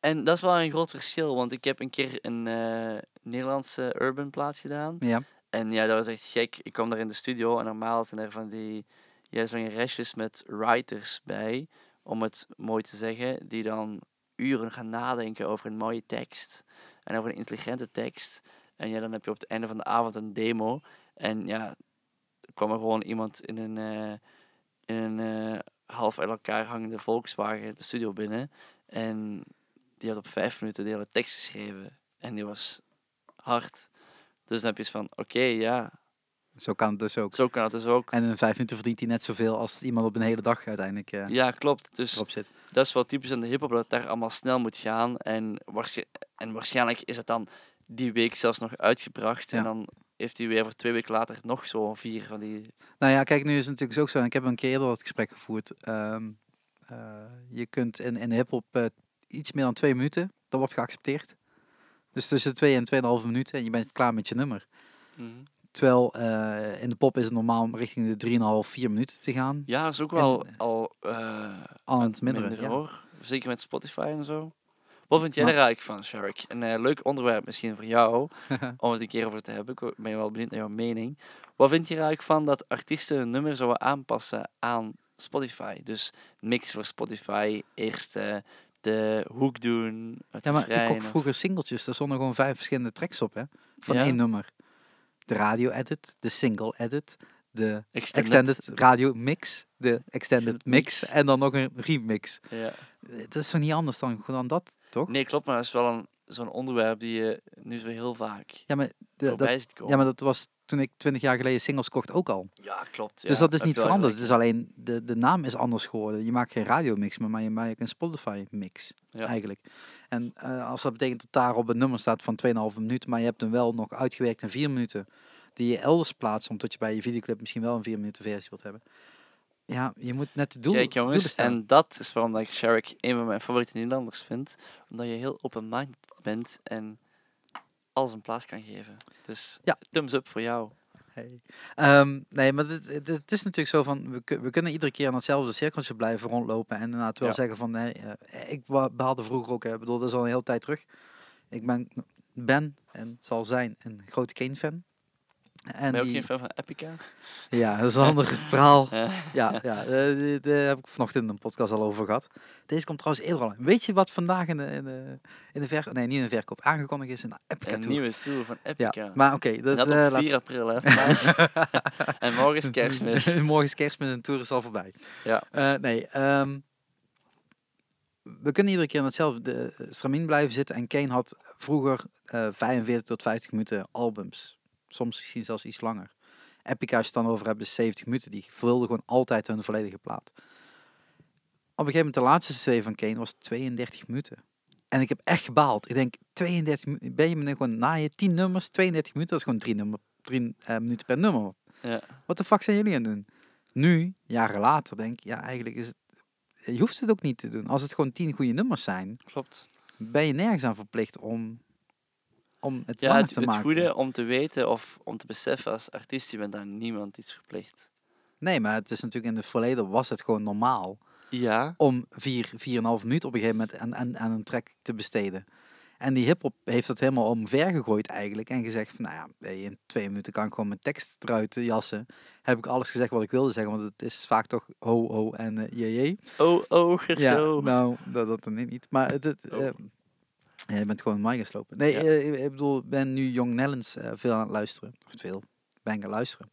En dat is wel een groot verschil, want ik heb een keer een eh, Nederlandse urban plaat gedaan. ja. En ja, dat was echt gek. Ik kwam daar in de studio en normaal zijn er van die ja, zo'n restjes met writers bij, om het mooi te zeggen, die dan uren gaan nadenken over een mooie tekst en over een intelligente tekst. En ja, dan heb je op het einde van de avond een demo. En ja, er kwam er gewoon iemand in een, eh, in een eh, half uit elkaar hangende Volkswagen de studio binnen. En die had op vijf minuten de hele tekst geschreven. En die was hard. Dus dan heb je van, oké, ja, Zo kan het dus ook. zo kan het dus ook. En in vijf minuten verdient hij net zoveel als iemand op een hele dag uiteindelijk eh, Ja, klopt. Dus erop zit. dat is wel typisch aan de hip-hop dat het daar allemaal snel moet gaan. En, waarsch- en waarschijnlijk is het dan die week zelfs nog uitgebracht. En dan heeft hij weer voor twee weken later nog zo vier van die. Nou ja, kijk, nu is het natuurlijk ook zo. En ik heb een keer eerder dat gesprek gevoerd. ehm, eh, je kunt in, in hip-hop eh, iets meer dan twee minuten, dat wordt geaccepteerd. Dus tussen twee en tweeënhalve minuten en je bent klaar met je nummer. Mhm. Terwijl eh, in de pop is het normaal om richting de 3,5, 4 minuten te gaan. Ja, dat is ook En- wel al eh, Al aan het minderen. minder ja. hoor. Zeker met Spotify en zo. Wat vind jij er eigenlijk van, Shark? Een leuk onderwerp misschien voor jou, om het een keer over te hebben. Ik ben wel benieuwd naar jouw mening. Wat vind je er eigenlijk van dat artiesten hun nummer zouden aanpassen aan Spotify? Dus mix voor Spotify, eerst eh, de hoek doen, Ja, maar ik ook vroeger singeltjes. Daar stonden gewoon vijf verschillende tracks op, hè. Van Ja. één nummer. De radio edit, de single edit, de extended. extended radio mix, de extended mix. en dan nog een remix. Ja. Eh, Dat is toch niet anders dan, dan dat, toch? Nee, klopt, maar dat is wel een, zo'n onderwerp die je nu zo heel vaak Ja, maar, de, dat, ja, maar dat was toen ik twintig jaar geleden singles kocht ook al. Ja, klopt. dus ja, dat is niet veranderd. Het is alleen, de, de naam is anders geworden. Je maakt geen radiomix meer, maar je maakt een Spotify mix Ja. eigenlijk. En eh, als dat betekent dat daar op een nummer staat van 2,5 minuten, maar je hebt hem wel nog uitgewerkt in 4 minuten, die je elders plaatst, omdat je bij je videoclip misschien wel een 4 minuten versie wilt hebben. Ja, je moet net de doel, Kijk jongens, en dat is waarom dat ik Shark een van mijn favoriete Nederlanders vind. Omdat je heel open-minded bent en alles een plaats kan geven. Dus Ja. thumbs up voor jou. Hey. Ehm, nee, maar het, is natuurlijk zo van, we, we kunnen iedere keer aan hetzelfde cirkeltje blijven rondlopen en inderdaad wel Ja. zeggen van, nee, eh, ik behaalde vroeger ook, ik bedoel, dat is al een hele tijd terug. Ik ben, ben en zal zijn een grote Kane-fan. En ben je ook die, geen fan van Epica? ja, dat is een ander verhaal. Ja. Ja, ja eh, daar heb ik vanochtend in een podcast al over gehad. Deze komt trouwens eerder al. Weet je wat vandaag in de, in de, in de verkoop, nee, niet in de verkoop, aangekondigd is in de Epica Een Tour? nieuwe tour van Epica. Ja, maar oké, dat, dat eh, op laat- 4 april, hè. en morgen is kerstmis. Morgen is kerstmis en de tour is al voorbij. Ja. Eh, nee, ehm, we kunnen iedere keer aan hetzelfde eh, stramien blijven zitten. En Kane had vroeger eh 45 tot 50 minuten albums. Soms misschien zelfs iets langer. Epica, als je het dan over hebt, is 70 minuten. Die vulden gewoon altijd hun volledige plaat. Op een gegeven moment, de laatste CD van Kane was 32 minuten. En ik heb echt gebaald. Ik denk, 32 minuten, ben je me gewoon na je 10 nummers, 32 minuten, dat is gewoon 3 nummer, drie, eh, minuten per nummer. Ja. Wat de fuck zijn jullie aan het doen? Nu, jaren later, denk ik, ja, eigenlijk is het. Je hoeft het ook niet te doen. Als het gewoon tien goede nummers zijn, Klopt. ben je nergens aan verplicht om, om het Ja, het, te het maken. goede om te weten of om te beseffen als artiest, je bent aan niemand iets verplicht. Nee, maar het is natuurlijk in het verleden was het gewoon normaal Ja, om vier, vier en een half minuut op een gegeven moment aan, aan, aan een track te besteden. En die hip-hop heeft dat helemaal omver gegooid eigenlijk. En gezegd van, nou ja, in twee minuten kan ik gewoon mijn tekst eruit jassen. Heb ik alles gezegd wat ik wilde zeggen. Want het is vaak toch ho, ho en eh je, je. oh, oh, Ja, zo. nou, dat, dat dan niet. Maar het, het, Oh. Eh, ja, je bent gewoon mij geslopen. Nee, Ja. eh, ik, ik bedoel, ik ben nu Young Nellens eh, veel aan het luisteren. Of veel, ben gaan luisteren.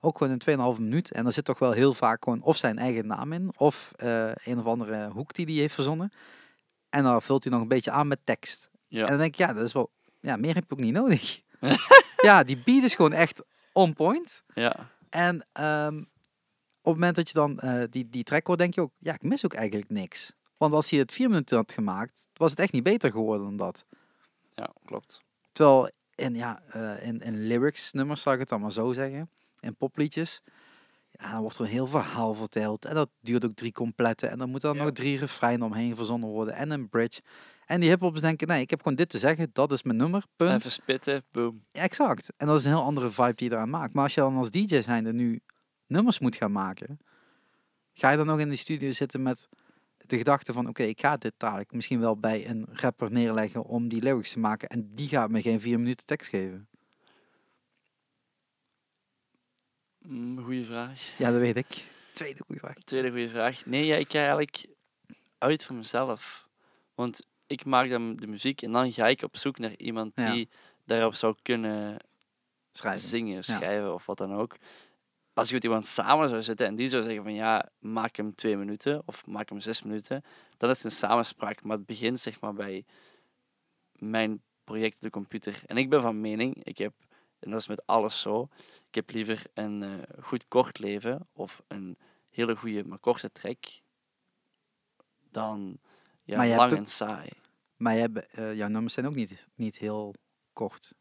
Ook gewoon in 2,5 minuut. En er zit toch wel heel vaak gewoon of zijn eigen naam in. Of eh, een of andere hoek die hij heeft verzonnen. En dan vult hij nog een beetje aan met tekst. Ja. En dan denk ik, ja, dat is wel... Ja, meer heb je ook niet nodig. ja, die beat is gewoon echt on point. ja. En ehm, op het moment dat je dan die, die track hoort, denk je ook, ja, ik mis ook eigenlijk niks. Want als hij het vier minuten had gemaakt, was het echt niet beter geworden dan dat. ja, klopt. Terwijl in, ja, eh, in, in lyrics nummers, zou ik het dan maar zo zeggen, in popliedjes, ja, dan wordt er een heel verhaal verteld. En dat duurt ook drie complete. En dan moeten er Ja. nog drie refreinen omheen verzonnen worden. En een bridge. En die hiphops denken, nee, ik heb gewoon dit te zeggen. Dat is mijn nummer, punt. Even spitten, boom. Ja, exact. En dat is een heel andere vibe die je eraan maakt. Maar als je dan als DJ zijnde nu nummers moet gaan maken, ga je dan nog in die studio zitten met de gedachte van, oké, ik ga dit dadelijk misschien wel bij een rapper neerleggen om die lyrics te maken en die gaat me geen vier minuten tekst geven. Mm, goeie vraag. Ja, dat weet ik. Tweede goede vraag. Tweede goede vraag. Nee, ja, ik ga eigenlijk uit voor mezelf. Want ik maak dan de muziek en dan ga ik op zoek naar iemand Ja. die daarop zou kunnen Schrijven. zingen, Ja. schrijven of wat dan ook. Als ik met iemand samen zou zitten en die zou zeggen van ja, maak hem twee minuten of maak hem zes minuten, dan is het een samenspraak. Maar het begint zeg maar bij mijn project op de computer. En ik ben van mening, ik heb, en dat is met alles zo, ik heb liever een eh, goed kort leven of een hele goede maar korte track dan ja, je lang ook- en saai. Maar jij, be- eh, jouw nummers zijn ook niet, niet heel kort.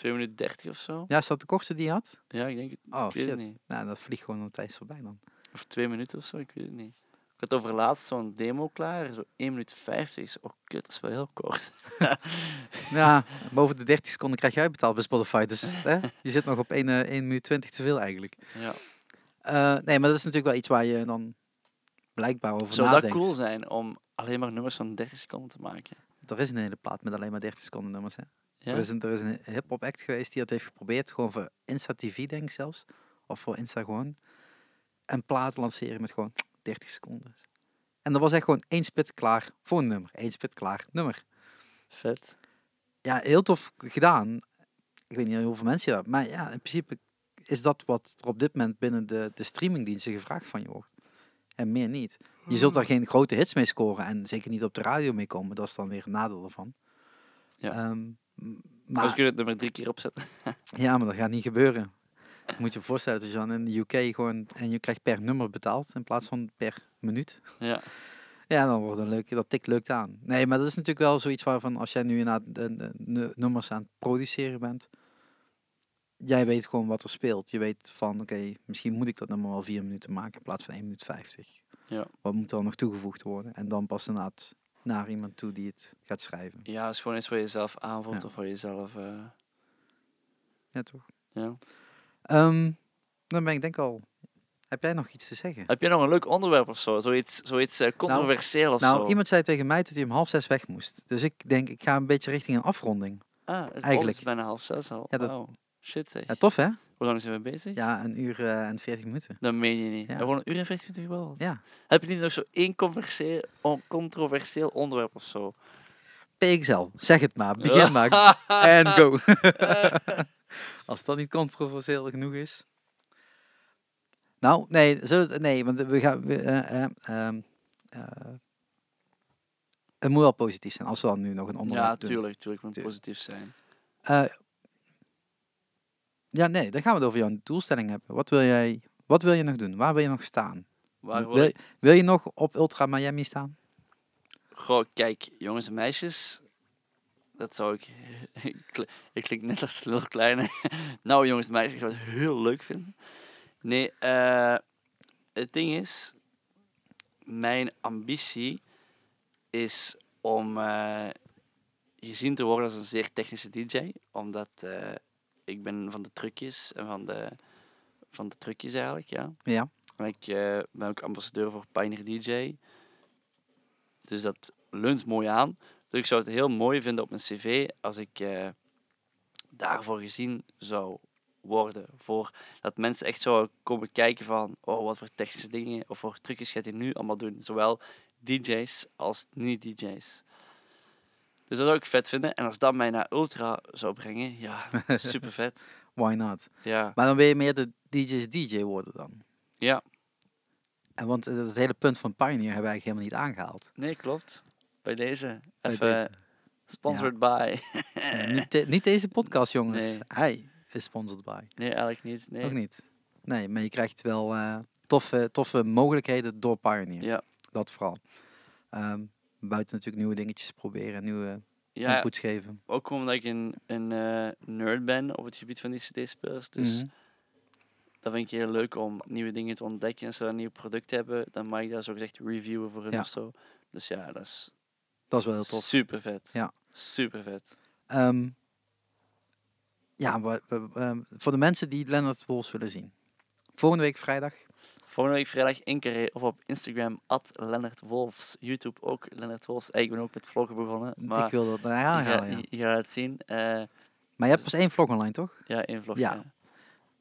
2 minuten 30 of zo? Ja, is dat de kortste die je had? Ja, ik denk het. Oh, ik weet shit. het niet. Nou, dat vliegt gewoon een tijd voorbij dan. Of twee minuten of zo, ik weet het niet. Ik had over laatst zo'n demo klaar, zo 1 minuut 50. Zo, Oh, kut, dat is wel heel kort. Ja, boven de 30 seconden krijg je uitbetaald bij Spotify. Dus hè, je zit nog op 1, eh 1 minuut 20 te veel eigenlijk. Ja. Eh, nee, maar dat is natuurlijk wel iets waar je dan blijkbaar over Zou dat nadenkt. cool zijn om alleen maar nummers van 30 seconden te maken? Er is een hele plaat met alleen maar 30 seconden nummers. Hè. Ja? Er is een, er is een hip-hop act geweest die dat heeft geprobeerd. Gewoon voor Insta TV, denk ik zelfs. Of voor Insta gewoon. Een plaat lanceren met gewoon 30 seconden. En dat was echt gewoon één spit klaar voor een nummer. Eén spit klaar nummer. Vet. Ja, heel tof gedaan. Ik weet niet hoeveel mensen dat. Maar ja, in principe is dat wat er op dit moment binnen de, de streamingdiensten gevraagd van je wordt. En meer niet. Je zult daar geen grote hits mee scoren. En zeker niet op de radio mee komen. Dat is dan weer een nadeel ervan. Ja. Ehm, Maar we kunnen het nummer drie keer opzetten. ja, maar dat gaat niet gebeuren. Je moet je voorstellen dat je dan in de UK gewoon... En je krijgt per nummer betaald in plaats van per minuut. Ja. Ja, dan wordt een leuk, dat tikt leuk aan. Nee, maar dat is natuurlijk wel zoiets waarvan als jij nu inderdaad de, de, de nummers aan het produceren bent, jij weet gewoon wat er speelt. Je weet van, oké, misschien moet ik dat nummer wel vier minuten maken in plaats van 1 minuut 50. Ja. Wat moet er dan nog toegevoegd worden? En dan pas inderdaad naar iemand toe die het gaat schrijven. ja, het is gewoon iets wat je zelf aanvoelt Ja. of wat je zelf... eh, Ja, toch? ja. Ehm, dan ben ik denk al... Heb jij nog iets te zeggen? Heb je nog een leuk onderwerp of zo? Zoiets, zoiets eh, controversieel of Nou, zo? iemand zei tegen mij dat hij om half zes weg moest. Dus ik denk, ik ga een beetje richting een afronding. Ah, het eigenlijk- bijna half zes al. Ja, dat-. Shit zeg. Ja, tof hè? Hoe lang zijn we bezig? Ja, een uur eh, en veertig minuten. Dat meen je niet. Ja. Ja. Gewoon een uur en 25 wel. Ja. Heb je niet nog zo één controversieel onderwerp of zo? PXL, zeg het maar. Begin maar. En go. Als dat niet controversieel genoeg is. Nou, nee, zo, nee want we gaan. We, eh, eh, ehm, eh, het moet wel positief zijn als we dan nu nog een onderwerp ja, doen. tuurlijk, tuurlijk. moet Tuurlijk. positief zijn. Ja, nee, dan gaan we het over jouw doelstelling hebben. Wat wil jij, wat wil je nog doen? Waar wil je nog staan? Waar wil, wil wil je nog op Ultra Miami staan? Goh, kijk, jongens en meisjes. Dat zou ik... ik kl- ik klink net als heel kleine. nou, jongens en meisjes, ik zou het heel leuk vinden. Nee, eh, het ding is... Mijn ambitie is om eh, gezien te worden als een zeer technische DJ. Omdat eh, ik ben van de trucjes en van de, van de trucjes eigenlijk, ja. Ja. En ik eh, ben ook ambassadeur voor Pioneer DJ. Dus dat leunt mooi aan. Dus ik zou het heel mooi vinden op mijn cv als ik eh, daarvoor gezien zou worden. Voor dat mensen echt zouden komen kijken van, oh, wat voor technische dingen of voor trucjes gaat hij nu allemaal doen. Zowel DJ's als niet-DJ's. Dus dat zou ik vet vinden. En als dat mij naar Ultra zou brengen, ja, super vet. Why not? Ja, Maar dan wil je meer de DJ's DJ worden dan. ja. En want het het hele punt van Pioneer hebben we eigenlijk helemaal niet aangehaald. nee, klopt. Bij deze. Bij Even deze. sponsored by. Niet, de- niet deze podcast, jongens. Nee. Hij is sponsored by. Nee, eigenlijk niet. Nee. Ook niet. Nee, maar je krijgt wel eh, toffe, toffe mogelijkheden door Pioneer. Ja. Dat vooral. Ehm, buiten natuurlijk nieuwe dingetjes proberen, nieuwe Ja, inputs geven. ook omdat ik een, een eh, nerd ben op het gebied van die CD-spelers. Dus Mhm. dat vind ik heel leuk om nieuwe dingen te ontdekken. En als ze een nieuw product hebben, dan mag ik daar zo gezegd reviewen voor hun Ja. of zo. Dus ja, dat is Dat is wel heel tof. super vet. Ja. Super vet. Ehm, ja, we- we- ehm, voor de mensen die Leonard Wolfs willen zien. Volgende week vrijdag. Volgende week vrijdag in Carré of op Instagram, at Lennart Wolfs. YouTube ook Lennart Wolfs. Eh, Ik ben ook met vloggen begonnen. Maar ik wil dat naar je, halen. gaat, Ja. je gaat het zien. Eh, Maar je hebt pas één vlog online, toch? ja, één vlog. Ja. Ja.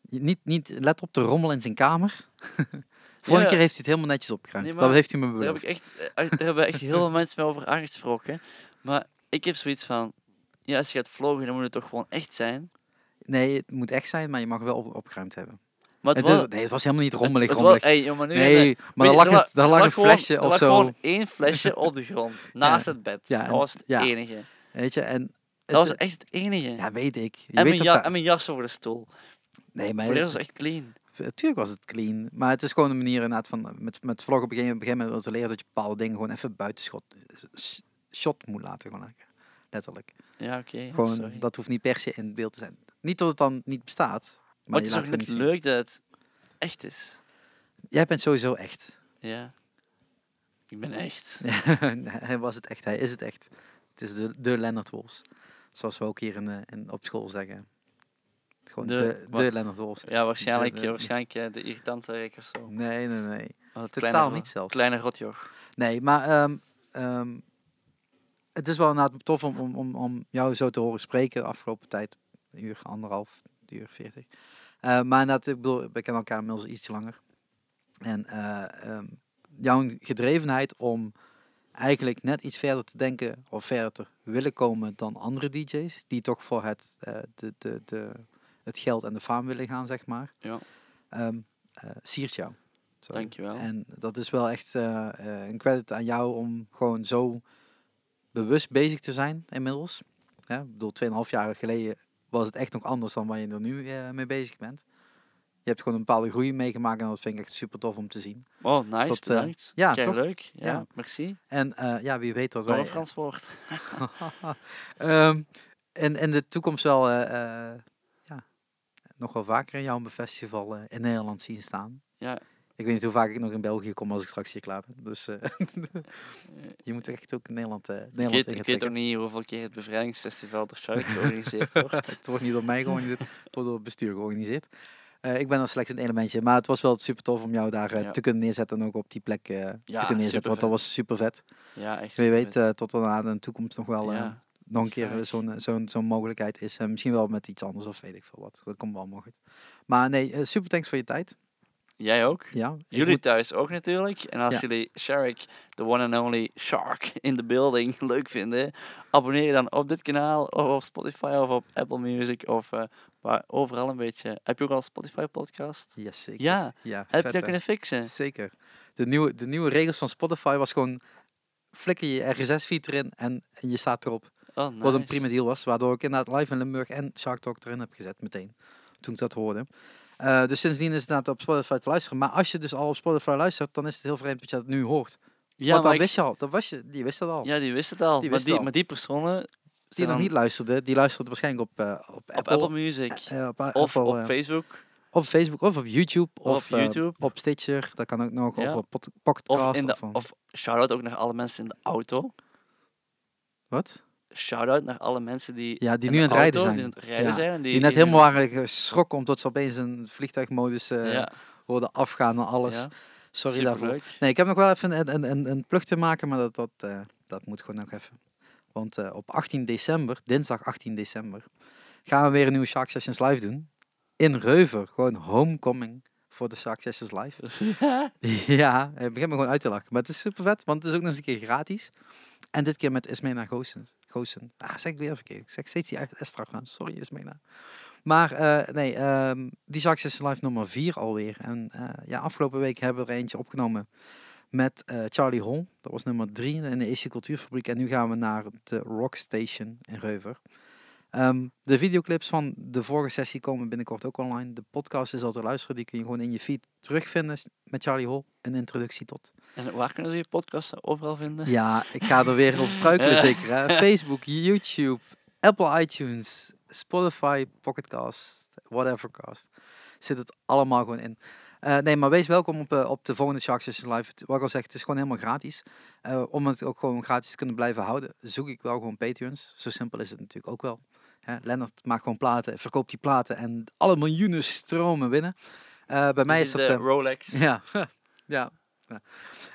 Je- Niet, niet, let op de rommel in zijn kamer. Vorige Ja. keer heeft hij het helemaal netjes opgeruimd. Nee, dat heeft hij me Daar heb beloofd. ik echt, eh, daar hebben echt heel veel mensen mij over aangesproken. Maar ik heb zoiets van, ja, als je gaat vloggen, dan moet het toch gewoon echt zijn. Nee, het moet echt zijn, maar je mag wel op, opgeruimd hebben. Maar het, Het, was, nee, het was helemaal niet het- rommelig. het was- hey, nu nee, maar daar lag, er het, er lag een gewoon- flesje er of lag zo. gewoon één flesje op de grond, naast het bed. Ja, dat was het ja. enige. Weet je, en... Dat het- was echt het enige. Ja, weet ik. Je en, weet mijn ook ja, dat- en mijn jas over de stoel. Nee, maar dat was echt clean. Natuurlijk was het clean. Maar het is gewoon een manier inderdaad van eh, met, met vloggen op een gegeven moment te leren dat je bepaalde dingen gewoon even buitenschot s- shot moet laten. Gewoon lekker. Letterlijk. Ja, oké. gewoon, sorry. dat hoeft niet per se in beeld te zijn. Niet dat het dan niet bestaat. Maar, het is net zien. leuk dat het echt is. Jij bent sowieso echt. Ja. Ik ben echt. hij was het echt. Hij is het echt. Het is de, de Leonard Wolfs. Zoals we ook hier in, eh, in, op school zeggen. Gewoon De- de, de, Leonard Wolfs. Ja, waarschijnlijk, De- ja, waarschijnlijk eh, de irritante Rick of zo. Nee, nee, nee. Totaal kleine, niet zelfs. Kleine rotjoch. Nee, maar ehm, ehm, het is wel inderdaad tof om, om, om, om jou zo te horen spreken de afgelopen tijd. Een uur, anderhalf, een uur veertig. Eh, maar inderdaad, ik bedoel, we kennen elkaar inmiddels iets langer. En eh, ehm, jouw gedrevenheid om eigenlijk net iets verder te denken of verder te willen komen dan andere DJ's, die toch voor het, eh, de, de, de, het geld en de faam willen gaan, zeg maar. Ja. Ehm, eh, siert jou. Zo. Dankjewel. En dat is wel echt een credit aan jou om gewoon zo bewust bezig te zijn inmiddels. Ja, ik bedoel, 2,5 jaar geleden was het echt nog anders dan waar je er nu eh, mee bezig bent. Je hebt gewoon een bepaalde groei meegemaakt en dat vind ik echt super tof om te zien. Oh, nice, Tot, eh, bedankt. ja, leuk. Ja, Ja. merci. En eh, ja, wie weet wat wij... Frans woord. Ehm, en in de toekomst wel ja, nog wel vaker in jouw festival in Nederland zien staan. Ja, Ik weet niet hoe vaak ik nog in België kom als ik straks hier klaar ben. Dus eh, je moet echt ook in Nederland, ik Nederland weet, ik weet ook niet hoeveel keer het bevrijdingsfestival door Shark georganiseerd wordt. het wordt niet door mij georganiseerd, het wordt door het bestuur georganiseerd. Eh, ik ben er slechts een elementje, maar het was wel super tof om jou daar Ja. te kunnen neerzetten en ook op die plek te kunnen neerzetten, want dat was super vet. Ja, echt. Wie weet tot daarna in de toekomst nog wel Ja, nog een keer zo'n zo'n zo'n mogelijkheid is. En misschien wel met iets anders of weet ik veel wat. Dat komt wel goed. Maar nee, super thanks voor je tijd. Jij ook? Ja, Jullie moet- thuis ook natuurlijk. En als Ja. jullie Shark, the one and only Shark in the building, leuk vinden, abonneer je dan op dit kanaal of op Spotify of op Apple Music of waar, overal een beetje. Heb je ook al een Spotify podcast? Yes, zeker. Ja, ja heb je dat kunnen fixen? Zeker. De nieuwe, de nieuwe regels van Spotify was gewoon flikker je RSS-feed erin en, en je staat erop. Oh, Wat een prima deal was. Waardoor ik inderdaad live in Limburg en Shark Talk erin heb gezet meteen. Toen ik dat hoorde. Eh, dus sindsdien is het inderdaad op Spotify te luisteren. Maar als je dus al op Spotify luistert, dan is het heel vreemd dat je dat nu hoort. Ja, Want dan wist je al. Dat was je, die wist dat al. ja, die wist het al. Die maar, die, al. maar die personen die nog niet luisterde, die luisterde waarschijnlijk op, eh, op, Apple. Apple Music. eh, op, of Apple, op Facebook. op Facebook of op YouTube. Of YouTube. op Stitcher, dat kan ook nog. Ja. Of op pod- Pocketcast. Of, in de, of, of shout-out ook naar alle mensen in de auto. wat? Shout-out naar alle mensen die, Ja, die nu aan het rijden zijn. Die aan het rijden Ja, zijn. En die, Die net helemaal waren geschrokken omdat ze opeens een vliegtuigmodus eh Ja, hoorden afgaan en alles. ja, Sorry daarvoor. Nee, ik heb nog wel even een, een, een, een plug te maken, maar dat, dat, eh, dat moet gewoon nog even. Want eh, op 18 december, dinsdag 18 december, gaan we weer een nieuwe Shark Sessions live doen. In Reuver, gewoon homecoming voor de Shark Sessions live. ja, ik begin me gewoon uit te lachen. Maar het is super vet, want het is ook nog eens een keer gratis. En dit keer met Ismena Goosen. Ah, zeg ik weer verkeerd. Ik zeg steeds die achteraan. Sorry Ismena. Maar eh, nee, ehm, die Shark Sessions live nummer 4 alweer. En eh, ja, afgelopen week hebben we er eentje opgenomen met eh, Charlie Hall. Dat was nummer 3 in de AC Cultuurfabriek. En nu gaan we naar de Rock Station in Reuver. Ehm, de videoclips van de vorige sessie komen binnenkort ook online. De podcast is al te luisteren. Die kun je gewoon in je feed terugvinden met Charlie Hall. Een introductie tot. En waar kunnen ze je podcast overal vinden? Ja, ik ga er weer op struikelen Ja. zeker. Hè? Facebook, YouTube, Apple iTunes, Spotify, Pocketcast, whatevercast. Zit het allemaal gewoon in. Eh, nee, maar wees welkom op, eh, op de volgende Shark Sessions Live. Wat ik al zeg, het is gewoon helemaal gratis. Eh, om het ook gewoon gratis te kunnen blijven houden, zoek ik wel gewoon Patreons. Zo simpel is het natuurlijk ook wel. Hè, Lennart maakt gewoon platen, verkoopt die platen en alle miljoenen stromen binnen. Eh, bij mij Dit is dat... de eh, Rolex. ja, ja. ja.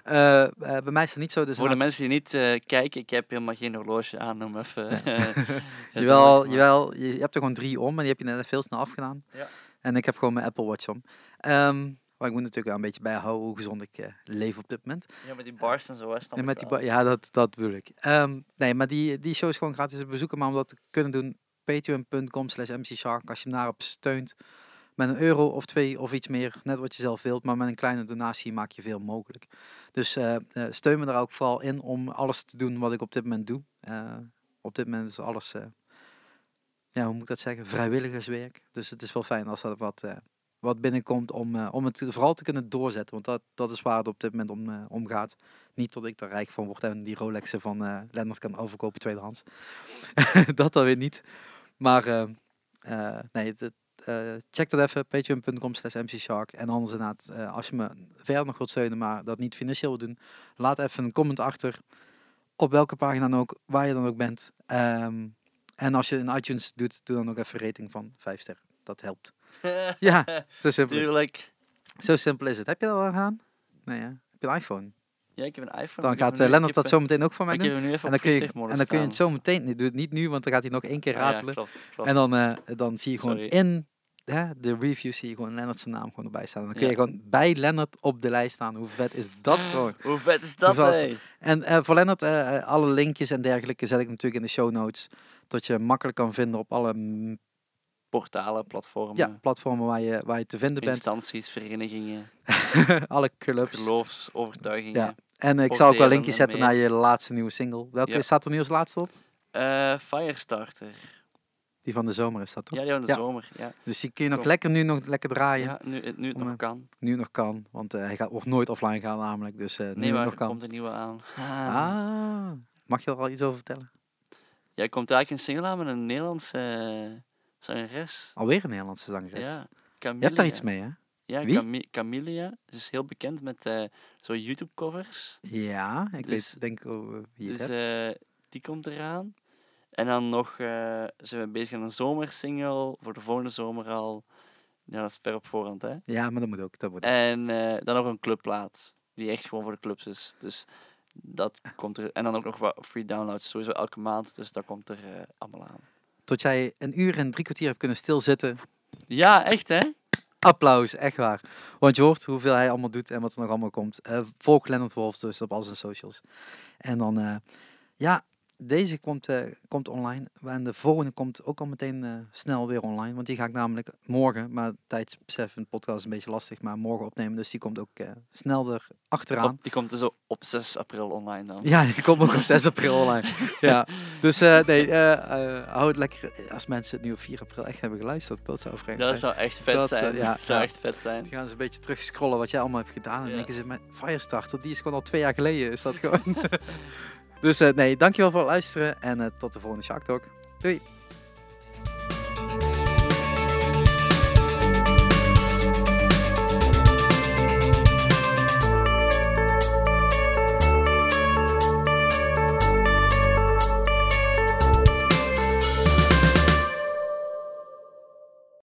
Eh, bij mij is dat niet zo. Dus Voor de mensen die niet kijken, ik heb helemaal geen horloge aan om even... Jawel, jawel, je, hebt er gewoon drie om en die heb je net veel snel afgedaan. Ja. En ik heb gewoon mijn Apple Watch om. Ehm, maar ik moet natuurlijk wel een beetje bijhouden hoe gezond ik leef op dit moment. Ja, met die bars en zo, En ik met die ja, dat, dat bedoel ik. Ehm, nee, maar die, die show is gewoon gratis te bezoeken. Maar om dat te kunnen doen, patreon.com slash mcshark. Als je hem daarop steunt met een euro of twee of iets meer, net wat je zelf wilt. Maar met een kleine donatie maak je veel mogelijk. Dus eh, eh, steun me daar ook vooral in om alles te doen wat ik op dit moment doe. Eh, op dit moment is alles, ja, hoe moet ik dat zeggen, vrijwilligerswerk. Dus het is wel fijn als er wat, wat binnenkomt om, om het vooral te kunnen doorzetten. Want dat, dat is waar het op dit moment om, om gaat. Niet tot ik er rijk van word en die Rolexen van Lennart kan overkopen tweedehands. dat dan weer niet. Maar eh, eh, nee, eh, check dat even, patreon.com slash mcshark. En anders inderdaad, eh, als je me verder nog wilt steunen, maar dat niet financieel wil doen, laat even een comment achter. Op welke pagina dan ook, waar je dan ook bent. Ehm, en als je in iTunes doet, doe dan ook even een rating van 5 sterren. Dat helpt. Ja, zo simpel, is, zo simpel is het. Heb je dat al gedaan? Nee, ja. Heb je een iPhone? Ja, ik heb een iPhone. Dan gaat eh, Lennart dat zo meteen ook voor mij doen. En dan, kun je, en dan kun je het zo meteen, doe het niet nu, want dan gaat hij nog één keer Ah, ja, ratelen. klopt, klopt. en dan, eh, dan zie je gewoon Sorry. in hè, de review zie je gewoon Lennart zijn naam gewoon erbij staan. Dan kun je Ja. gewoon bij Lennart op de lijst staan. Hoe vet is dat gewoon? Hoe vet is dat? En eh, voor Lennart, alle linkjes en dergelijke zet ik natuurlijk in de show notes. Dat je makkelijk kan vinden op alle Portalen, platformen, ja, platformen waar je, waar je te vinden bent. instanties, verenigingen, alle clubs. geloofsovertuigingen. Ja. En ik zal ook wel linkjes en zetten naar je laatste nieuwe single. Welke Ja. staat er nu als laatste op? Eh, Firestarter. Die van de zomer is dat toch? Ja, die van de Ja. zomer. Ja, Dus die kun je nog lekker nu nog lekker draaien. ja nu, nu het Om, nog eh, kan. Nu nog kan, want eh, hij gaat, wordt nooit offline gaan namelijk. Dus nu Nee, het maar nog er kan. komt een nieuwe aan. Ah, mag je er al iets over vertellen? Ja, komt eigenlijk een single aan met een Nederlandse zangeres. Alweer een Nederlandse zangeres. Ja, je hebt daar iets mee, hè? Ja? Cami- Camilia. Ze is heel bekend met eh zo YouTube-covers. Ja, ik Dus- weet, denk oh, wie je Dus het hebt. eh, die komt eraan. En dan nog eh, zijn we bezig aan een zomersingle voor de volgende zomer al. Ja, dat is ver op voorhand, hè. Ja, maar dat moet ook. Dat moet ook. En dan nog een clubplaat, die echt gewoon voor de clubs is. Dus dat komt er. En dan ook nog wat free downloads, sowieso elke maand. Dus dat komt er allemaal aan. Tot jij een uur en drie kwartier hebt kunnen stilzitten. Ja, echt hè? Applaus, echt waar. Want je hoort hoeveel hij allemaal doet en wat er nog allemaal komt. Eh volg Wolf dus op al zijn socials. En dan, eh, ja, deze komt, eh, komt online. En de volgende komt ook al meteen eh, snel weer online. Want die ga ik namelijk morgen, maar tijdsbesef in de podcast is een beetje lastig, maar morgen opnemen. Dus die komt ook eh, snel er achteraan. Op, die komt dus op, op 6 april online dan. Ja, die komt ook op 6 april online. ja, dus nee, hou het lekker. Als mensen het nu op 4 april echt hebben geluisterd, dat zou vreemd dat zijn. zou echt vet Dat, zijn. ja, dat zou echt vet zijn. Dan gaan ze een beetje terug scrollen wat jij allemaal hebt gedaan. En Ja. denken ze, met Firestarter, die is gewoon al twee jaar geleden. Is dat gewoon. Dus eh, nee, dankjewel voor het luisteren en eh, tot de volgende Shark Talk. Doei!